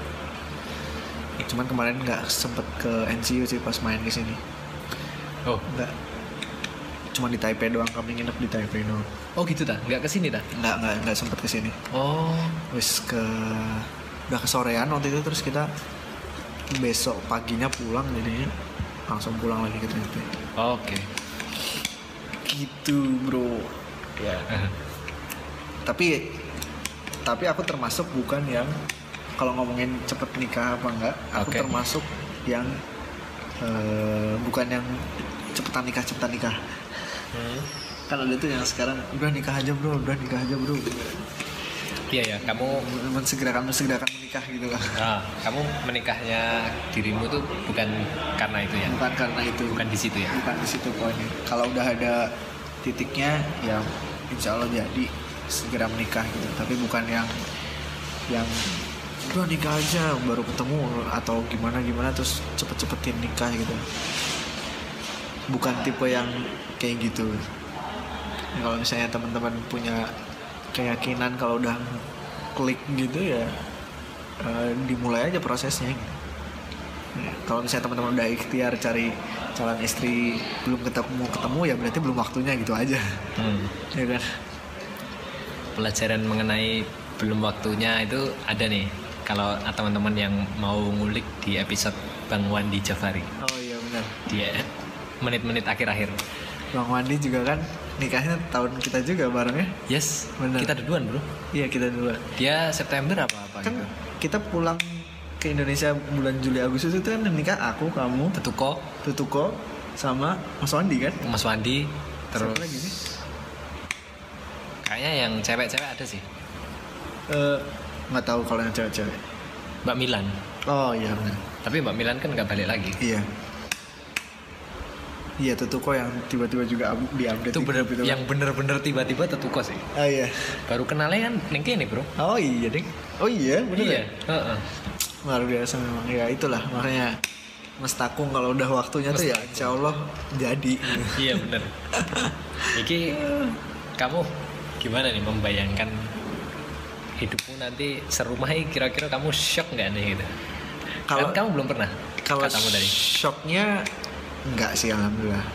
cuman kemarin nggak sempet ke NCU sih pas main di sini Oh, Enggak. Cuma di Taipei doang, kami nginep di Taipei doang. oh gitu dah. Nggak ke sini dah. Enggak, enggak, enggak sempet ke sini. Oh, Wis ke udah ke sorean waktu itu terus kita besok paginya pulang jadinya langsung pulang lagi ke Taipei. oke. Gitu, Bro. Ya. [laughs] tapi tapi aku termasuk bukan yang kalau ngomongin cepet nikah apa enggak aku Oke. termasuk yang eh, bukan yang cepetan nikah cepetan nikah Hmm. kan ada tuh yang sekarang udah nikah aja bro udah nikah aja bro Iya ya, kamu mensegerakan mensegerakan menikah gitu lah. Ah, kamu menikahnya dirimu tuh bukan karena itu ya. bukan karena itu. Bukan di situ ya. bukan di situ poinnya. Kalau udah ada titiknya ya insya Allah jadi segera menikah gitu. Tapi bukan yang yang udah nikah aja baru ketemu atau gimana gimana terus cepet-cepetin nikah gitu. Bukan tipe yang kayak gitu. Kalau misalnya teman-teman punya keyakinan kalau udah klik gitu ya eh, dimulai aja prosesnya gitu. Kalau misalnya teman-teman udah ikhtiar cari calon istri belum ketemu ketemu ya berarti belum waktunya gitu aja Hmm. [laughs] ya kan Pelajaran mengenai belum waktunya itu ada nih. Kalau teman-teman yang mau ngulik di episode Bang Wandi Jafari oh iya benar di menit-menit akhir-akhir. bang Wandi juga kan nikahnya tahun kita juga bareng ya Yes, Benar. kita duluan bro. iya kita duluan Dia September apa apa kan gitu. kita pulang ke Indonesia bulan Juli Agustus itu kan nikah aku kamu Tetuko, Tutuko sama Mas Wandi kan Mas Wandi, terus Siapa lagi nih kayaknya yang cewek-cewek ada sih. Eh, nggak tahu kalau yang cewek-cewek Mbak Milan. oh iya benar Tapi Mbak Milan kan nggak balik lagi. iya iya Tutuko yang tiba-tiba juga up- diupdate Itu bener, grup itu kan. yang bener-bener tiba-tiba Tetuko sih. oh iya Baru kenalnya kan neng nih bro. oh iya ding oh iya bener iya. ya heeh. luar biasa memang ya itulah makanya Mas Takung kalau udah waktunya tuh ya Insya Allah jadi iya bener. Iki kamu gimana nih membayangkan hidupmu nanti serumah ini kira-kira kamu shock nggak nih gitu? Kalau- Kan kamu belum pernah. kalau katamu tadi. shocknya enggak sih alhamdulillah.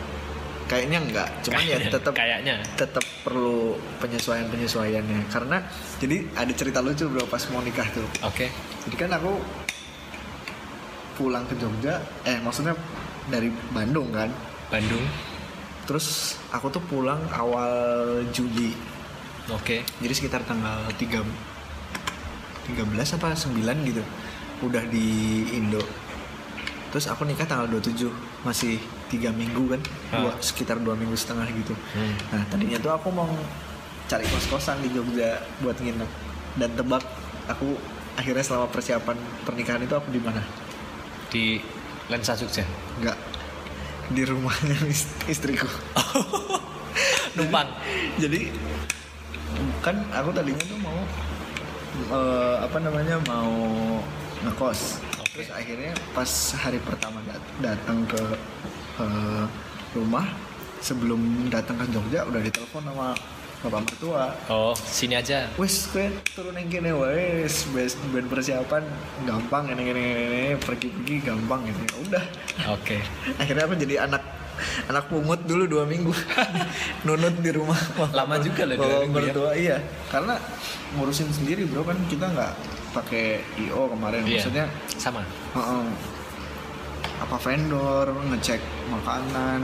Kayaknya enggak cuman ya Kayaknya- tetap kayaknya. tetap perlu penyesuaian penyesuaiannya karena jadi ada cerita lucu bro pas mau nikah tuh. Oke. jadi kan aku pulang ke Jogja eh maksudnya dari Bandung kan. Bandung. terus aku tuh pulang awal Juli. Oke. jadi sekitar tanggal 3 13 apa 9 gitu. Udah di Indo. Terus aku nikah tanggal 27 masih tiga minggu kan dua, Ah. sekitar dua minggu setengah gitu Hmm. nah tadinya tuh aku mau cari kos kosan di Jogja buat nginep dan tebak aku akhirnya selama persiapan pernikahan itu aku di mana Di Lensa Jogja. nggak di rumahnya is- istriku [laughs] Numpang. jadi kan aku tadinya tuh mau eh, apa namanya mau ngekos. Terus akhirnya pas hari pertama dat- datang ke eh, rumah sebelum datang ke Jogja udah ditelepon sama bapak mertua Oh, sini aja. wes kue turun yang gini wes best ben persiapan gampang ini ini ini pergi pergi gampang gitu ya udah Oke. [laughs] akhirnya aku jadi anak anak pungut dulu dua minggu [laughs] nunut di rumah Lama juga loh Bapak minggu ya. mertua iya karena ngurusin sendiri bro kan kita nggak pakai io kemarin Iya. maksudnya Sama. heeh, apa vendor ngecek makanan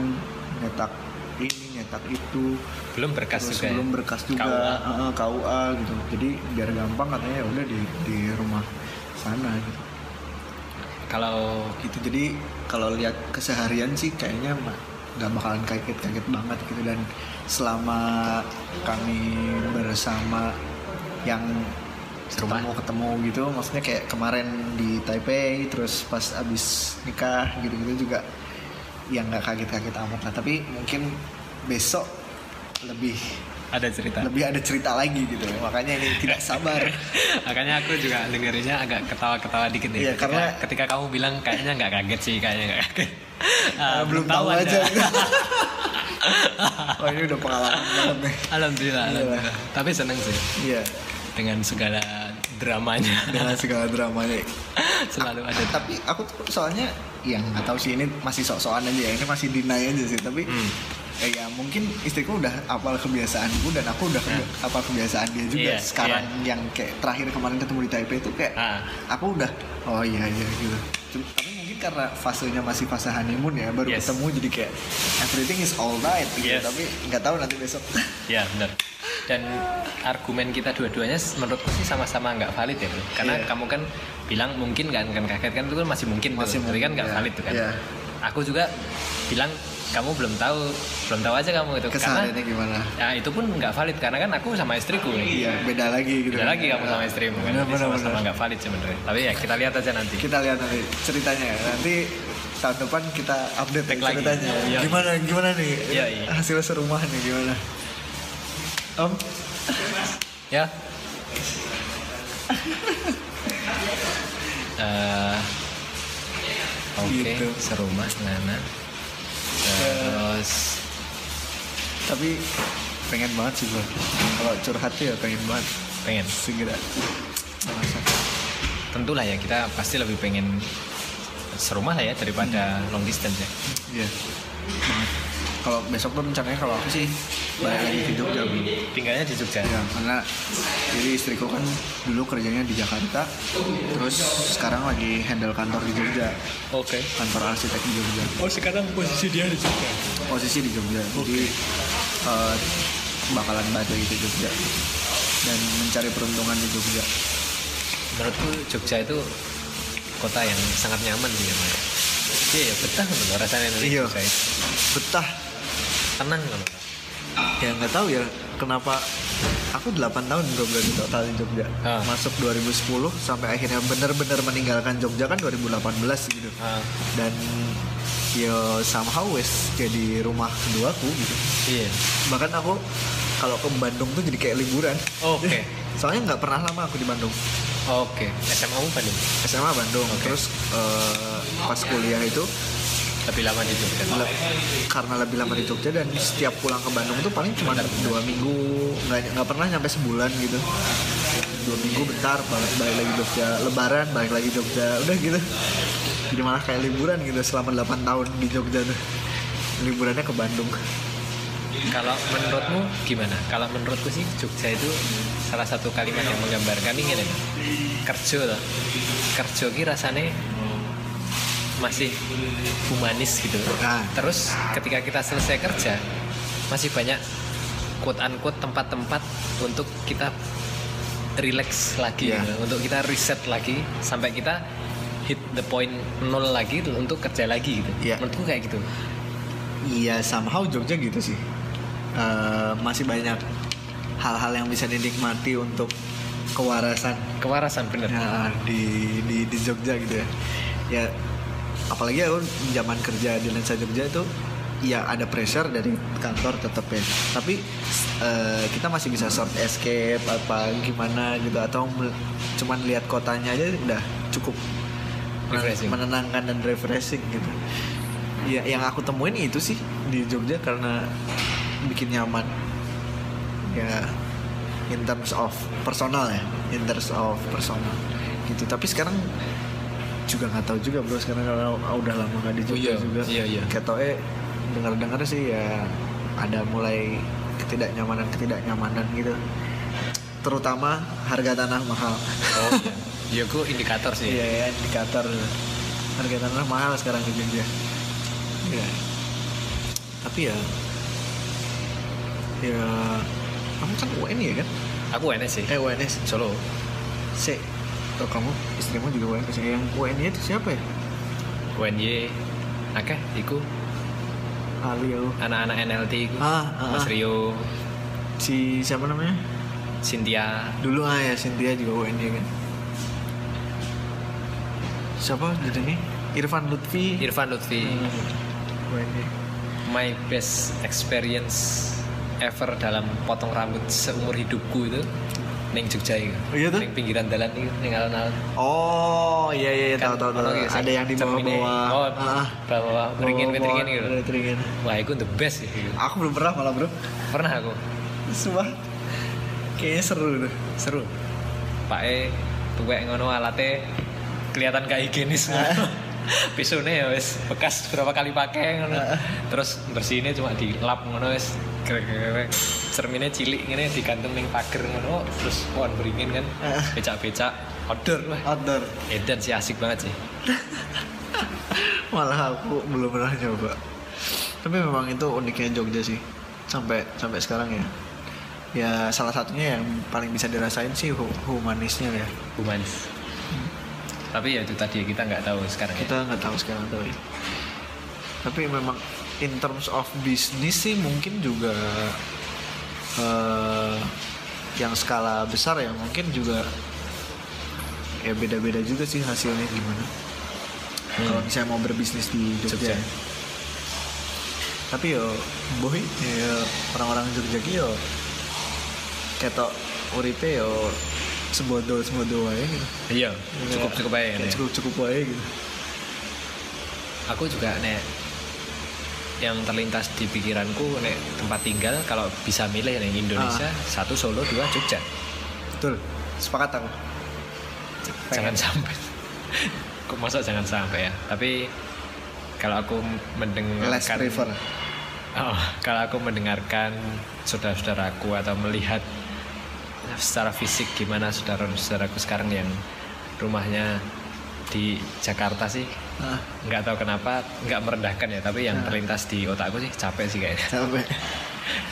nyetak ini nyetak itu Belum berkas terus juga. ya? belum berkas juga KUA. heeh, KUA gitu jadi biar gampang katanya ya udah di di rumah sana gitu Kalau gitu jadi kalau lihat keseharian sih kayaknya nggak bakalan kaget-kaget banget gitu dan selama kami bersama yang. Ketemu ketemu gitu maksudnya kayak kemarin di Taipei terus pas abis nikah gitu-gitu juga yang nggak kaget-kaget amat lah tapi mungkin besok lebih ada cerita. lebih ada cerita lagi gitu makanya ini tidak sabar [laughs] Makanya aku juga dengerinnya agak ketawa-ketawa dikit nih. Iya, ketika, karena- ketika kamu bilang kayaknya nggak kaget sih, kayaknya nggak kaget. [laughs] Ah, belum tahu aja oh [laughs] ini udah pengalaman banget nih alhamdulillah, Iya. alhamdulillah. Tapi seneng sih iya dengan segala dramanya. dengan segala dramanya [laughs] selalu ada tapi aku tuh soalnya yang nggak tahu sih ini masih sok-sokan aja ya ini masih deny aja sih tapi Hmm. eh, ya mungkin istriku udah apal kebiasaanku dan aku udah kebia- apal kebiasaan dia juga Iya, sekarang yang kayak terakhir kemarin ketemu di Taipei itu kayak Ah. aku udah oh iya iya gitu Cuma- tapi karena fasenya masih fase honeymoon ya baru Yes. ketemu jadi kayak everything is alright gitu Yes. tapi nggak tahu nanti besok [laughs] ya benar dan argumen kita dua-duanya menurutku sih sama-sama nggak valid ya bro karena Iya. kamu kan bilang mungkin kan kan kaget kan itu kan masih mungkin Masih tuh tapi kan mungkin, nggak iya. valid tuh kan Iya. aku juga bilang kamu belum tahu belum tahu aja kamu itu kesalahannya gimana ya itu pun nggak valid karena kan aku sama istriku nih iya beda lagi gitu Beda lagi kamu sama istrimu kan Bener, bener, bener. nggak valid sebenarnya tapi ya kita lihat aja nanti kita lihat nanti ceritanya ya. nanti tahun depan kita update ya lagi. ceritanya Iya. gimana gimana nih Iya, iya. hasil serumah nih gimana om ya [laughs] Eh, Oke, Gitu. serumah Nana. Terus tapi pengen banget sih bro kalau curhat tuh ya pengen banget pengen. segera. Tentulah ya kita pasti lebih pengen serumah lah ya daripada Hmm. long distance ya. iya banget kalau besok tuh rencananya kalau aku sih balik lagi ke Jogja Tinggalnya di Jogja. Ya, karena jadi istriku kan dulu kerjanya di Jakarta, terus sekarang lagi handle kantor di Jogja, Oke. kantor arsitek di Jogja. Oh sekarang posisi dia di Jogja. Posisi di Jogja, jadi eh, bakalan balik lagi ke Jogja dan mencari peruntungan di Jogja. Menurutku Jogja itu kota yang sangat nyaman sih ya. Mas. Iya, ya, betah loh rasanya di Iya. Betah, Tenang loh. ya nggak tahu ya kenapa aku 8 tahun bro berarti total di Jogja. Ah. Masuk 2010 sampai akhirnya benar-benar meninggalkan Jogja kan 2018 gitu. Ah, dan ya somehow wes jadi rumah keduaku gitu iya. bahkan aku kalau ke Bandung tuh jadi kayak liburan Oke. [laughs] soalnya nggak pernah lama aku di Bandung Oke. SMA mu Bandung. SMA Bandung Oke. terus eh, pas kuliah itu Lebih lama di Jogja. le- karena lebih lama di Jogja dan setiap pulang ke Bandung tuh paling cuma dua minggu nggak nggak pernah nyampe sebulan gitu dua minggu bentar balik balik lagi Jogja Lebaran balik lagi Jogja udah gitu jadi malah kayak liburan gitu selama 8 tahun di Jogja tuh liburannya ke Bandung Kalau menurutmu gimana? Kalau menurutku sih Jogja itu salah satu kalimat yang menggambarkan ini nih. Kerja loh. Kerja ki rasane masih humanis gitu. Nah. Terus ketika kita selesai kerja masih banyak quote unquote tempat-tempat untuk kita relax lagi Iya. gitu. untuk kita reset lagi sampai kita hit the point nol lagi untuk kerja lagi gitu. Iya. Menurutku kayak gitu. Iya somehow Jogja gitu sih Eh, masih banyak hal-hal yang bisa dinikmati untuk kewarasan Kewarasan bener. ya, di, di di Jogja gitu ya ya apalagi aku zaman kerja di Lensa Jogja itu ya ada pressure dari kantor tetap ya. Tapi eh, kita masih bisa short escape apa gimana gitu atau cuman lihat kotanya aja udah cukup Refreshing. menenangkan dan refreshing gitu. Ya yang aku temuin itu sih di Jogja karena bikin nyaman. Ya in terms of personal ya in terms of personal gitu. Tapi sekarang juga nggak tahu juga bro sekarang kalau udah lama nggak di Jogja iya, juga iya, iya. ketoe dengar-dengar sih ya ada mulai ketidaknyamanan ketidaknyamanan gitu terutama harga tanah mahal Oh iya. Ya gue indikator sih. iya ya indikator harga tanah mahal sekarang di Jogja ya tapi ya ya kamu kan UN ya kan Aku enak sih. eh UNS Solo. Si, oh, kamu istrimu juga UNS. Yang UNY itu siapa ya? UNY akeh iku Alio. anak-anak NLT iku. Ah, ah, Mas ah. Rio, Si siapa namanya? Cynthia, Dulu ah ya Cynthia juga UNY kan. Siapa jadi nih? Irfan Lutfi. Irfan Lutfi. Hmm, UNY. My best experience ever dalam potong rambut seumur hidupku itu neng Jogja itu. Oh iya tuh? Neng pinggiran jalan itu, neng alun-alun. Oh iya iya iya, tahu tahu tahu. gitu sing Ada yang di bawah cermine. bawah. Oh, bawah beringin beringin gitu. Beringin. Wah, itu the best sih. Aku belum pernah malah bro. Pernah aku. Sumpah. Kayaknya seru tuh. Seru. Pak E tuwek ngono alate kelihatan gak higienis pisaunya ya wes bekas berapa kali pakai ngono. Terus bersihnya cuma dilap ngono wes krek-krek cerminnya cilik ini digantung ning pagar ngono terus pohon beringin kan. Becak-becak outdoor wah outdoor. Edan sih asik banget sih. Malah aku belum pernah nyoba. Tapi memang itu uniknya Jogja sih. Sampai sampai sekarang ya. Ya salah satunya yang paling bisa dirasain sih hu- humanisnya ya. Humanis tapi ya itu tadi kita nggak tahu sekarang ya. kita nggak tahu sekarang tapi tapi memang in terms of bisnis sih mungkin juga eh, yang skala besar ya mungkin juga ya beda-beda juga sih hasilnya gimana Hmm. kalau misalnya mau berbisnis di Jogja, Jogja. tapi yo boy ya orang-orang Jogja yo ketok uripe yo sebodoh sebodoh aja gitu. Iya cukup cukup aja ya. cukup cukup aja gitu. Aku juga nek yang terlintas di pikiranku nek tempat tinggal kalau bisa milih nih Indonesia satu Solo dua Jogja. Betul. Sepakat aku. Jangan sampai. Kok masa jangan sampai ya? Tapi kalau aku less mendengarkan prefer. Oh, kalau aku mendengarkan saudara-saudaraku atau melihat secara fisik gimana saudara-saudaraku sekarang yang rumahnya di Jakarta sih? Nggak tahu kenapa nggak merendahkan ya tapi yang Nah. terlintas di otakku sih capek sih kayaknya. Capek. [laughs]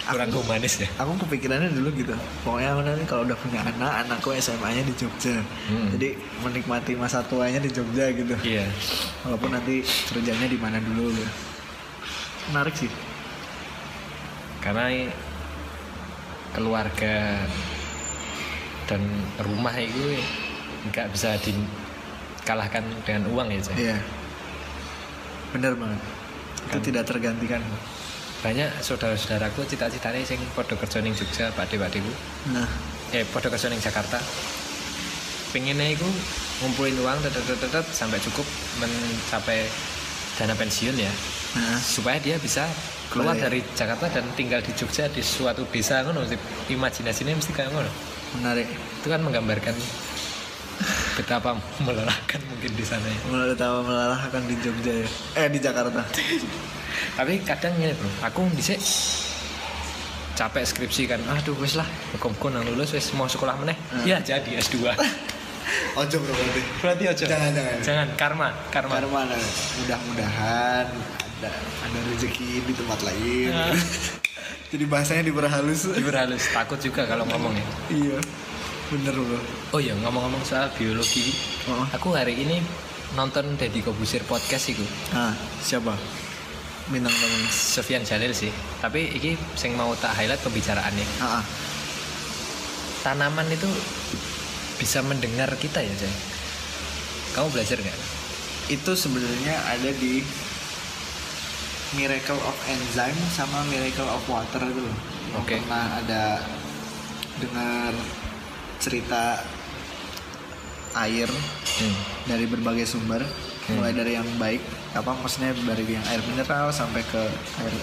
Kurang humanis ya. aku kepikirannya dulu gitu. Pokoknya aku nanti kalau udah punya anak anakku SMA-nya di Jogja. Hmm. jadi menikmati masa tuanya di Jogja gitu. Iya. Walaupun nanti kerjanya di mana dulu gitu. menarik sih. Karena keluarga dan rumah itu nggak bisa dikalahkan dengan uang ya Cek. iya. Bener banget. Itu Kan. tidak tergantikan. banyak saudara-saudaraku cita-citanya sing podo kerja ning Jogja pak pakdeku nah. Eh podo kerja ning Jakarta. Pengennya itu ngumpulin uang tetet tetet sampai cukup mencapai dana pensiun ya. Nah. Supaya dia bisa keluar dari Jakarta dan tinggal di Jogja di suatu desa ngono imajinasinya mesti kayak ngono menarik. Itu kan menggambarkan betapa melelahkan mungkin di sana ya. tahu melelahkan di Jogja ya. Eh di Jakarta. [laughs] Tapi kadang gini bro aku bisa capek skripsi kan aduh wes lah hukum nang lulus wes mau sekolah meneh. Hmm. ya jadi S2 [laughs] ojo bro berarti. Berarti aja Jangan, jangan. jangan karma karma. Karena mana mudah-mudahan ada ada rezeki di tempat lain. Ya. [laughs] jadi bahasanya diperhalus. Halus takut juga kalau ngomong ya. Iya bener bro oh iya ngomong-ngomong soal biologi oh. aku hari ini nonton Deddy Kobusir podcast itu ah siapa? Bintang tamu. Sofian Jalil sih. Tapi ini sing mau tak highlight pembicaraannya. Ah, ah. tanaman itu bisa mendengar kita ya Jay? Kamu belajar nggak? Itu sebenarnya ada di Miracle of Enzyme sama Miracle of Water itu loh Yang Oke. pernah ada dengar cerita air hmm. dari berbagai sumber Hmm. mulai dari yang baik apa maksudnya dari yang air mineral sampai ke air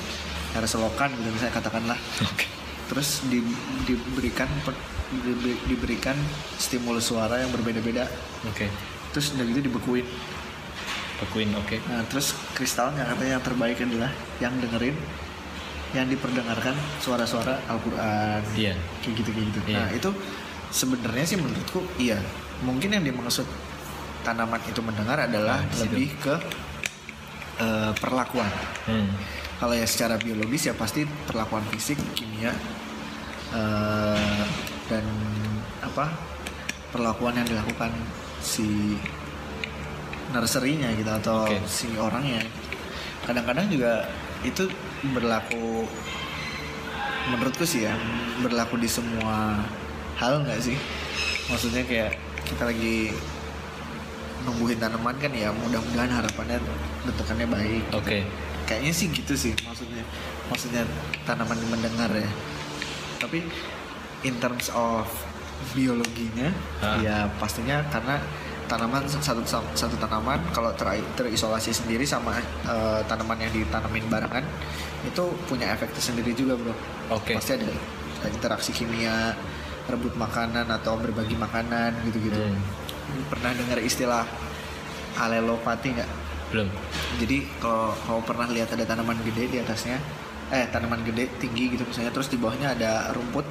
air selokan gitu misalnya katakanlah oke terus di- diberikan per- di- diberikan stimulus suara yang berbeda-beda oke terus udah gitu dibekuin bekuin oke. Nah terus kristalnya katanya yang terbaik adalah yang dengerin yang diperdengarkan suara-suara Al-Quran. Iya. Kayak gitu kayak gitu Iya. nah itu sebenarnya sih menurutku iya. Mungkin yang dimaksud tanaman itu mendengar adalah Nah, lebih ke eh, perlakuan. Hmm. kalau ya secara biologis ya pasti perlakuan fisik kimia eh, dan apa perlakuan yang dilakukan si nursery-nya gitu atau Oke. si orangnya kadang-kadang juga itu berlaku menurutku sih ya berlaku di semua hal nggak sih maksudnya kayak kita lagi nungguin tanaman kan ya mudah-mudahan harapannya bentukannya baik gitu. oke kayaknya sih gitu sih maksudnya maksudnya tanaman mendengar ya tapi in terms of biologinya Ah. ya pastinya karena tanaman satu satu tanaman. Kalau ter- terisolasi sendiri sama eh, tanaman yang ditanamin barengan itu punya efek tersendiri juga bro. Oke. Pasti ada interaksi kimia rebut makanan atau berbagi makanan gitu-gitu. Hmm. pernah dengar istilah alelopati nggak? Belum. Jadi kalau kalau pernah lihat ada tanaman gede di atasnya eh tanaman gede tinggi gitu misalnya terus di bawahnya ada rumput.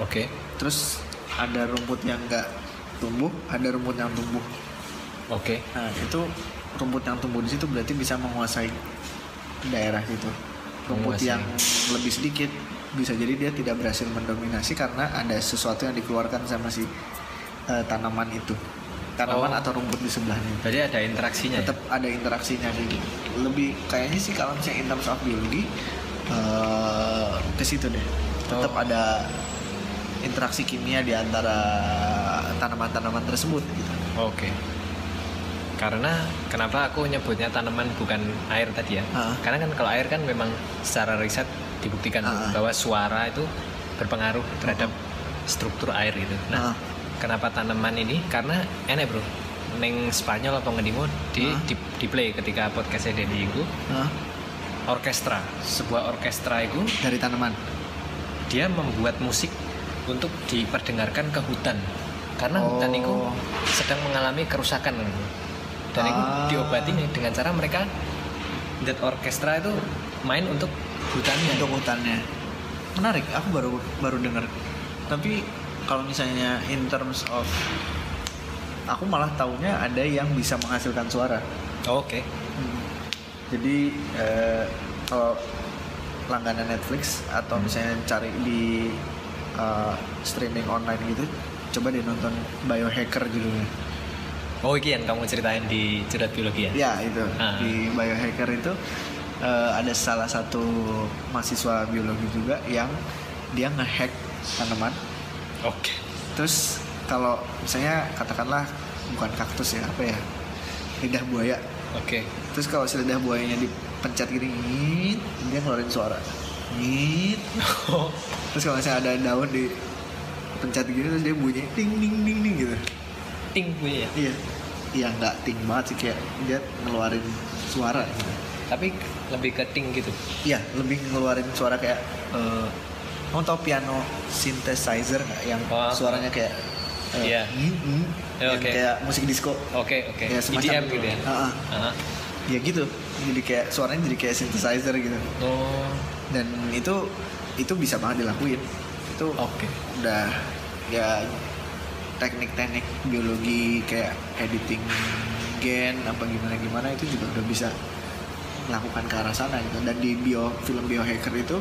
Oke. Terus ada rumput yang nggak tumbuh ada rumput yang tumbuh oke nah itu rumput yang tumbuh di situ berarti bisa menguasai daerah situ rumput Menguasai. yang lebih sedikit bisa jadi dia tidak berhasil mendominasi karena ada sesuatu yang dikeluarkan sama si eh, tanaman itu tanaman Oh. atau rumput di sebelahnya berarti ada interaksinya ya? tetap ada interaksinya gitu. lebih kayaknya sih kalau misalnya in terms of biologi eh, ke situ deh tetap Oh. ada interaksi kimia di antara tanaman-tanaman tersebut gitu Oke. Karena kenapa aku nyebutnya tanaman bukan air tadi ya? Ah. Karena kan kalau air kan memang secara riset dibuktikan Ah. bahwa suara itu berpengaruh terhadap struktur air gitu. Nah, Ah. kenapa tanaman ini? Karena enak bro. Neng Spanyol atau ngedimu di, Ah. di, di play ketika podcastnya Denny itu orkestra sebuah orkestra itu dari tanaman dia membuat musik untuk diperdengarkan ke hutan. Karena Oh. hutan itu sedang mengalami kerusakan. Dan itu Ah. diobati dengan cara mereka that orkestra itu main untuk hutannya. Untuk hutannya. Menarik aku baru baru dengar. Tapi kalau misalnya in terms of aku malah taunya ada yang bisa menghasilkan suara. Oh, oke. Jadi eh, kalau langganan Netflix atau Hmm. misalnya cari di eh, streaming online gitu. Coba deh nonton Biohacker judulnya. Oh ini yang kamu ceritain di curhat biologi ya? Ya itu. Ah. di Biohacker itu eh, ada salah satu mahasiswa biologi juga yang dia ngehack tanaman. Oke. Terus kalau misalnya katakanlah bukan kaktus ya apa ya? Lidah buaya. Oke. Terus kalau si lidah buayanya dipencet gini dia ngeluarin suara ngit [laughs] terus kalau misalnya ada daun di pencet gini terus dia bunyi ting ting ting ting gitu. Ting bunyi ya? Iya. Iya nggak ting banget sih kayak dia ngeluarin suara. Gitu tapi lebih ke ting gitu? Iya lebih ngeluarin suara kayak eh kamu tau piano synthesizer nggak? Yang Oh. suaranya kayak eh, Iya. ngit, ngit, Ya, yang oke. kayak musik disco. Oke oke. Ya semacam EDM itu. gitu ya? Ah, ah. Ah. ya gitu. Jadi kayak suaranya jadi kayak synthesizer gitu. Oh dan itu itu bisa banget dilakuin. Itu oke. udah ya teknik-teknik biologi kayak editing gen apa gimana gimana itu juga udah bisa melakukan ke arah sana gitu. Dan di bio film biohacker itu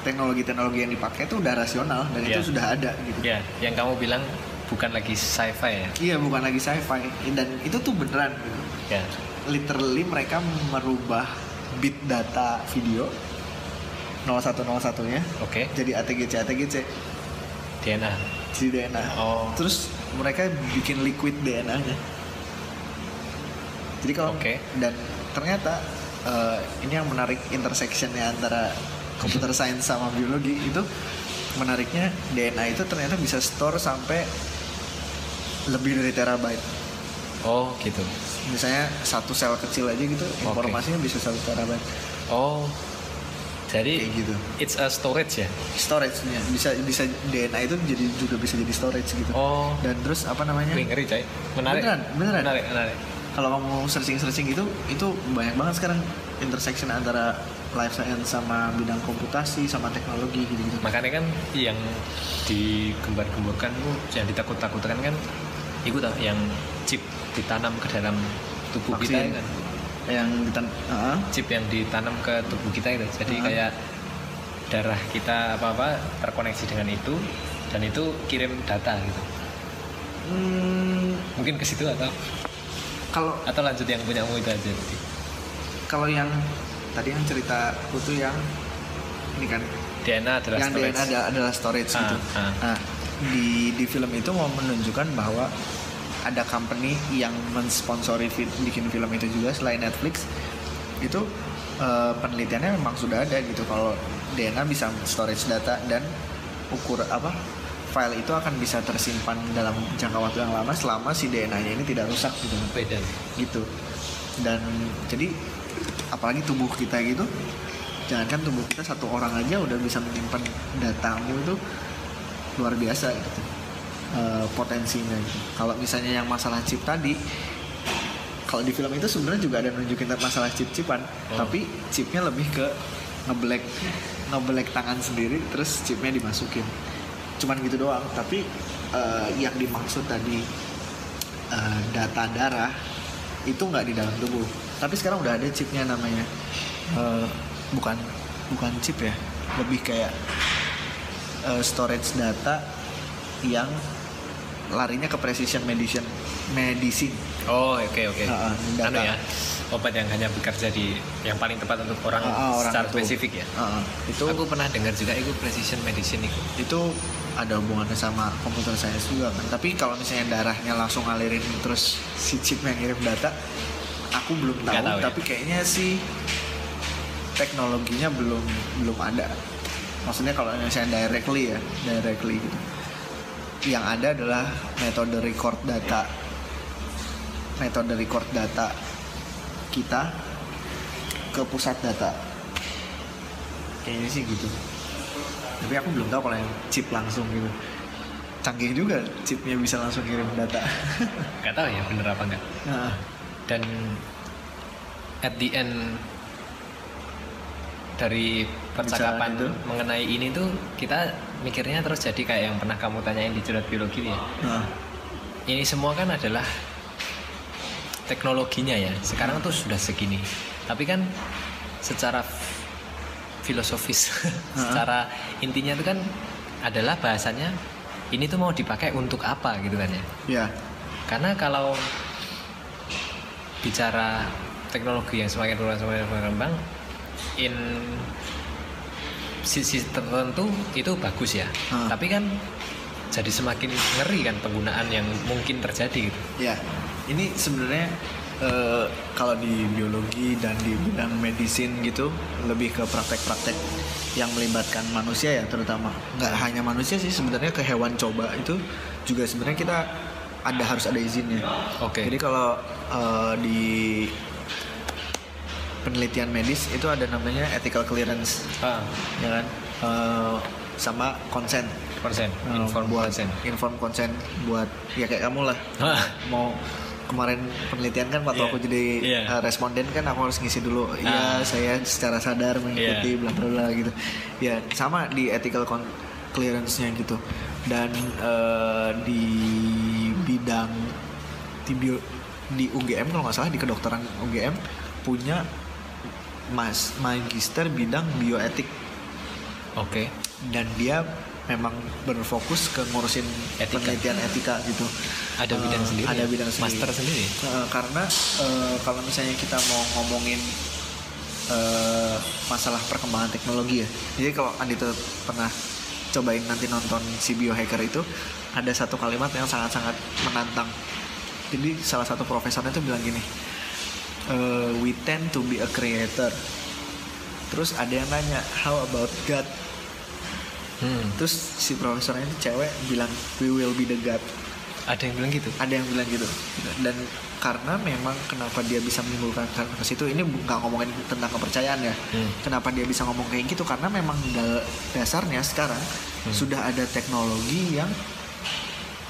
teknologi-teknologi yang dipakai itu udah rasional dan Iya. itu sudah ada gitu. Ya yang kamu bilang bukan lagi sci-fi ya? Iya bukan lagi sci-fi. Dan itu tuh beneran gitu. Ya literally mereka merubah bit data video 0101 nya oke. Jadi ATGC ATGC DNA jadi DNA oh. Terus mereka bikin liquid DNA nya. Jadi kalau Oke. dan ternyata eh, ini yang menarik intersectionnya antara computer science sama biologi itu menariknya DNA itu ternyata bisa store sampai lebih dari terabyte. Oh gitu. Misalnya satu sel kecil aja gitu informasinya bisa satu terabyte. Oh jadi kayak gitu. it's a storage ya? Storage-nya bisa bisa DNA itu jadi juga bisa jadi storage gitu. Oh. Dan terus apa namanya? Wih ngeri coy menarik. Beneran, beneran. menarik menarik. Kalau kamu searching-searching gitu itu banyak banget sekarang intersection antara life science sama bidang komputasi sama teknologi gitu-gitu. Makanya kan yang digembar-gemburkan tuh yang ditakut-takutkan kan itu tau yang chip ditanam ke dalam tubuh kita Vaksin. kan yang ditan Ah, chip yang ditanam ke tubuh kita itu jadi Ah. kayak darah kita apa apa terkoneksi dengan itu dan itu kirim data gitu hmm, mungkin ke situ atau kalau atau lanjut yang punyamu itu aja tadi kalau yang tadi yang cerita itu yang ini kan DNA adalah yang storage. DNA ada- adalah storage Ah, gitu. ah. Nah, di di film itu mau menunjukkan bahwa ada company yang mensponsori fi- bikin film itu juga selain Netflix itu eh, penelitiannya memang sudah ada gitu. Kalau DNA bisa storage data dan ukur apa file itu akan bisa tersimpan dalam jangka waktu yang lama selama si DNA-nya ini tidak rusak gitu. Beda. Gitu. Dan jadi apalagi tubuh kita gitu jangankan tubuh kita satu orang aja udah bisa menyimpan datamu itu luar biasa gitu eh, potensinya gitu. kalau misalnya yang masalah chip tadi kalau di film itu sebenarnya juga ada nunjukin masalah chip-chipan Oh. tapi chipnya lebih ke ngeblack ngeblack tangan sendiri terus chipnya dimasukin cuman gitu doang tapi eh, yang dimaksud tadi eh, data darah itu nggak di dalam tubuh tapi sekarang udah ada chipnya namanya eh, bukan bukan chip ya lebih kayak eh, storage data yang larinya ke precision medicine medicine Oh oke oke. Ah, ah, data. Anu ya obat yang hanya bekerja di yang paling tepat untuk orang, ah, orang secara itu. spesifik ya. Ah, ah. itu Aku pernah dengar juga itu precision medicine itu. itu ada hubungannya sama komputer science juga kan tapi kalau misalnya darahnya langsung ngalirin terus si chipnya ngirim data aku belum tahu, Nggak tahu ya? tapi kayaknya sih teknologinya belum belum ada maksudnya kalau misalnya directly ya directly gitu yang ada adalah metode record data. Metode record data kita ke pusat data. Kayaknya sih gitu. Tapi aku belum tahu kalau yang chip langsung gitu. Canggih juga chipnya bisa langsung kirim data. [laughs] Gak tahu ya bener apa enggak. nah, Dan at the end dari percakapan itu. mengenai ini tuh kita mikirnya terus jadi kayak yang pernah kamu tanyain di curhat biologi ya. nah, Ini semua kan adalah teknologinya ya. Sekarang tuh sudah segini. Tapi kan secara filosofis, [laughs] secara intinya itu kan adalah bahasanya ini tuh mau dipakai untuk apa gitu kan ya. ya Karena kalau bicara teknologi yang semakin berkembang semakin berkembang in sisi tertentu itu bagus ya. Hmm. Tapi kan jadi semakin ngeri kan penggunaan yang mungkin terjadi gitu. ya ini sebenarnya eh, kalau di biologi dan di bidang medicine gitu lebih ke praktek-praktek yang melibatkan manusia ya terutama nggak hanya manusia sih sebenarnya ke hewan coba itu juga sebenarnya kita ada harus ada izinnya Oke. Jadi kalau eh, di penelitian medis itu ada namanya ethical clearance, Ah, ya kan? Eh, sama consent. konsen, Eh, inform buat konsen. inform consent buat ya kayak kamu lah. Ah. Mau kemarin penelitian kan waktu Iya. aku jadi Iya. eh, responden kan aku harus ngisi dulu. Iya, Ah. saya secara sadar mengikuti Iya. bla bla bla gitu. Ya sama di ethical clearance-nya gitu. Dan eh, di bidang di bio- di UGM kalau nggak salah di kedokteran UGM punya mas magister bidang bioetik Oke. dan dia memang berfokus ke ngurusin Etika. penelitian etika gitu. Ada Eh, bidang sendiri. Ada ya? bidang sendiri. Master sendiri. Eh, karena eh, kalau misalnya kita mau ngomongin eh, masalah perkembangan teknologi ya. Jadi kalau Andito pernah cobain nanti nonton si biohacker itu ada satu kalimat yang sangat-sangat menantang. Jadi salah satu profesornya itu bilang gini, eh, we tend to be a creator. Terus ada yang nanya, how about God? Hmm. Terus si profesornya itu cewek bilang, we will be the God. Ada yang bilang gitu. Ada yang bilang gitu. Dan karena memang kenapa dia bisa menimbulkan ke situ ini nggak ngomongin tentang kepercayaan ya. Hmm. Kenapa dia bisa ngomong kayak gitu? Karena memang da- dasarnya sekarang Hmm. sudah ada teknologi yang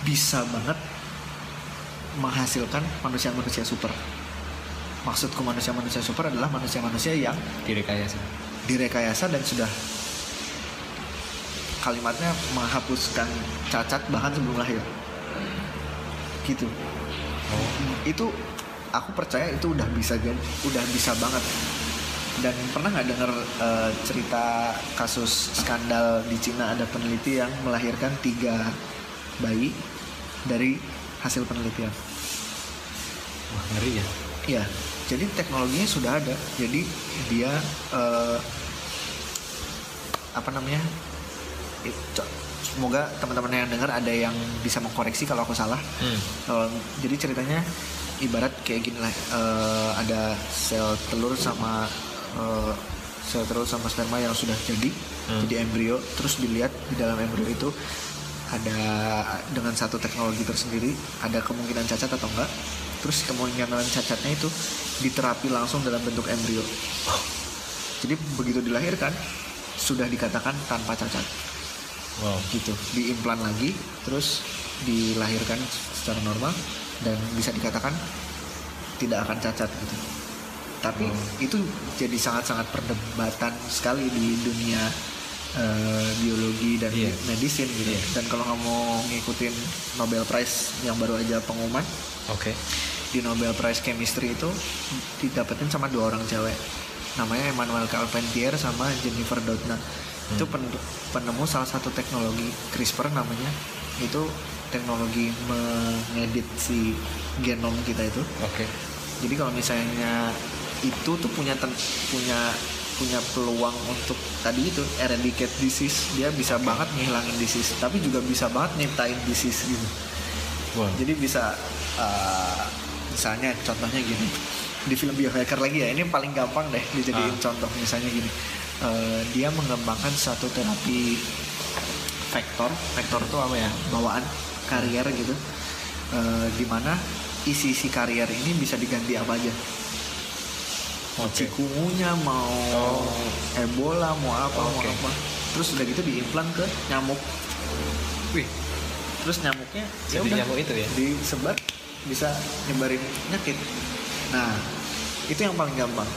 bisa banget menghasilkan manusia-manusia super. Maksudku manusia-manusia super adalah manusia-manusia yang Direkayasa. direkayasa dan sudah kalimatnya menghapuskan cacat bahkan sebelum lahir gitu Oh. itu aku percaya itu udah bisa jadi udah bisa banget dan pernah nggak dengar eh, cerita kasus skandal di Cina ada peneliti yang melahirkan tiga bayi dari hasil penelitian Wah, ngeri ya. Ya, jadi teknologinya sudah ada. Jadi dia eh, apa namanya? Semoga teman-teman yang dengar ada yang bisa mengkoreksi kalau aku salah. Hmm. Kalau- jadi ceritanya ibarat kayak gini lah. eh, ada sel telur sama eh, sel telur sama sperma yang sudah jadi, Hmm. jadi embrio. Terus dilihat di dalam embrio itu ada dengan satu teknologi tersendiri ada kemungkinan cacat atau enggak terus kemungkinan cacatnya itu diterapi langsung dalam bentuk embrio jadi begitu dilahirkan sudah dikatakan tanpa cacat Wow. gitu diimplan lagi terus dilahirkan secara normal dan bisa dikatakan tidak akan cacat gitu tapi Oh. itu jadi sangat-sangat perdebatan sekali di dunia eh, biologi dan Iya. medicine gitu Iya. dan kalau kamu ngikutin Nobel Prize yang baru aja pengumuman Oke. di Nobel Prize Chemistry itu didapetin sama dua orang cewek namanya Emmanuel Carpentier sama Jennifer Doudna itu pen- penemu salah satu teknologi CRISPR namanya itu teknologi mengedit si genom kita itu Oke. jadi kalau misalnya itu tuh punya ten- punya punya peluang untuk tadi itu eradicate disease. Dia bisa banget ngilangin disease tapi juga bisa banget nyiptain disease gitu. Wow. jadi bisa uh, misalnya contohnya gini di film biohacker lagi ya ini paling gampang deh dijadiin Ah. contoh. Misalnya gini Uh, dia mengembangkan satu terapi vektor. Vektor itu apa ya? Bawaan karier gitu. Uh, di mana isi isi karier ini bisa diganti apa aja mau Oke. cikungunya mau Oh. ebola mau apa mau Oke. apa terus udah gitu diimplan ke nyamuk Wih, terus nyamuknya ya jadi udah nyamuk itu ya? disebar bisa nyebarin penyakit nah itu yang paling gampang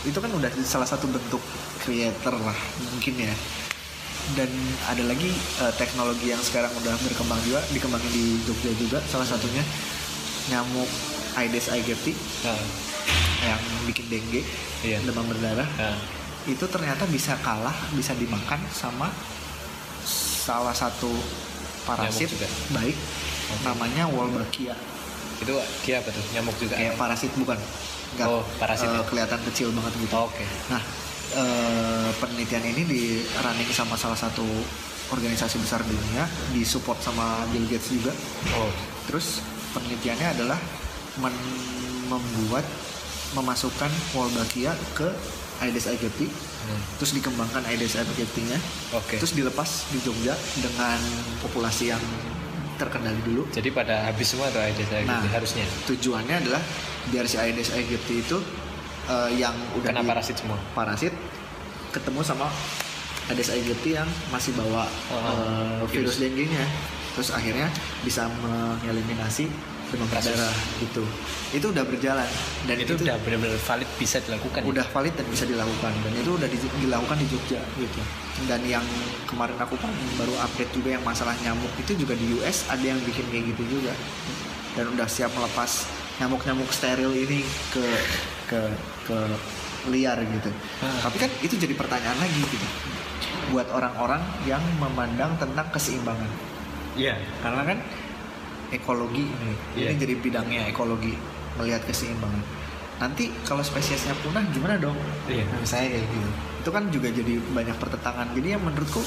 itu kan udah salah satu bentuk creator lah mungkin ya dan ada lagi eh, teknologi yang sekarang udah berkembang juga dikembangin di Jogja juga salah satunya nyamuk Aedes aegypti Nah, yang bikin dengue Iya. demam berdarah nah, itu ternyata bisa kalah bisa dimakan sama salah satu parasit juga. baik Oke. namanya Wolbachia itu dia apa tuh? Nyamuk juga? kayak parasit bukan Nggak, Oh, parasit ya? kelihatan kecil banget gitu Oke. nah eh, penelitian ini di running sama salah satu organisasi besar dunia disupport sama Bill Gates juga Oh, terus penelitiannya adalah men- membuat memasukkan Wolbachia ke Aedes aegypti hmm. terus dikembangkan Aedes aegypti-nya oke. terus dilepas di Jogja dengan populasi yang terkendali dulu Jadi pada habis semua tuh Aedes aegypti Nah. harusnya tujuannya adalah biar si Aedes aegypti itu eh, yang udah kena parasit semua. parasit ketemu sama Aedes aegypti yang masih bawa Oh, virus, virus. dengue-nya terus akhirnya bisa mengeliminasi demam Kasus. berdarah gitu itu udah berjalan dan itu, udah benar-benar valid bisa dilakukan. ya? udah valid dan bisa dilakukan dan itu udah di- dilakukan di Jogja gitu dan yang kemarin aku kan baru update juga yang masalah nyamuk itu juga di US ada yang bikin kayak gitu juga dan udah siap melepas nyamuk-nyamuk steril ini ke ke ke liar gitu Ah. tapi kan itu jadi pertanyaan lagi gitu buat orang-orang yang memandang tentang keseimbangan Iya. karena kan ekologi ini Iya. ini jadi bidangnya ekologi melihat keseimbangan nanti kalau spesiesnya punah gimana dong Iya. Nah, misalnya kayak gitu itu kan juga jadi banyak pertentangan jadi yang menurutku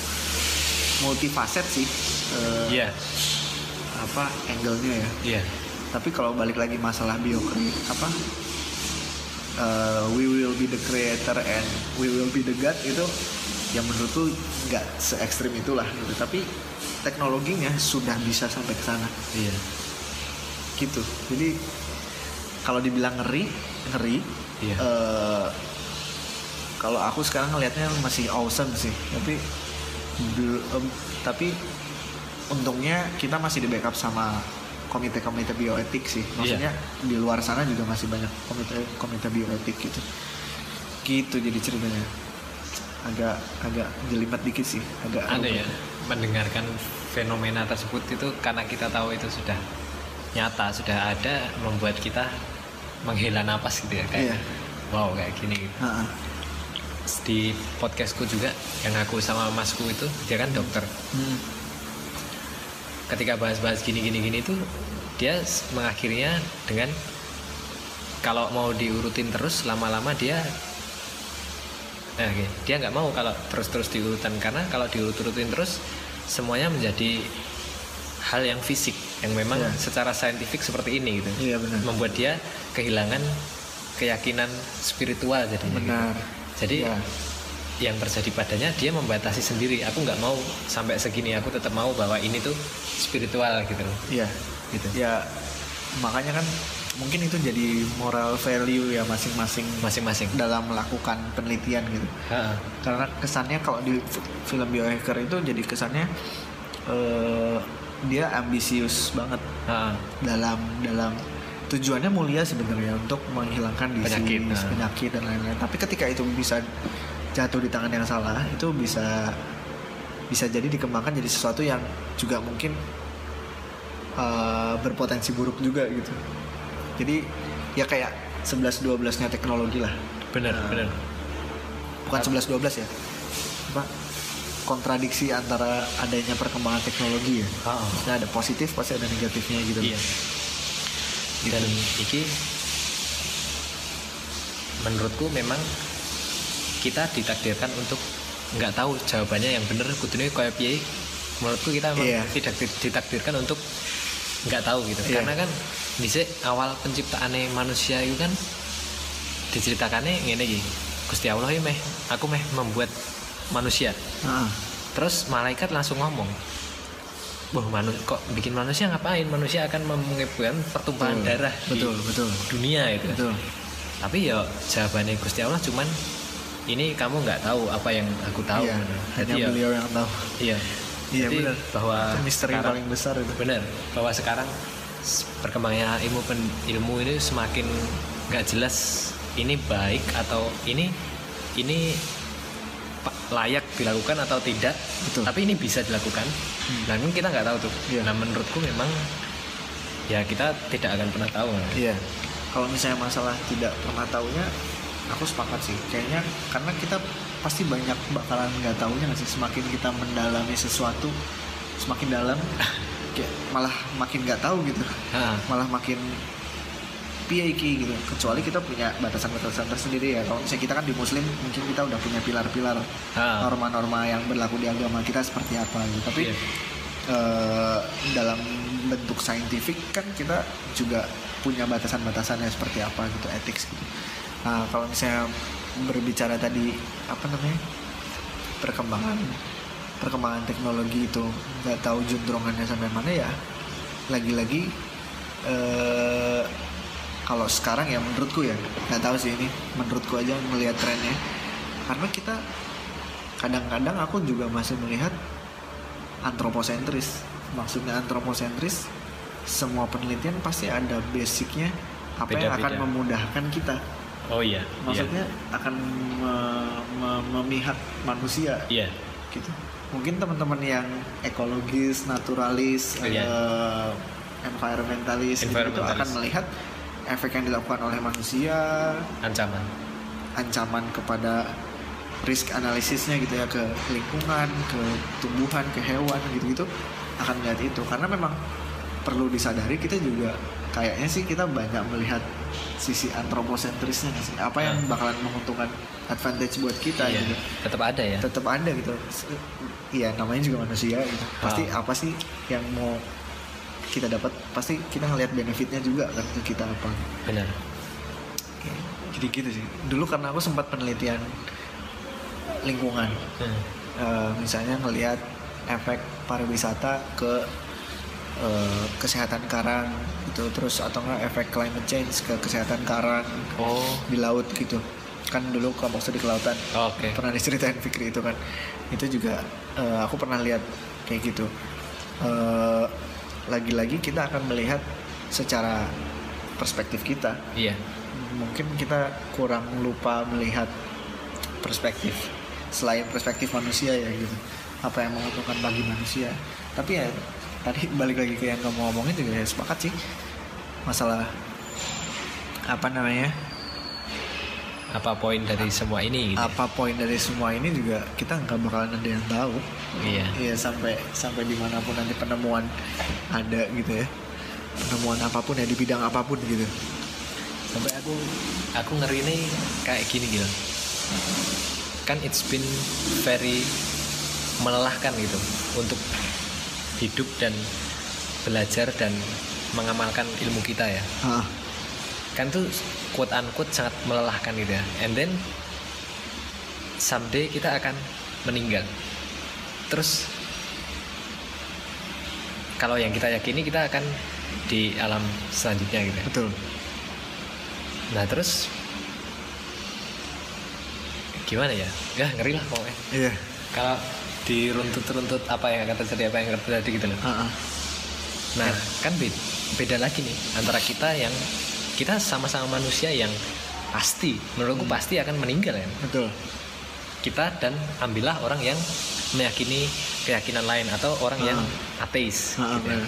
multifaset sih eh, Iya. apa angle-nya ya Iya. tapi kalau balik lagi masalah biokri apa eh, we will be the creator and we will be the god itu yang menurutku nggak se ekstrim itulah gitu tapi teknologinya sudah bisa sampai ke sana. Iya. gitu. Jadi kalau dibilang ngeri ngeri Iya. eh, kalau aku sekarang ngelihatnya masih awesome sih. Tapi em, tapi untungnya kita masih di backup sama komite-komite bioetik sih. Iya. maksudnya di luar sana juga masih banyak komite komite bioetik gitu. Gitu jadi ceritanya. Agak agak jelimet dikit sih. Agak Ada ya mendengarkan fenomena tersebut itu karena kita tahu itu sudah nyata sudah ada membuat kita menghela napas gitu ya kayak Iya. wow kayak gini gitu. Ha-ha. di podcastku juga yang aku sama masku itu dia kan dokter Hmm. ketika bahas-bahas gini gini itu dia mengakhirinya dengan kalau mau diurutin terus lama-lama dia nah, oke, dia nggak mau kalau terus-terus diurutan karena kalau diurut-urutin terus semuanya menjadi hal yang fisik yang memang Iya. secara saintifik seperti ini gitu Iya, benar. membuat dia kehilangan keyakinan spiritual gitu. benar jadi Iya. yang terjadi padanya dia membatasi sendiri aku nggak mau sampai segini aku tetap mau bahwa ini tuh spiritual gitu loh Iya, gitu ya makanya kan mungkin itu jadi moral value ya masing-masing masing-masing dalam melakukan penelitian gitu. Ha, Karena kesannya kalau di film biohacker itu jadi kesannya eh, dia ambisius banget ha, dalam dalam tujuannya mulia sebenarnya untuk menghilangkan disease, Penyakit, nah. penyakit dan lain-lain. Tapi ketika itu bisa jatuh di tangan yang salah, itu bisa bisa jadi dikembangkan jadi sesuatu yang juga mungkin uh, berpotensi buruk juga gitu. Jadi ya kayak 11 12-nya teknologi lah. benar Nah. benar Bukan 11 12 ya. Apa? Kontradiksi antara adanya perkembangan teknologi ya. Ah, Maksudnya ada positif pasti ada negatifnya gitu. iya dan iki menurutku memang kita ditakdirkan untuk nggak tahu jawabannya yang bener kudune kayak piye menurutku kita memang Iya. tidak di- ditakdirkan untuk nggak tahu gitu Iya. karena kan dhisik awal penciptaannya manusia itu kan diceritakannya ngene iki Gusti Allah ini meh aku meh membuat manusia Ah, terus malaikat langsung ngomong Wah, manu kok bikin manusia ngapain? Manusia akan menyebabkan pertumpahan betul, darah betul, di betul, dunia itu. betul. Tapi ya jawabannya Gusti Allah cuman ini kamu nggak tahu apa yang aku tahu. Iya, hanya ya, beliau yang tahu. iya. Iya, Jadi benar. bahwa Itu misteri sekarang- paling besar itu. Benar, bahwa sekarang perkembangannya ilmu pen- ilmu ini semakin nggak jelas ini baik atau ini ini layak dilakukan atau tidak. Betul. Tapi ini bisa dilakukan. Nah, kan kita nggak tahu tuh. Iya. Nah, menurutku memang ya kita tidak akan pernah tahu. Iya. Kalau misalnya masalah tidak pernah tahunya, aku sepakat sih. Kayaknya karena kita pasti banyak bakalan nggak tahunya nggak sih. Semakin kita mendalami sesuatu, semakin dalam, [laughs] kayak malah makin nggak tahu gitu. Ah, Malah makin iki gitu. Kecuali kita punya batasan-batasan tersendiri ya. Kalau misalnya kita kan di Muslim, mungkin kita udah punya pilar-pilar norma-norma yang berlaku di agama kita seperti apa gitu. Tapi Iya. eh, dalam bentuk saintifik kan kita juga punya batasan-batasannya seperti apa gitu, etik gitu. Nah kalau misalnya berbicara tadi apa namanya perkembangan perkembangan teknologi itu nggak tahu juntrungannya sampai mana ya. Lagi-lagi eh, kalau sekarang ya menurutku ya nggak tahu sih ini menurutku aja melihat trennya. Karena kita kadang-kadang aku juga masih melihat antroposentris. Maksudnya antroposentris semua penelitian pasti ada basicnya apa yang akan memudahkan kita Oh iya. maksudnya akan me- me- memihak manusia Iya. gitu mungkin teman-teman yang ekologis naturalis Iya. eh, environmentalis gitu, Environmentalis. akan melihat efek yang dilakukan oleh manusia Ancaman. ancaman kepada risk analisisnya gitu ya ke lingkungan, ke tumbuhan, ke hewan gitu-gitu akan melihat itu karena memang perlu disadari kita juga kayaknya sih kita banyak melihat sisi antroposentrisnya sih apa yang Nah. bakalan menguntungkan advantage buat kita Iya. gitu Tetap ada ya. tetap ada gitu iya namanya juga manusia gitu pasti Ah. apa sih yang mau kita dapat pasti kita ngelihat benefitnya juga kan ke kita apa Benar. jadi gitu sih dulu karena aku sempat penelitian lingkungan Hmm. Eh, misalnya ngelihat efek pariwisata ke eh, kesehatan karang gitu terus atau enggak efek climate change ke kesehatan karang Oh. di laut gitu kan dulu kelompok studi kelautan Oke. pernah diceritain Fikri itu kan itu juga eh, aku pernah lihat kayak gitu Eh, lagi-lagi kita akan melihat secara perspektif kita Iya. mungkin kita kurang lupa melihat perspektif selain perspektif manusia ya gitu apa yang menguntungkan bagi manusia tapi ya tadi balik lagi ke yang kamu ngomongin juga ya sepakat sih masalah apa namanya Apa poin dari semua ini? Gitu? apa poin dari semua ini juga kita nggak bakalan ada yang tahu Iya. Iya sampai sampai di mana pun nanti penemuan ada gitu ya penemuan apa pun ya di bidang apa pun gitu Sampai aku aku ngeri nih kayak gini gitu. Kan it's been very melelahkan gitu untuk hidup dan belajar dan mengamalkan ilmu kita ya. ah. Kan tuh quote unquote sangat melelahkan gitu ya. And then someday kita akan meninggal. Terus kalau yang kita yakini kita akan di alam selanjutnya gitu ya. betul. Nah terus gimana ya? Ya ngeri lah pokoknya. Iya. Kalau diruntut-runtut apa yang akan terjadi apa yang akan terjadi gitu loh ah. Nah, kan beda, beda lagi nih antara kita yang kita sama-sama manusia yang pasti, menurutku pasti akan meninggal ya. betul Kita dan ambillah orang yang meyakini keyakinan lain atau orang yang ateis. Ah, gitu benar.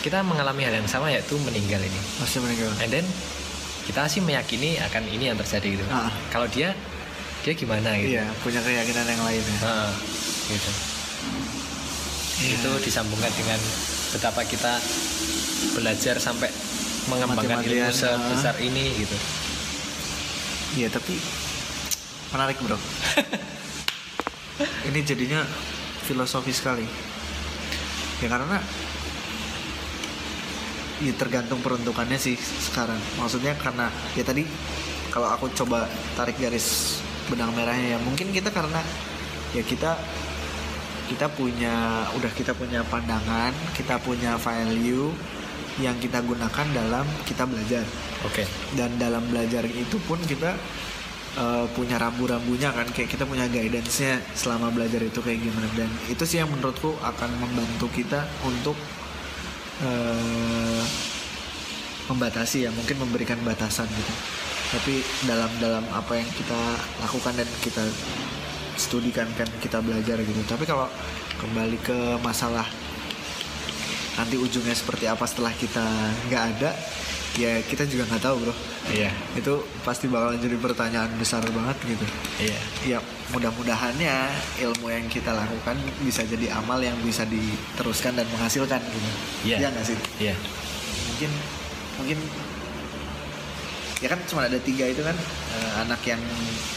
Kita mengalami hal yang sama yaitu meninggal ini. pasti meninggal And then kita sih meyakini akan ini yang terjadi gitu. Ah. Kalau dia dia gimana gitu. iya punya keyakinan yang lain ya Nah, gitu. Iya. Itu disambungkan dengan betapa kita belajar sampai mengembangkan ilmu Mati-matian, sebesar ini gitu. Iya tapi menarik bro. [laughs] Ini jadinya filosofi sekali. Ya karena ya tergantung peruntukannya sih sekarang. Maksudnya karena ya tadi kalau aku coba tarik garis benang merahnya ya. Mungkin kita karena ya kita kita punya udah kita punya pandangan, kita punya value yang kita gunakan dalam kita belajar. Oke. dan dalam belajar itu pun kita uh, punya rambu-rambunya kan kayak kita punya guidance-nya selama belajar itu kayak gimana. Dan itu sih yang menurutku akan membantu kita untuk uh, membatasi ya mungkin memberikan batasan gitu tapi dalam dalam apa yang kita lakukan dan kita studikan kan kita belajar gitu tapi kalau kembali ke masalah nanti ujungnya seperti apa setelah kita nggak ada ya kita juga nggak tahu bro Iya. itu pasti bakalan jadi pertanyaan besar banget gitu Iya. ya mudah-mudahannya ilmu yang kita lakukan bisa jadi amal yang bisa diteruskan dan menghasilkan gitu Iya. Iya nggak sih Iya. mungkin mungkin ya kan cuma ada tiga itu kan eh, anak yang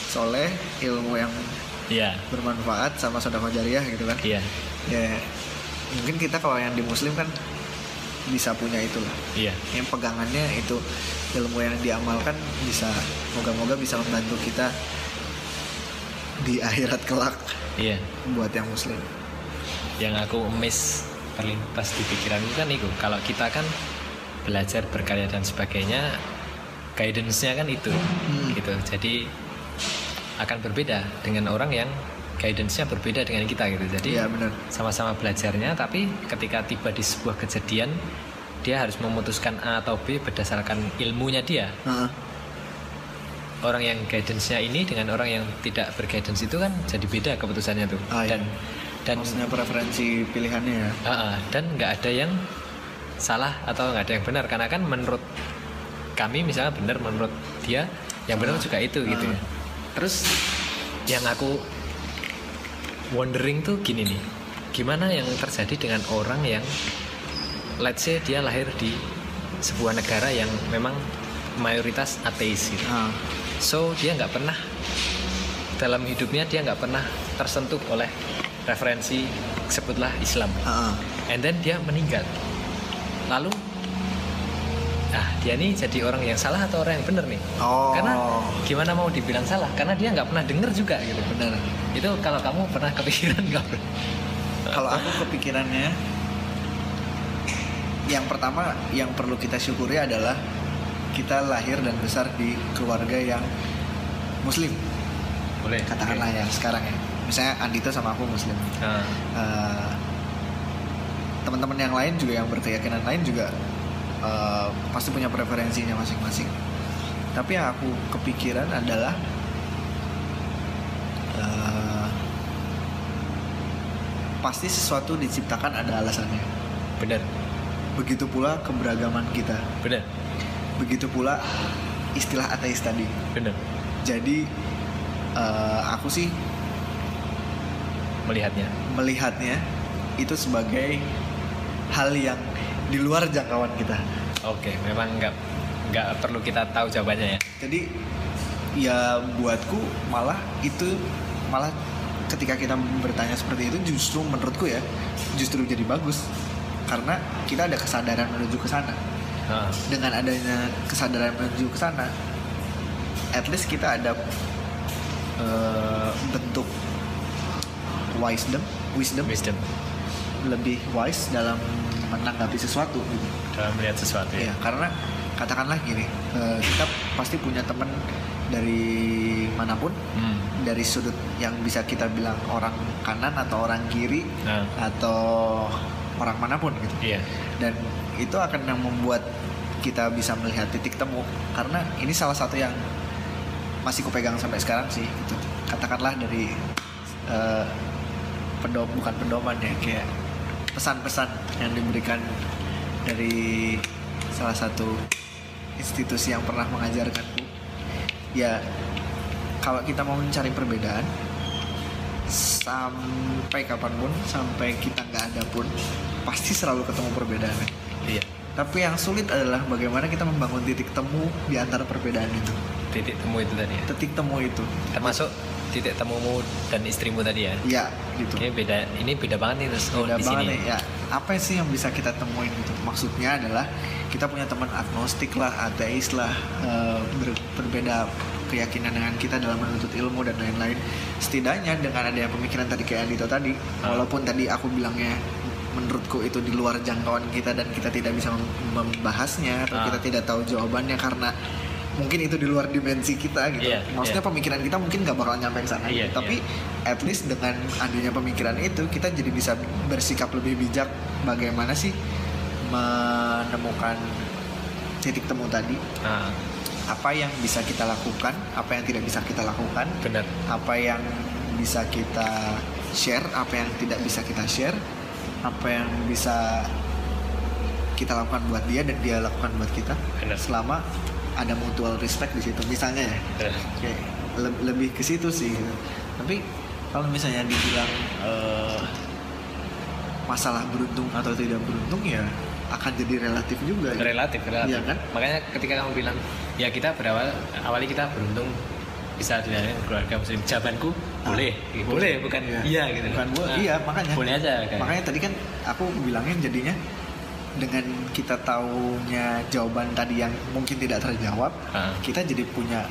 soleh ilmu yang Iya. bermanfaat sama sodako jariah gitu kan Iya. ya mungkin kita kalau yang di muslim kan bisa punya itu lah Iya. yang pegangannya itu ilmu yang diamalkan bisa moga-moga bisa membantu kita di akhirat kelak Iya. buat yang muslim yang aku miss terlintas di pikiran itu kan itu kalau kita kan belajar berkarya dan sebagainya guidance-nya kan itu gitu. Jadi akan berbeda dengan orang yang guidance-nya berbeda dengan kita gitu. Jadi Iya benar. sama-sama belajarnya tapi ketika tiba di sebuah kejadian dia harus memutuskan A atau B berdasarkan ilmunya dia. Heeh. orang yang guidance-nya ini dengan orang yang tidak berguidance itu kan jadi beda keputusannya tuh. Ah, iya. dan dan maksudnya preferensi pilihannya ya. Ah, ah, dan nggak ada yang salah atau nggak ada yang benar. Karena kan menurut kami misalnya benar menurut dia yang benar juga itu gitu ya. Terus yang aku wondering tuh gini nih gimana yang terjadi dengan orang yang let's say dia lahir di sebuah negara yang memang mayoritas ateis gitu. Ah, so dia nggak pernah dalam hidupnya dia nggak pernah tersentuh oleh referensi sebutlah Islam. Ah. and then dia meninggal. Lalu nah dia nih jadi orang yang salah atau orang yang benar nih? Oh. Karena gimana mau dibilang salah? Karena dia nggak pernah denger juga gitu benar. Itu kalau kamu pernah kepikiran nggak kalau aku kepikirannya yang pertama yang perlu kita syukuri adalah kita lahir dan besar di keluarga yang muslim. Boleh. Katakanlah ya sekarang ya. Misalnya Andito sama aku muslim. Nah, Eh, teman-teman yang lain juga yang berkeyakinan lain juga eh, pasti punya preferensinya masing-masing. Tapi yang aku kepikiran adalah eh, pasti sesuatu diciptakan ada alasannya. Benar. Begitu pula keberagaman kita. Benar. Begitu pula istilah ateis tadi. Benar. Jadi eh, aku sih melihatnya. melihatnya itu sebagai hal yang di luar jangkauan kita. oke memang nggak nggak perlu kita tahu jawabannya ya. Jadi ya buatku malah itu malah ketika kita bertanya seperti itu justru menurutku ya justru jadi bagus. Karena kita ada kesadaran menuju ke sana. Nah, Dengan adanya kesadaran menuju ke sana, at least kita ada eh, bentuk wisdom, wisdom, wisdom. Lebih wise dalam menanggapi sesuatu gitu. dalam melihat sesuatu ya Iya, karena katakanlah gini, eh, kita pasti punya teman dari mana pun, Hmm. dari sudut yang bisa kita bilang orang kanan atau orang kiri Nah, atau orang mana pun gitu Iya. dan itu akan yang membuat kita bisa melihat titik temu karena ini salah satu yang masih kupegang sampai sekarang sih gitu katakanlah dari eh, pendom bukan pendoman ya kayak pesan-pesan yang diberikan dari salah satu institusi yang pernah mengajarkanku ya kalau kita mau mencari perbedaan sampai kapan pun sampai kita nggak ada pun pasti selalu ketemu perbedaan Iya. tapi yang sulit adalah bagaimana kita membangun titik temu di antara perbedaan itu Titik temu itu tadi. ya. titik temu itu Termasuk titik temumu dan istrimu tadi ya. ya gitu Oke, beda. Ini beda banget nih terus. Oh, Beda di banget sini. nih ya apa sih yang bisa kita temuin gitu maksudnya adalah kita punya teman agnostik lah ateis lah eh, ber- berbeda keyakinan dengan kita dalam menuntut ilmu dan lain-lain setidaknya dengan adanya pemikiran tadi kayak Andito tadi Ah. walaupun tadi aku bilangnya menurutku itu di luar jangkauan kita dan kita tidak bisa mem- membahasnya atau Ah. kita tidak tahu jawabannya karena mungkin itu di luar dimensi kita gitu Iya, maksudnya iya. pemikiran kita mungkin nggak bakal nyampe ke sana Iya, gitu. tapi at least dengan adanya pemikiran itu kita jadi bisa bersikap lebih bijak bagaimana sih menemukan titik temu tadi Nah, apa yang bisa kita lakukan apa yang tidak bisa kita lakukan benar. apa yang bisa kita share apa yang tidak bisa kita share apa yang bisa kita lakukan buat dia dan dia lakukan buat kita Benar. selama ada mutual respect di situ misalnya ya kayak le- lebih ke situ sih gitu. tapi kalau misalnya dibilang eh, masalah beruntung atau tidak beruntung ya akan jadi relatif juga gitu. Relatif, relatif. Iya kan? Makanya ketika kamu bilang, ya kita berawal, awalnya kita beruntung bisa dengan keluarga muslim. Jawabanku Ah, boleh, boleh, bukan Iya. iya gitu. bukan bu- Nah, iya makanya Boleh aja. Kayak. makanya tadi kan aku bilangin jadinya dengan kita taunya jawaban tadi yang mungkin tidak terjawab Ah. kita jadi punya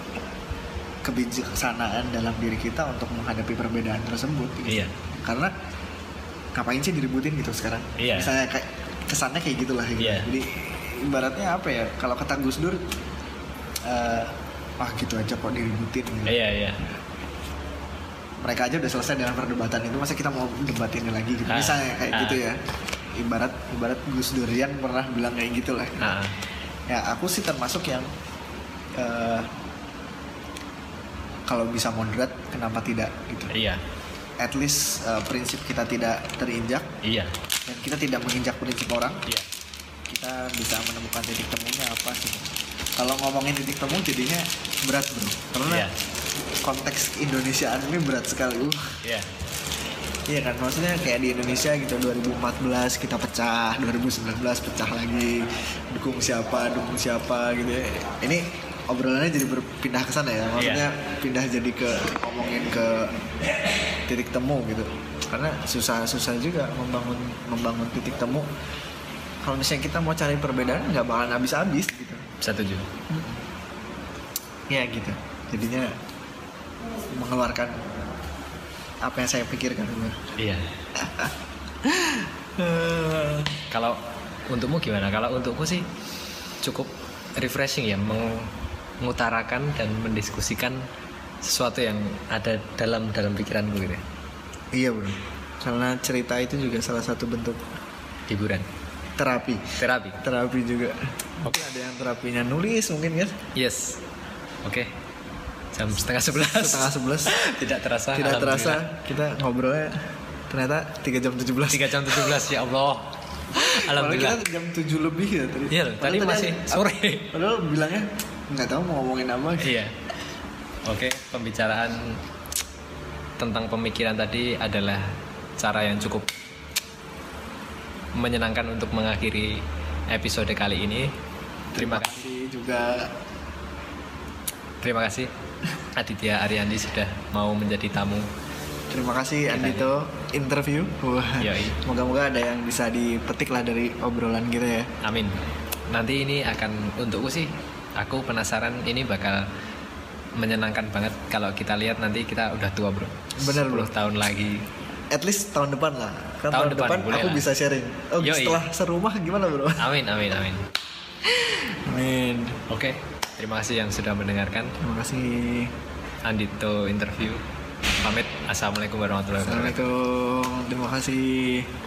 kebijaksanaan dalam diri kita untuk menghadapi perbedaan tersebut gitu. Iya. karena ngapain sih diributin gitu sekarang Iya. misalnya kayak kesannya kayak gitulah gitu. Iya. jadi ibaratnya apa ya kalau kata Gus Dur eh wah gitu aja kok diributin gitu. Iya, iya. mereka aja udah selesai dengan perdebatan itu masa kita mau debatin lagi gitu Ah, misalnya kayak ah. gitu ya ibarat ibarat Gus Durian pernah bilang kayak gitu lah Ah, ya aku sih termasuk yang eh, kalau bisa moderat kenapa tidak gitu. Iya, at least eh, prinsip kita tidak terinjak. Iya, dan kita tidak menginjak prinsip orang. Iya. kita bisa menemukan titik temunya apa sih. Kalau ngomongin titik temu jadinya berat bro. Karena Iya. konteks Indonesiaan ini berat sekali uh. Iya. Iya kan, maksudnya kayak di Indonesia gitu 2014 kita pecah, 2019 pecah lagi, dukung siapa, dukung siapa gitu ya. Ini obrolannya jadi berpindah ke sana ya, maksudnya pindah jadi ke ngomongin ke titik temu gitu. Karena susah-susah juga membangun membangun titik temu. Kalau misalnya kita mau cari perbedaan nggak bakalan habis-habis gitu. Setuju. Ya gitu. Jadinya mengeluarkan apa yang saya pikirkan dulu. Iya. Kalau untukmu gimana? Kalau untukku sih cukup refreshing ya meng- mengutarakan dan mendiskusikan sesuatu yang ada dalam dalam pikiranku gitu. ya. Iya bro, karena cerita itu juga salah satu bentuk Hiburan, terapi. terapi. Terapi juga. Mungkin ada yang terapinya nulis mungkin kan? Yes. Oke. Jam setengah sebelas. Setengah sebelas. [laughs] Tidak terasa. Tidak terasa kita ngobrolnya ternyata 3 jam 17 Tiga jam tujuh belas ya Allah. [laughs] Padahal Alhamdulillah. kita jam 7 lebih ya tadi. Iya tadi Padahal masih sore. Padahal bilangnya nggak tahu mau ngomongin apa. Iya. Oke, pembicaraan tentang pemikiran tadi adalah cara yang cukup menyenangkan untuk mengakhiri episode kali ini. Terima kasih. Kasih juga Terima kasih Aditya Ariandi sudah mau menjadi tamu. terima kasih Andito interview. Wah. Moga-moga ada yang bisa dipetik lah dari obrolan kita ya. Amin. Nanti ini akan untukku sih. Aku penasaran ini bakal menyenangkan banget kalau kita lihat nanti kita udah tua bro. Bener, 10 bro. tahun lagi. At least tahun depan lah. Kan Tahun tahun, depan, depan, aku lah. bisa sharing. Oh, Yoi. setelah serumah gimana, Bro? Amin amin amin. Amin. Oke, terima kasih yang sudah mendengarkan Terima kasih. Andito interview. Pamit. Assalamualaikum warahmatullahi wabarakatuh. Assalamualaikum. Terima kasih.